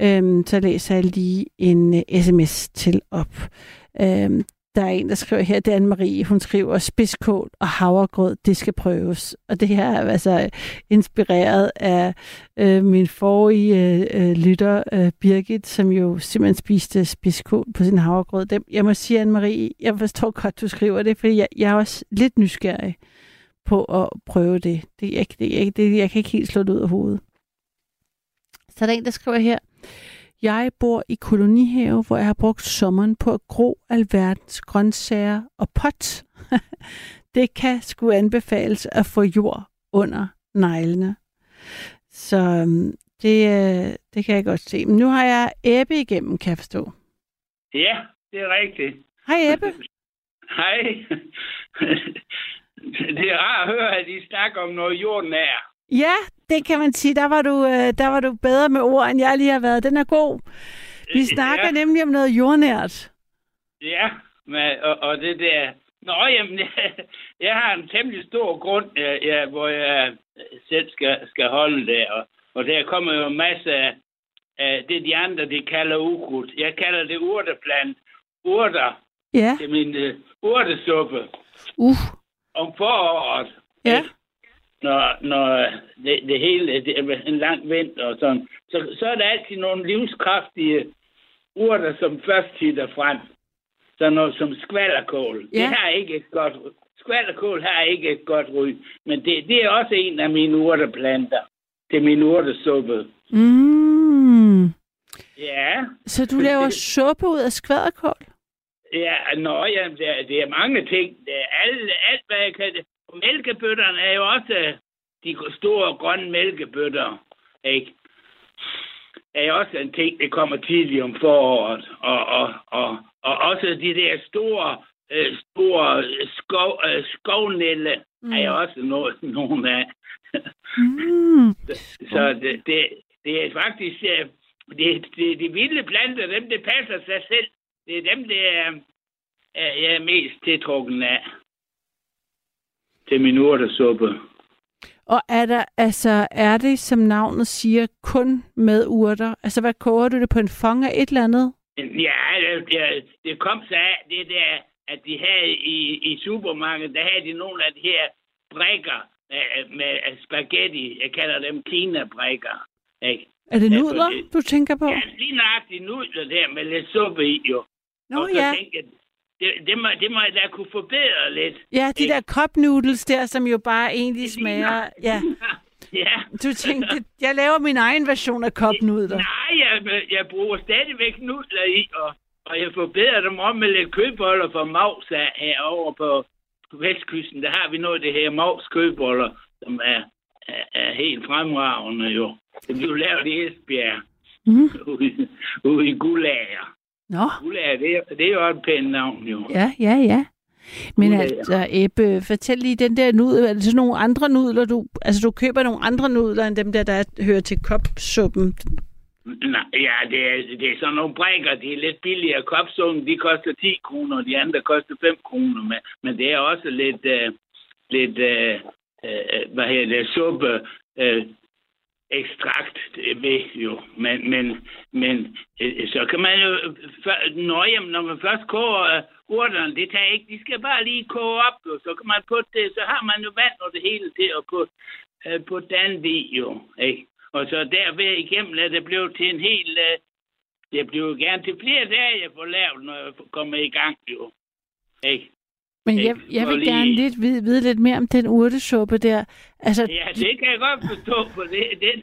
Øhm, så læser jeg lige en øh, sms til op. Øhm, der er en, der skriver her, det er Anne-Marie, hun skriver, spidskål og havregrød, det skal prøves. Og det her er altså inspireret af øh, min forrige øh, øh, lytter, øh, Birgit, som jo simpelthen spiste spidskål på sin havregrød. Dem, jeg må sige, Anne-Marie, jeg forstår godt, du skriver det, fordi jeg, jeg er også lidt nysgerrig på at prøve det. det, jeg, det, jeg, det jeg kan ikke helt slå det ud af hovedet. Så er der en, der skriver her, jeg bor i kolonihave, hvor jeg har brugt sommeren på at gro alverdens grøntsager og pot. det kan sgu anbefales at få jord under neglene. Så øhm, det, øh, det kan jeg godt se. Men nu har jeg Ebbe igennem, kan jeg forstå. Ja, det er rigtigt. Hej Ebbe. Hej. det er rart at høre, at I snakker om noget jordnær. Ja, det kan man sige. Der var du, øh, der var du bedre med ord, end jeg lige har været. Den er god. Vi snakker Ja. nemlig om noget jordnært. Ja, men, og, og det der... Nå, jamen, jeg har en temmelig stor grund, ja, ja, hvor jeg selv skal, skal holde det, og, og der kommer jo masse af, af det, de andre, de kalder ukrudt. Jeg kalder det urteplant. Urter Ja. til min uh, urtesuppe Uh. om foråret. Ja. Når, når det, det hele det er en lang vinter og sådan, så, så er der altid nogle livskraftige urter, som først titter frem. Så noget som skvallerkål. Ja. Det har ikke et godt Skvallerkål har ikke et godt ry, men det, det er også en af mine urteplanter. Det er min urtesuppe. Mm. Ja. Så du laver suppe ud af skvaderkål? Ja, nå, ja, det er, det er mange ting. Det er alt, alt, hvad jeg kan. Og Mælkebøtterne er jo også de store grønne mælkebøtter, ikke? Er jo også en ting, der kommer tidligt om foråret. Og, og, og, og også de der store, øh, store skov, øh, skovnælle mm. er jo også noget, nogle af. Mm. Så det, det, det er faktisk... øh, Det, det, de vilde planter, dem, det passer sig selv. Det er dem, det er, er jeg er mest tiltrukken af. Til min urtesuppe. Og er der, altså, er det, som navnet siger, kun med urter? Altså, hvad koger du det på en fong af et eller andet? Ja, det, det, det kom så af det der, at de havde i, i supermarkedet, der havde de nogle af de her brækker øh, med spaghetti. Jeg kalder dem Kina-brækker. Ikke? Er det nudler, du tænker på? Ja, lige nøjagtigt nudler der med lidt suppe i, jo. Nå og så ja. tænkte det, det, må, det må jeg da kunne forbedre lidt. Ja, de ikke? der cup noodles der, som jo bare egentlig smager... Ja, Ja. du tænkte, jeg laver min egen version af cup nudler. Nej, jeg, jeg bruger stadigvæk nudler i, og, og jeg forbedrer dem om med lidt kødboller fra af herovre på, Vestkysten. Der har vi noget af det her Maus kødboller, som er, er, er helt fremragende jo. Det blev lavet i Esbjerg, Mm. ude, ude i Gulager. Nå, Gulager, det, er- det er jo et pænt navn jo. ja, ja, ja. Men ja. altså, Ebbe, fortæl lige den der nudel. Er det sådan nogle andre nudler, du... Altså, du køber nogle andre nudler, end dem der, der hører til kopsuppen? Nej, ja, det er, det er sådan nogle brækker. De er lidt billigere. Kopsungen, de koster 10 kroner, og de andre koster 5 kroner. Men, men det er også lidt, øh, lidt øh, øh, hvad hedder det, suppe, øh, ekstrakt ved jo. Men, men, men øh, så kan man jo, før, når, jamen, når man først koger øh, urterne, det tager ikke, de skal bare lige koge op, jo. så kan man putte det, så har man jo vand og det hele til at øh, putte, øh, på den video, jo. Ikke? Og så derved igennem er det blevet til en hel... Øh, det bliver gerne til flere dage, jeg får lavet, når jeg kommer i gang, jo. Ikke? Men jeg, jeg vil lige- gerne lidt vide, vide lidt mere om den urtesuppe der. Altså, Ja, det kan jeg godt forstå på det. det.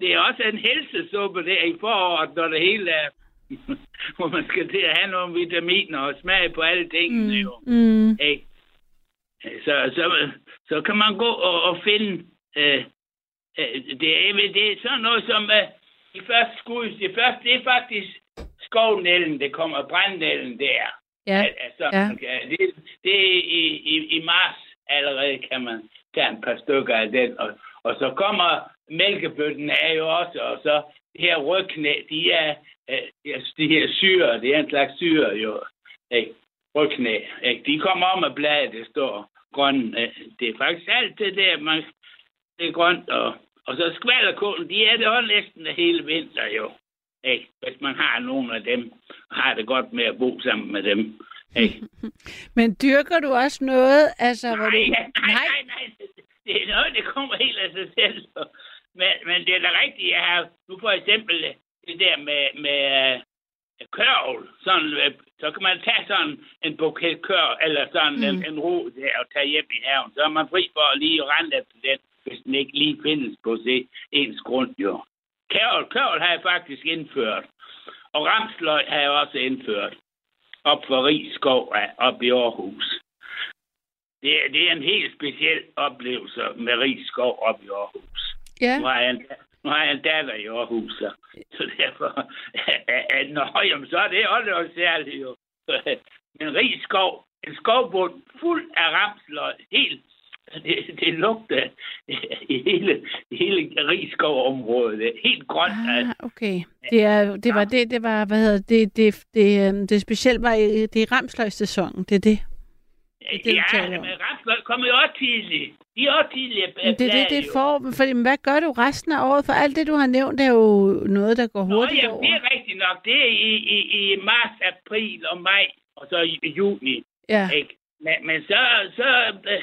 Det er også en helsesuppe der i foråret, når det hele er... hvor man skal til at have nogle vitaminer og smage på alle tingene, jo. mm, Ikke? Så, så, så kan man gå og, og finde... Øh, øh, det, er, det er sådan noget som... Øh, de første skud, det første, det er faktisk skovnælden, det kommer brændnælden der. Ja, Al- Altså, ja. ja. det, det er i, i, i mars allerede, kan man tage en par stykker af den. Og, og så kommer mælkebøtten er jo også, og så det her rygknæ, de er, øh, de- her syre, det er en slags syre jo, ikke? rygknæ. Ikke? De kommer om af bladet, det står grøn. øh, Det er faktisk alt det der, man, det er grønt, og, og så skvalderkålen, de er det også næsten hele vinter jo. Ikke? Hvis man har nogen af dem, har det godt med at bo sammen med dem. Ikke? Men dyrker du også noget, altså, hvor Nej, du... nej, nej, nej. Det er noget, det kommer helt af sig selv. Men, men det er da rigtigt, jeg har nu for eksempel det der med, med øh, kørvel. Sådan, øh, så kan man tage sådan en buket kør, eller sådan mm. en, en ro der og tage hjem i haven. Så er man fri for at lige rende efter den, hvis den ikke lige findes på se, ens grund, jo. Kørvel har jeg faktisk indført. Og ramsløg har jeg også indført. Op for Rigskov, op i Aarhus. Det, er- det er en helt speciel oplevelse med Rigskov op i Aarhus. Ja, Nu har jeg en, nu har jeg en datter i Aarhus, så, så derfor... Nå, jamen, så er det også noget særligt, jo. Men Rigskov, en skovbund fuld af ramsløg, helt... Det, det lugter i hele, hele Rigskov-området. Det Helt grønt. ah, okay. Det, er, det var det, det var, hvad hedder det, det, det, øhm, det specielt var, i- det er ramsløgssæsonen, det er det. det, du ja, men ramsløg kommer jo også tidligt. De er også tidligt. Men det er det, det får, fordi, men hvad gør du resten af året? For alt det, du har nævnt, er jo noget, der går Nå, hurtigt jamen, over. det er rigtigt nok. Det er i, i, i marts, april og maj, og så i juni. Ja, Ikke? Men, men så, så øh,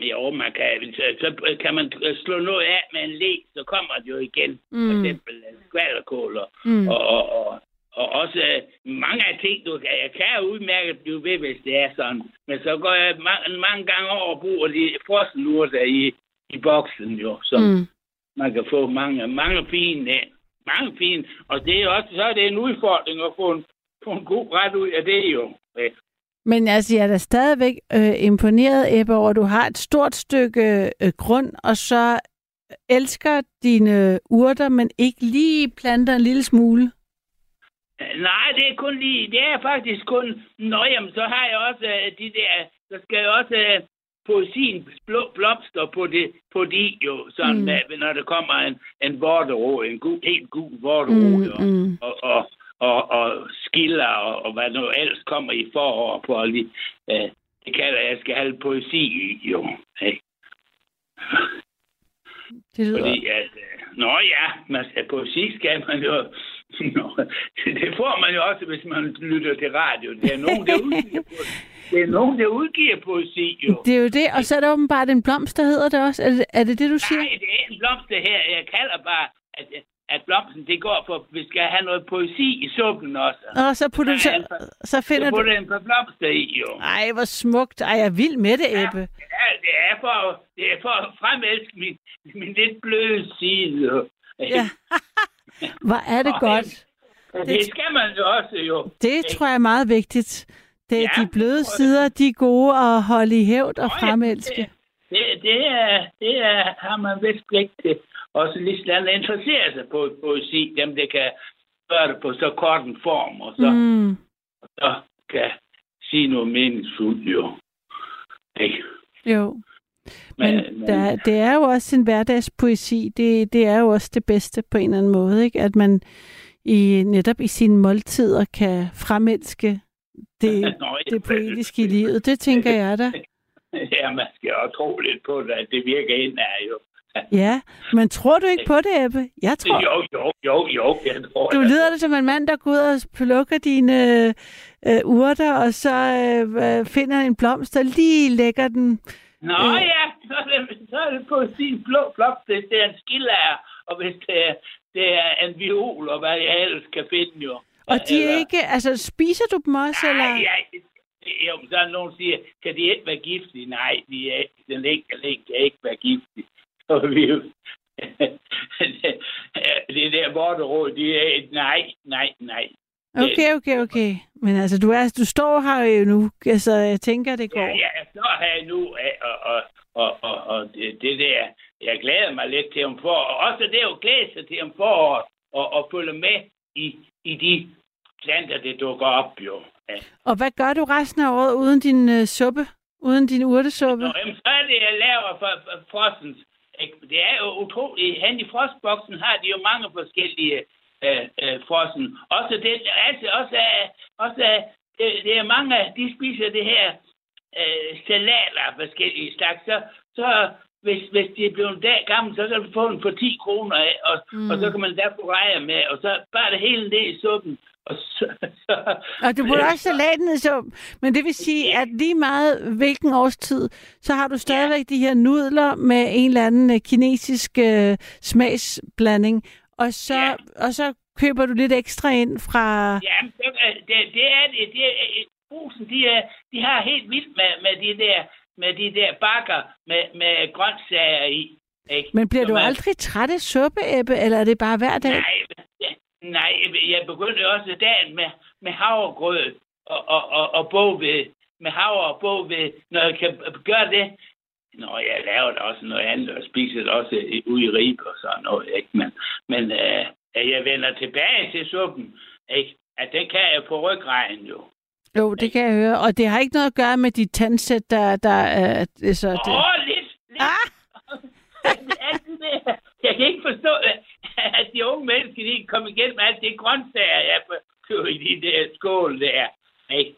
jo, man kan, så, kan man slå noget af med en læ, så kommer det jo igen. Mm. For eksempel øh, skvalderkål og, mm. og, og, og, og også øh, mange af ting, du kan, jeg kan udmærket blive ved, hvis det er sådan. Men så går jeg mange, mange gange over og bruger de frossenurter i, i boksen jo, så mm. Mm. man kan få mange, mange fine af. Mange fine. Og det er også, så er det en udfordring at få en, få en god ret ud af det jo. Men altså, jeg er da stadigvæk øh, imponeret, Ebbe, over, at du har et stort stykke øh, grund, og så elsker dine urter, men ikke lige planter en lille smule. Nej, det er kun lige, det er faktisk kun, nå jamen, så har jeg også øh, de der, så skal jeg også øh, poesien blå blomster på det, på de jo, sådan Mm. mm. med, når der kommer en, en vorterå, en gul, helt gul vorterå, Mm, jo, mm. og, og, og, og skiller, og, og hvad nu ellers kommer i forår på lige, øh, det kalder jeg, skal have poesi i, jo. Ikke? Det lyder... Fordi at, øh, nå ja, man skal, poesi skal man jo... Nå, det får man jo også, hvis man lytter til radio. Det er nogen, der udgiver, det er nogen, der udgiver poesi, jo. Det er jo det, og så er der åbenbart en blomst, der hedder det også. Er det er det, det, du siger? Nej, det er en blomst, det her. Jeg kalder bare, at, at blomsten, det går for, vi skal have noget poesi i suppen også. Og så, putter du, så, så finder så du... putter en par blomster i, jo. Ej, hvor smukt. Ej, jeg er vild med det, Ebbe. Ja, det er for, det er for at fremelske min, min lidt bløde side. jo. Ja. Hvor er det Og, godt. Det, det skal man jo også, jo. Det tror jeg er meget vigtigt. Det er Ja, de bløde det sider, de er gode at holde i hævd og fremelske. Det, det, er, det er, har man vist pligt til. Også lige sådan at interessere sig på poesi, dem der kan gøre det på så kort en form, og så, mm. Mm. så kan sige noget meningsfuldt, jo. Ikke? Jo. Men, Men- der, det er jo også en hverdagspoesi. Det, det er jo også det bedste på en eller anden måde, ikke? At man i, netop i sine måltider kan fremelske det, Nå, det poetiske i livet. Det tænker jeg da. Ja, man skal jo tro lidt på det, at det virker ind af, jo. Ja, men tror du ikke på det, Ebbe? Jeg tror, Jo, jo, jo, jo, jeg tror du lyder det som en mand, der går ud og plukker dine øh, urter, og så øh, finder en blomst og lige lægger den. Nå Øh. ja, så er, det, så er det på sin blå hvis det er en skillager, og hvis det er, det er en viol, og hvad jeg ellers kan finde, jo. Og de er Eller- ikke, altså spiser du dem også, eller? Nej, ja, jo, så er der nogen, der siger, kan de ikke være giftige? Nej, de er, ikke- den enkelte kan ikke være giftige. Så er vi det der vorteråd, de er et nej, nej, nej. Okay, okay, okay. Men altså, du, er, du står her jo nu, altså jeg tænker, det går. Ja, ja, jeg står her nu, og, og, og, og, og det, det der, jeg glæder mig lidt til om foråret. Og også det er jo glæde sig til om foråret, og, og følge med i, i de planter, der dukker op, jo. Ja. Og hvad gør du resten af året uden din øh, suppe? Uden din urtesuppe? Nå, jamen, så er det, jeg laver for, for frostens. Ikke? Det er jo utroligt. Hen i frostboksen har de jo mange forskellige øh, øh, frossen. Også det, altså, også, også det, det er mange, de spiser det her øh, salater af forskellige slags. Så, så hvis, hvis de er blevet en dag gammel, så kan du få den for 10 kroner af, og, Mm. mm. og så kan man der få rejer med, og så bare det hele ned i suppen. Og så, så, Og du putter også salaten i suppen. Men det vil sige, at lige meget hvilken årstid, så har du stadigvæk de her nudler med en eller anden øh, kinesisk øh, smagsblanding. Og så, Ja. og så køber du lidt ekstra ind fra... Ja, men det, det, er det. det er, brusen, de, er, de har helt vildt med, med de der med de der bakker med, med grøntsager i. Ikke? Men bliver Som du aldrig træt af suppe, Ebbe, eller er det bare hver dag? Nej, ja, nej, jeg begyndte også dagen med, med havregrød og, og, og, og bogved. Med havre og bogved. Når jeg kan gøre det, Nå, jeg laver da også noget andet, og spiser det også ude i Ribe og sådan noget, ikke? Men, men øh, jeg vender tilbage til suppen, ikke? At det kan jeg på ryggraden jo. Jo, det kan jeg høre. Og det har ikke noget at gøre med dit tandsæt, der, der er... er så det... Åh, lidt, lidt. Ah! Jeg kan ikke forstå, at de unge mennesker, de kan komme igennem alt det grøntsager, jeg køber i de der skål der. Ikke?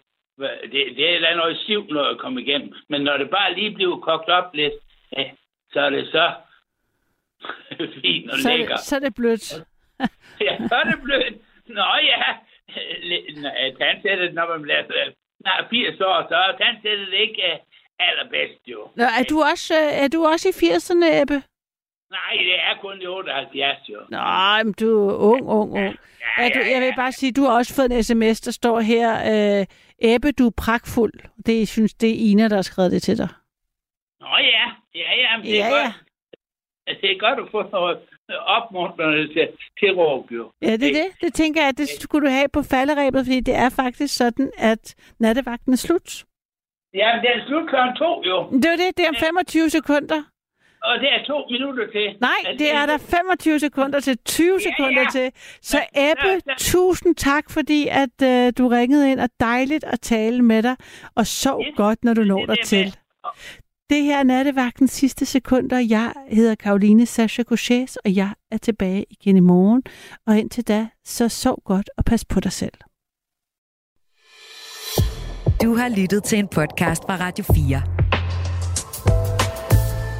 Det, det er da noget sivt noget at komme igennem. Men når det bare lige bliver kogt op lidt, ja, så er det så fint og så, er lækker. det, så er det blødt. Ja, så er det blødt. Nå ja, tandsættet, når man bliver snart 80 år, så er tandsættet ikke øh, allerbedst jo. Nå, er, du også, øh, er du også i 80'erne, Ebbe? Nej, det er kun de 78 jo. Nå, men du er ung, ung, ung. Er du, jeg vil bare sige, du har også fået en sms, der står her, øh, Ebbe, du er pragtfuld. Det synes, det er Ina, der har skrevet det til dig. Nå ja, ja, ja, men det er Ja, ja. godt. Det er godt at få noget opmuntrende til, til jo. Ja, det er det. Det tænker jeg, at det skulle du have på falderæbet, fordi det er faktisk sådan, at nattevagten er slut. Ja, men det er slut kl. to, jo. Det er det, det er om 25 sekunder. Og det er to minutter til. Nej, at det er der 25 sekunder til 20 sekunder ja. til. Så Ebbe, tusind tak, fordi at øh, du ringede ind, og dejligt at tale med dig, og sov godt, når du når dig til. Det her er nattevagtens sidste sekunder. Jeg hedder Karoline Sasha Gauches, og jeg er tilbage igen i morgen. Og indtil da, så sov godt og pas på dig selv. Du har lyttet til en podcast fra Radio 4.